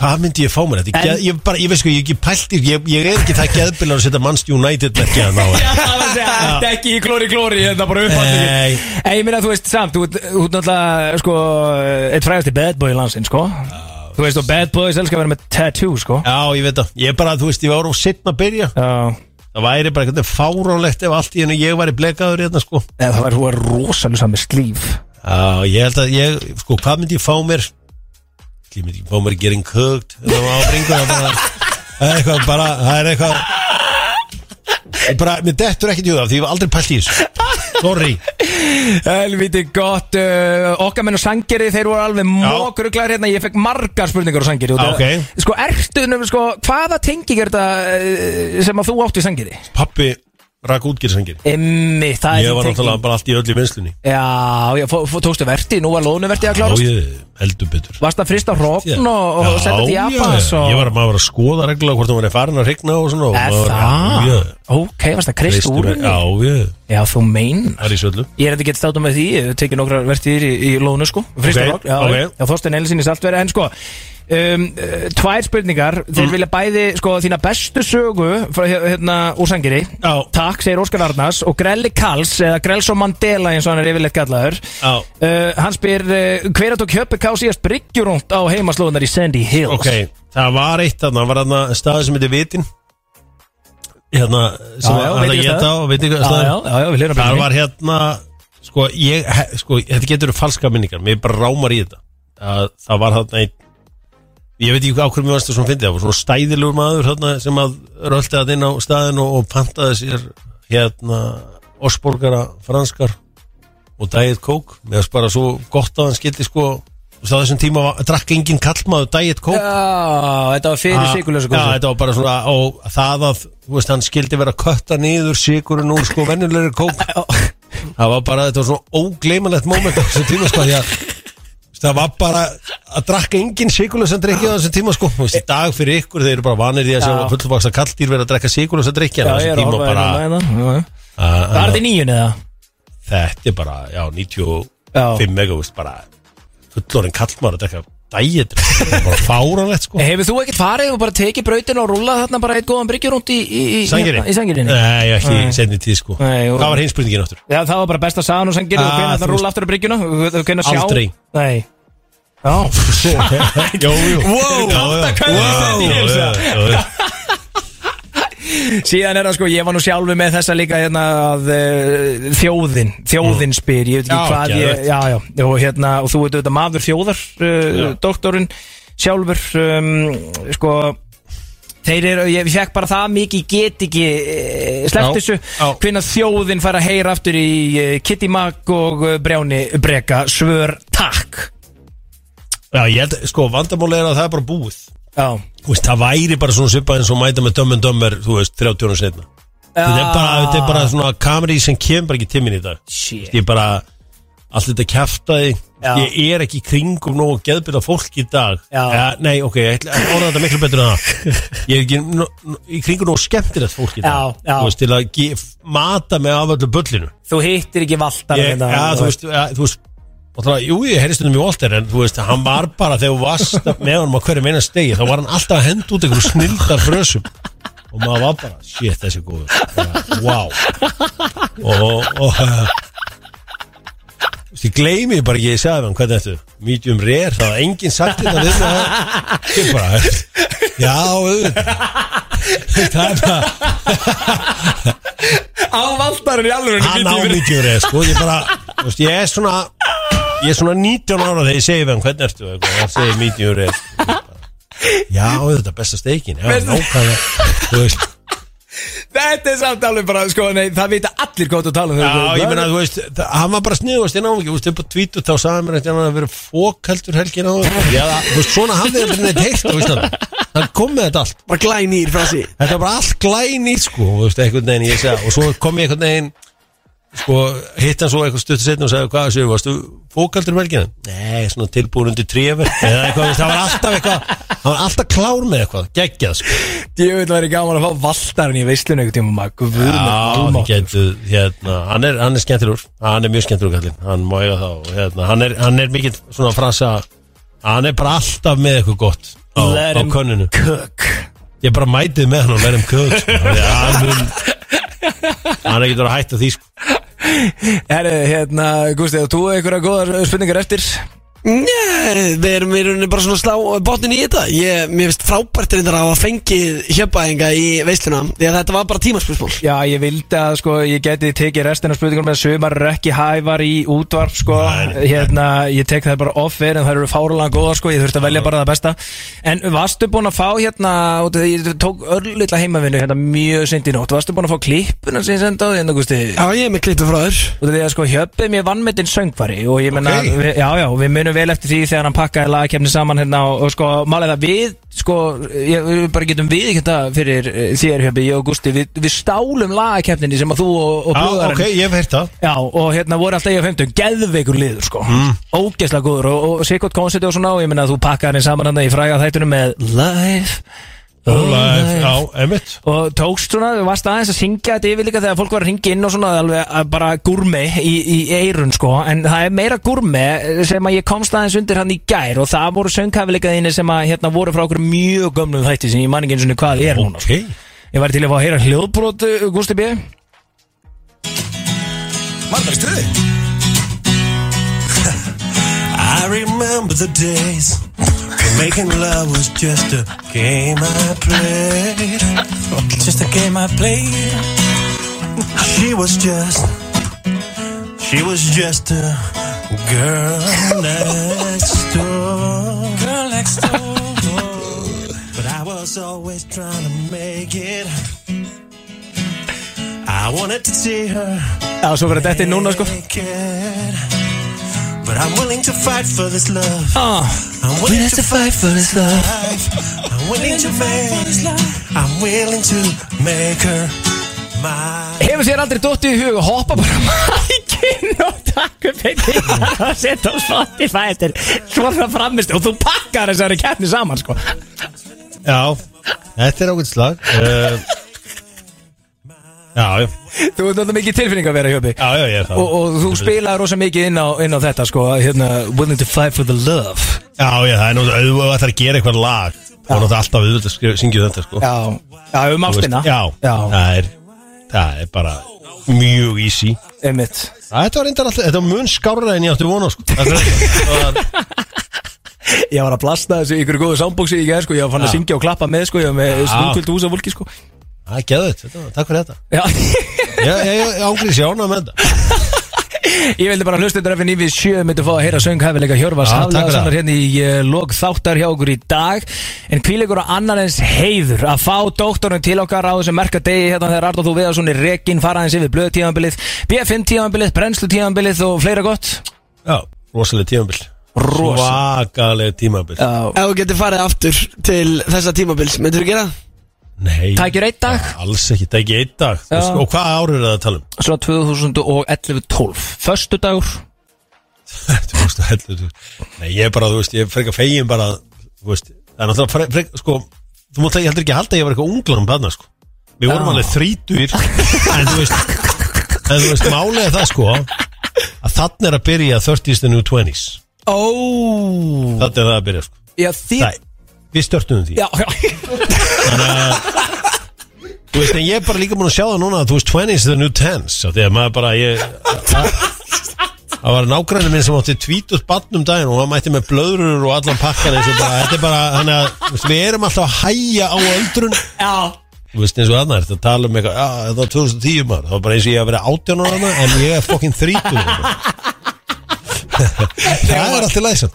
Hvað myndi ég fá mér? Þetta? En- Ég, ég, bara, ég veist sko, ég er ekki pælt í ég, ég er ekki það geðbilar að setja Manchester United ekki <laughs> að ná Það er ekki í klóri klóri, þetta bara upphandlingin Nei, En ég meina, þú veist, samt, þú ert þú ert náttúrulega, sko, eitt frægasti bad boy í landsinn, sko. Þú veist, og bad boys elskar að vera með tattoo, sko. Já, ég veit það. Ég er bara, þú veist, ég var á setna að byrja. Já, Það væri bara eitthvað fáránlegt ef allt í hennu ég væri blekaður hérna sko. Eða það var, var rosalega sami slíf. Já, ég held að ég, sko, hvað myndi ég fá mér Ég myndi ekki fá mér getting cooked Það var ábringuna bara Það er eitthvað bara, það er eitthvað bara, mér dettur ekki í það Því ég hef aldrei pælt í þessu Sorry Helviti gott uh, Okkar menn og sangeri, þeir voru alveg mókruglar hérna Ég fekk margar spurningar á sangeri Já, ok. Sko, ertu, nefnir, sko, hvaða tenging er þetta uh, sem að þú átt í sangeri? Pappi rak útgýrsangir Emmi, það Ég er var þessi náttúrulega bara allt í öll í vinslunni Já, já, fó- fó- tókstu verti, nú var lónuverti að Já, klárast ég heldur betur. Varst að frista hrókn og, og Já, senda til já, Japans og... Ég var að maður var að skoða reglulega hvort hún var farin að regna og svona og Er maður- það? Já, Ok, varst að kreist Kreistu úr mér- henni? Já, ég Já, þú mein Það er í söllu Ég er þetta gett státum með því, ég hef tekið nokkra vertíðir í, í lónu sko. Frista Ok, okay, já, ok. já, Þorstein Elsin í saltveri En sko, um, tvær spurningar. Þeir Mm. vilja bæði, sko, þína bestu sögu frá, hérna, úr sangeri. Já. Takk, segir Óskar Arnars. Og Grelli Kals, eða Grelso Mandela eins og hann er yfirleitt kallaður. Já. uh, Hann spyr, uh, hver að tók Hjöppi Ká síðast bryggjurúnt á heimaslóðunar í Sandy Hills? Ok, það var eitt þarna, var þarna staði sem heitir Vitin? Hérna, sem Já, já, að það veitingastað. geta á, veit ekki Já, já, já, já, við hliðina á Það bygginni. var hérna, sko, ég, he- sko, þetta getur falska minningar, mér bara rámar í þetta. Að það var þarna einn Ég veit ekki hvað ákveð mér varst það svona fyndið. Það var svona stæðilegur maður þarna, sem að röldi að inn á staðin og, og pantaði sér hérna Osborgara franskar og Diet Coke. Mér varst bara svo gott að hann skildi sko veist, á þessum tíma var- drakk enginn kallmaður Diet Coke. Já, þetta var fyrir Ah, sigurlösa Já, þetta var bara svona og það að, þú veist, hann skildi vera að kötta niður sigurinn úr sko venjulegri kók <laughs> það var bara, þetta var svona ógleymanlegt moment á þessum tíma sko því að það var bara að drakka engin sigurlösa drikki á þessum tíma sko þú veist, í dag fyrir ykkur, þeir eru bara vanir í að sjá Já. fullvaksa kalldýr vera að drekka sigurlösa drikki en á þessum tíma að bara hérna að- Það er þetta í nýjun eða? þetta er bara, já, 95 Já. mega, þú veist, bara fullorinn kallmaður að drekka er bara fáranlegt sko Hefur þú ekkert farið og bara tekið brautin og rúlað þarna bara eitt góðan bryggjurúnt í, í, í, Sangeri? í sangirinni? Nei, ekki Nei. í setni tíð sko Nei, og- Hvað var hins spurningin áttur? Já, það var bara besta sagan og sangeri og Ah, hvernig þú veist- rúla aftur á bryggjuna og hvernig sjá Aldrei. Nei Já <laughs> Jú, jú Wow, átta Hills, já, já, já. Síðan er það sko, ég var nú sjálfur með þessa líka hérna að uh, þjóðin, þjóðin spyr, ég veit ekki Já, hvað ég, geðveikt. já, já, og hérna, og þú veit auðvitað maður þjóðar, uh, doktorinn sjálfur, um, sko, þeir eru, ég fekk bara það mikið, ég get ekki uh, sleppt Já, þessu, já. hvernig þjóðin fara að heyra aftur í uh, Kitty Mag og uh, Brjáni Breka, svör takk. Já, ég held, sko, vandamáli er að það er bara búið Já, veist, það væri bara svona svipað eins og mæta með dömmen dömmer, þú veist, 30 ára setna Þetta er bara, þetta er bara svona kameri sem kemur bara ekki tíminn í dag. Shit. Ég bara, allt þetta kjaftaði. Já. Ég er ekki í kringum nógu geðbyrða fólk í dag. Já. Nei, ok, ég ætla að orða þetta miklu betur en það. Ég er ekki nó, nó- í kringum nógu skemmtilegt fólk í dag Já, já. Þú veist, til að ge- mata mig af öllu bullinu. Þú hittir ekki valtar ég, ja, þú veist, ja, þú veist náttúrulega, Jú, ég heyrði stundum í Walter En þú veist, hann var bara þegar þú varst með honum á hverju meina stegi Þá var hann alltaf að henda út einhverju snildar frösum. Og maður var bara, shit, þessi er góður. Bara, Wow. Og, og uh, Þú veist, ég gleymi bara ekki, ég sagði hann, hvernig ertu? Medium rare, það var enginn sagt þetta við mig. Ég bara, já, auðvitað. Það er bara Á valtarinn í alveg hann á medium rare, sko. Ég bara, þú veist, ég er svona Ég er svona 19 ára þegar ég segi við hann, hvernig ertu? Eitthvað, hann segir medium rare. Ég bara, Já, auðvitað, besta steikin Já, Besta- nákvæmlega. Þú veist. Þetta er samt alveg bara, sko, nei, það vita allir hvað þú tala um. Já, ég meina, þú veist, það, hann var bara sniðust inn á mig, þú veist, upp á tvítu þá sagði hann mér að hann að vera fókaldur helgin á Já, þú veist, svona hafði þetta neitt heilt á Íslandi Hann. Kom með þetta allt. Bara glænýr frá sig Þetta var bara allt glænýtt, sko, þú veist, einhvern veginn, ég sagði Og svo kom ég einhvern veginn, sko, hitt hann svo eitthvað stuttu setna og sagði, hvað séu, varstu fókaldur um helgina? Nei, svona tilbúin undir tréver Eða eitthvað, það var alltaf eitthvað Hann var alltaf klár með eitthvað, geggjað, sko. Ég veit að það er gaman að fá valtarinn í veislun einhvern tíma maður Guð með getur, hérna, hann er, hann er skemmtilegur Hann er mjög skemmtilegur kallinn Hann má eiga það og hérna, hann er, hann er mikið svona frasa Hann er bara alltaf með eitthvað gott á, á Cook Ég bara mætið með hann og let him cook sko. <laughs> Hann er ekki að hætta því sko. Herru, hérna, Gústi, þú einhverja góðar spurningar eftir Nei, erum í rauninni bara svona að slá botnin í þetta. Ég, Mér finnst frábært reyndar að hafa fengið hjöpaðinga í veisluna Því að þetta var bara tímaspörsmál. Já, ég vildi að sko, ég geti tekið restina spurningur með sumar er ekki hævar í útvarp sko, hérna, ég tek það bara offer en það eru fárulega góðar sko, ég þurfti að velja bara það besta. En varstu búin að fá hérna, ég tók örlítla heimavinnu hérna mjög seint í nótt. Varstu búin að fá klippuna sem ég senda á því, en Augusti? Já, ég munum vel eftir því þegar hann pakkaði lagakefni saman hérna og, og sko, málega við, sko, ég, við bara getum við ekki þetta fyrir eh, þér, Hjöppi, ég og Gusti, við, við stálum lagakefninni sem að þú og, og Já, blöðarinn ok, ég hef heyrt það. Já, og hérna voru alltaf ég á 50 Geðveikur liður, sko. Mm. Ógeðslega góður og, og sikkert koncerti og svona Og ég minna að þú pakkaði hann saman hann í fræga þættunum með Live Live, já, emitt Og tókst svona, þú varst aðeins að syngja þetta yfir líka Þegar fólk var að ringa inn og svona alveg, að bara gúrmi í, í eirun, sko. En það er meira gúrmi sem að ég komst aðeins undir hann í gær Og það voru sönghafileikaðinni sem að hérna voru frá okkur mjög gömlum þætti Sem ég man ekki eins og hvað er núna sko. Ég var til að fá að heyra hljóðbrot, Gústi B. Var það í stuði? I remember the days when making love was just a game I played. Just a game I played. She was just, she was just a girl next door. Girl next door. But I was always trying to make it. I wanted to see her. Já, svo verður þetta inn núna, sko. But I'm willing to fight for this love. Ah, I'm willing to fight for this love. I'm willing to make. I'm willing to make her mine. Hefur sér aldrei dottið í hug að hoppa bara <laughs> mækinn og taka upp einn að <laughs> setja á Spotify er svona framist og þú pakkar þessari keppni saman sko Já, þetta er ákveðt slag uh, <laughs> Já, já. Þú ert náttúrulega mikið tilfinning að vera hjöpi Já, já, ég er það. Og, og þú spilaði rosa mikið inn á, inn á þetta sko hérna, Willing to fight for the love. Já, já, það er náttúrulega auðvitað að það er að gera eitthvað lag er náttúrulega alltaf auðvitað að syngja þetta, sko. Já, já um ástina. Já, já. Það, er, það er bara mjög easy. Einmitt. Þetta var alltaf, þetta var mun skárra en ég átti vona, sko. <laughs> Ég var að blasta þessu ykkur góðu soundboxi í gæð sko. Ég var að Já. syngja og klappa með sko. Ég var með Já. stúkvöld hús af fólki sko Það er var- takk fyrir þetta. Já. Ég, ég, ég ángriðs jána með þetta. Ég vildi bara hlusta þetta FNÍ við sjö myndi fá að heyra sönghæfileika Hjörvars það. hérna í uh, log þáttar hjá okkur í dag. En hvíleikur á annar eins heiður að fá doktorinn til okkar á þessum merka degi hérna þegar Arnóð þú Viðarsson er rekin fara eins yfir blöð tímanbilið, B5 tímanbilið brennslu tímanbilið og fleira gott. Já, rosalega tímabil. Rosa. Svakalega tímabil. Já, Ef þú getur farið aftur til þessa tímabils Myndur þú gera það? Nei, Tækir einn dag? Alls ekki, það er ekki einn dag. Já. Og hvað árið er það að tala um? svo 2011-12 Föstu dagur. Þú veist, heldur, þú- Nei, ég er bara, þú veist, ég er frekar fegin bara Þú veist, það er náttúrulega fre- frek, sko Þú ekki heldur ekki halda að ég var eitthvað unglar um þarna, sko. Við vorum Já. alveg þrítur <laughs> En þú veist En þú veist, er það, sko Að þannig er að byrja 30s and new 20s Ó. Þannig er það að byrja, sko. Já, því Nei, við störtum því. Já, Þannig að Þú veist, en ég er bara líka múin að sjá það núna að þú veist 20s the new 10s svo Því að maður bara, ég Það, það var nágræni minn sem átti tvítust barn um daginn og hann mætti með blöðrur og allan pakkan eins og bara, þetta er bara, þannig að þú veist, við erum alltaf að hæja á öldrun. Já. Þú veist, eins og annað, þetta tala um eitthvað, já, þetta var 2010 maður. Það var bara eins og ég að vera 18 ára þarna, en ég er fokkin 30 <laughs> Það er alltaf læsam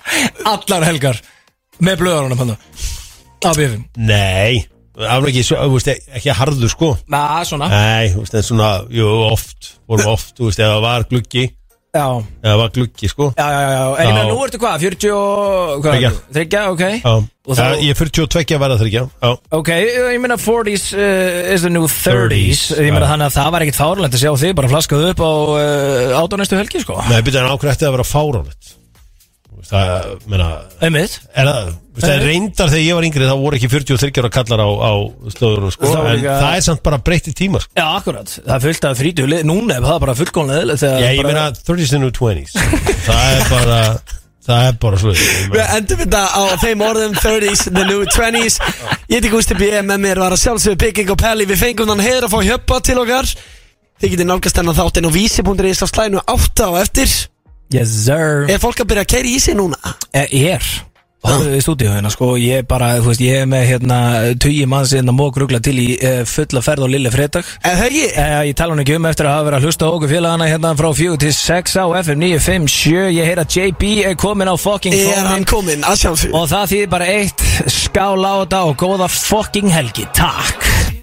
Allar helgar Með blöðarunum hann Á bifin Nei, aflega ekki, svo- þú veist, ekki harður sko. Na, svona. Nei, þú veist, en svona, jú, oft vorum oft, þú veist, eða var gluggi. Já. Eða var gluggi, sko. Já, já, já, já, en ég meina Já. nú ertu hvað, 40 og, hvað, Þriggja. þryggja, ok. Já, Og þá- ég er 42 að verða þryggja Já, Ok, ég meina 40s uh, is the new 30s 30s, Ég meina já. þannig að það var ekkit fárlænt að sjá þig bara flaskað upp á uh, átánæstu helgi, sko. Nei, byrja en ákvæði að vera fáránlegt Það, meina Einmitt. Er það, það er reyndar þegar ég var yngri þá voru ekki 43 ára kallar á, á stöðunum, sko Það En líka- það er samt bara breytti tíma, sko Já, akkurat, það er fullt af þrítu Núna er það bara fullkónlega Já, ég bara- meina 30s and new 20s Það er bara, það er bara svo Við endum þetta á þeim orðum 30s, the new 20s Ég heiti Gusti B. Með mér var að sjálfsögðu Bygging og Pelli Við fengum þann heiður að fá hjöppa til okkar. Þið getið nálgast hennar þáttinn á vísi.is á slænu 8 á eftir Yes sir. Er fólk að byrja að keira í sig núna? Eh, Ég er. Í stúdíóina sko, ég er bara, þú veist, ég er með hérna tugi manns inn að mók rugla til í uh, fulla ferð og lille fredag. Eh, Haugi, uh, Ég tala hún ekki um eftir að hafa verið að hlusta á okkur félagana hérna frá 4 til 6 á FM 957 Ég heyr að JB er komin á fucking er hann kominn? Að sjálfsög Og það þýðir bara eitt skál á þetta og góða fucking helgi. Takk